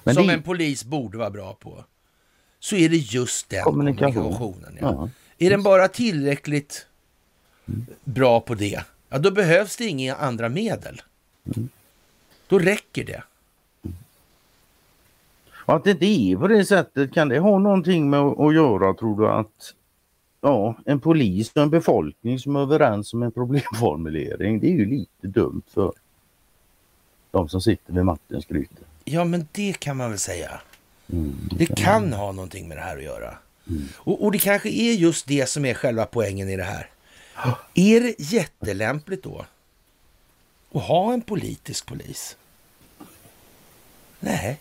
Men som det- en polis borde vara bra på så är det just den Kommunikation. kommunikationen. Ja. Ja. Är den bara tillräckligt bra på det, ja, då behövs det inga andra medel. Då räcker det. Och att det inte är på det sättet, kan det ha någonting med att göra tror du att ja, en polis och en befolkning som är överens om en problemformulering, det är ju lite dumt för de som sitter vid makten skryter. Ja, men det kan man väl säga. Mm, Det kan ha någonting med det här att göra. Och, och det kanske är just det som är själva poängen i det här. Är det jättelämpligt då att ha en politisk polis? Nej.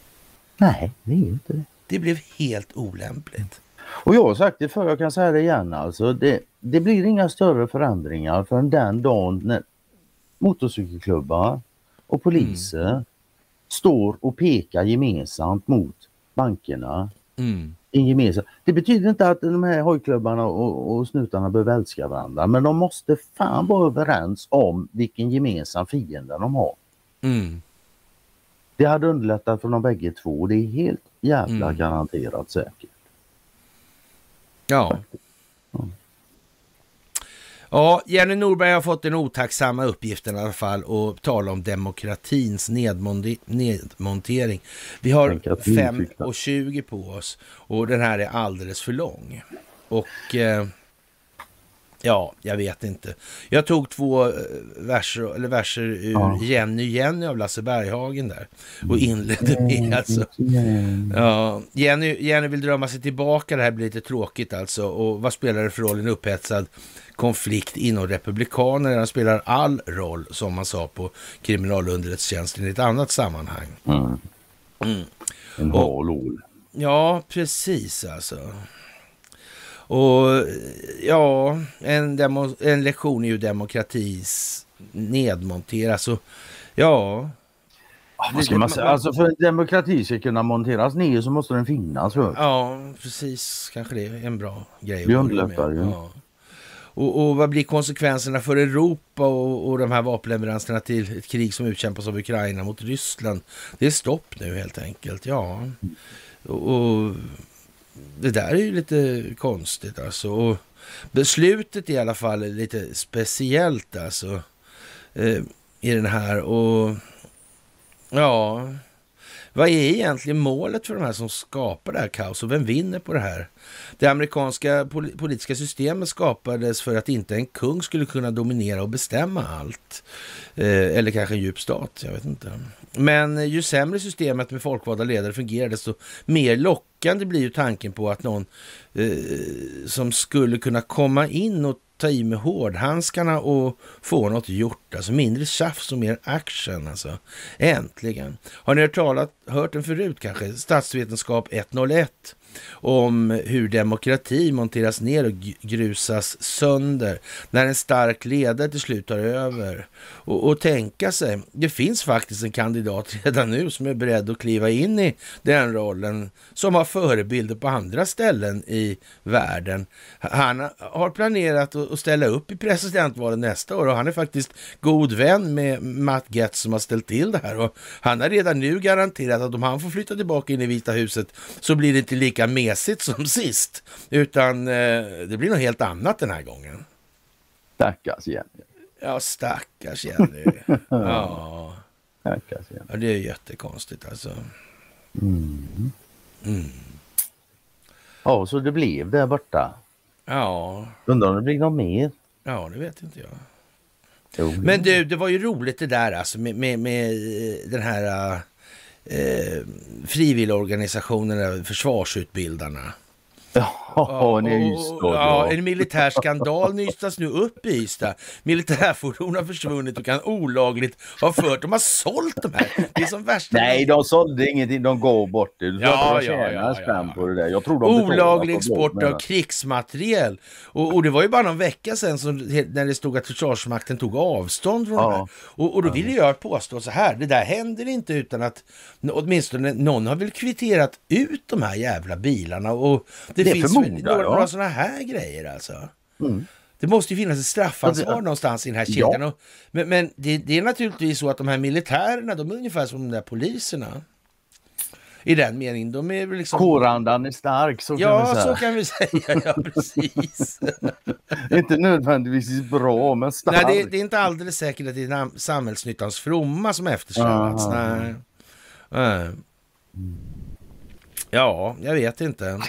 Nej, det är inte det. Det blev helt olämpligt. Och jag har sagt det förr, jag kan säga det igen alltså. Det, det blir inga större förändringar förrän den dagen när motorcykelklubbar och poliser mm. står och pekar gemensamt mot bankerna. Mm. Gemensam. Det betyder inte att de här hojklubbarna och, och snutarna behöver älska varandra men de måste fan vara överens om vilken gemensam fiende de har. Mm. Det hade underlättat för de bägge två. Det är helt jävla mm. garanterat säkert. Ja. ja. Jenny Norberg har fått den otacksamma uppgiften i alla fall att tala om demokratins nedmontering. Vi har 5.20 på oss och den här är alldeles för lång. Och eh, Ja, jag vet inte. Jag tog två eh, verser, eller verser ur ja. Jenny Jenny av Lasse Berghagen där och inledde med alltså. Ja, Jenny, Jenny vill drömma sig tillbaka, det här blir lite tråkigt alltså. Och vad spelar det för roll en upphetsad konflikt inom republikanerna? Den spelar all roll, som man sa på kriminalunderrättelsetjänsten i ett annat sammanhang. Mm. Mm. En hal Ja, precis alltså. Och ja, en, demo, en lektion i hur demokratis nedmonteras. Och, ja, vad ska man säga? Alltså för att demokrati ska kunna monteras ner så måste den finnas. Ja, precis. Kanske det är en bra grej. Ju. Ja. Och, och, vad blir konsekvenserna för Europa och, och de här vapenleveranserna till ett krig som utkämpas av Ukraina mot Ryssland? Det är stopp nu helt enkelt. Ja. Och, och det där är ju lite konstigt alltså. Och beslutet i alla fall är lite speciellt alltså. Eh, I den här och ja, vad är egentligen målet för de här som skapar det här kaoset och vem vinner på det här? Det amerikanska politiska systemet skapades för att inte en kung skulle kunna dominera och bestämma allt. Eh, eller kanske en djup stat, jag vet inte. Men ju sämre systemet med folkvalda ledare fungerar, desto mer lockande blir ju tanken på att någon eh, som skulle kunna komma in och ta i med hårdhandskarna och få något gjort. Alltså mindre tjafs och mer action. Alltså. Äntligen. Har ni hört, talat, hört den förut kanske? Statsvetenskap 101 om hur demokrati monteras ner och grusas sönder när en stark ledare till slut tar över. Och, och tänka sig, det finns faktiskt en kandidat redan nu som är beredd att kliva in i den rollen, som har förebilder på andra ställen i världen. Han har planerat att ställa upp i presidentvalet nästa år och han är faktiskt god vän med Matt Getz som har ställt till det här. Och han har redan nu garanterat att om han får flytta tillbaka in i Vita huset så blir det inte lika lika mesigt som sist. Utan eh, det blir något helt annat den här gången. Stackars Jenny. Ja, stackars Jenny. ja. Stackars Jenny. Ja, det är jättekonstigt alltså. Mm. Mm. Ja, så det blev där borta. Ja. Undrar om det blir något mer? Ja, det vet inte jag. Jo, Men du, det var ju roligt det där alltså med, med, med den här eh, frivilligorganisationerna, försvarsutbildarna. Ja, ni är Ystad. Ja, en militär skandal nystas nu upp i Ystad. Militärfordon har försvunnit och kan olagligt ha fört. De har sålt de här. Det är som värsta... Nej, de sålde ingenting. De gav bort det. Ja, ja, ja, ja, på det där. Jag tror de Olaglig export av krigsmateriel. Och, och, det var ju bara någon vecka sedan som, när det stod att Försvarsmakten tog avstånd från ja. det här. Och, och då ville jag påstå så här, det där händer inte utan att åtminstone någon har väl kvitterat ut de här jävla bilarna. Och det, det finns några, några sådana här grejer alltså. Mm. Det måste ju finnas ett straffansvar någonstans i den här kedjan. Ja. Men, men det, det, är naturligtvis så att de här militärerna, de är ungefär som de där poliserna. I den meningen. De är liksom... Kårandan är stark, så ja, kan vi säga. Ja, så kan vi säga. Ja, precis. inte nödvändigtvis bra, men stark. Nej, det, det, är inte alldeles säkert att det är samhällsnyttans fromma som eftersträvas. Nej. Nej. Ja, jag vet inte.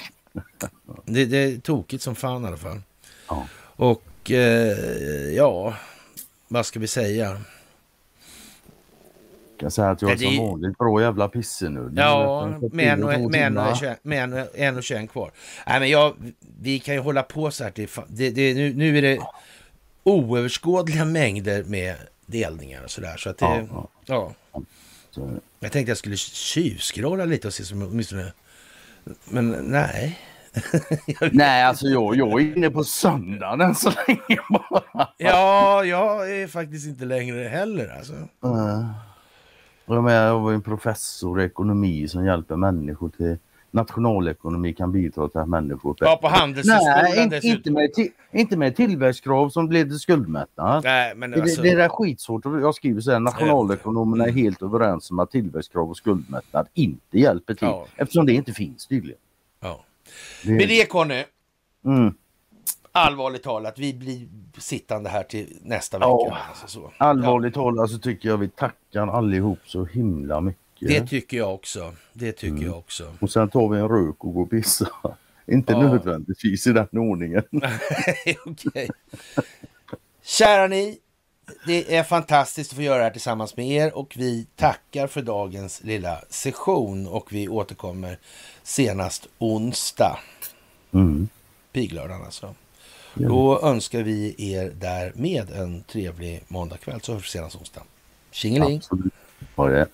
Det, det, är tokigt som fan i alla fall. Ja. Och eh, ja, vad ska vi säga? Jag kan säga att jag är som vanligt bra jävla pisse nu. Ja, med en, och, och, med en, en och 21 kvar. Nej, men jag, vi kan ju hålla på så här till... Det, det, nu, nu är det oöverskådliga mängder med delningar och sådär. Så att det, ja, ja. ja. Jag tänkte jag skulle tjuvskråla lite och se som åtminstone... Men nej. nej, alltså jag, jag är inne på söndagen än så länge bara. Ja, jag är faktiskt inte längre heller alltså. Uh. Jag, med, jag var en professor i ekonomi som hjälper människor till nationalekonomi kan bidra till att människor... Ja, på Handelshögskolan Nej, inte, inte, med, inte med tillväxtkrav som leder till skuldmättnad. Nej, men alltså... det, det är skitsvårt. Jag skriver så här, nationalekonomerna är helt överens om att tillväxtkrav och skuldmättnad inte hjälper till. Ja. Eftersom det inte finns tydligen. Ja. Det... Med det Conny, mm. allvarligt talat, vi blir sittande här till nästa vecka. Ja. Alltså så. Allvarligt ja. talat så tycker jag vi tackar allihop så himla mycket. Det tycker jag också. Det tycker mm. jag också. Och sen tar vi en rök och går och pissar. Inte ja. nödvändigtvis i den ordningen. okay. Kära ni, det är fantastiskt att få göra det här tillsammans med er och vi tackar för dagens lilla session och vi återkommer senast onsdag. Mm. Piglördagen alltså. Ja. Då önskar vi er därmed en trevlig måndagkväll så hörs vi senast onsdag. Tjingeling! Absolut. Ha det.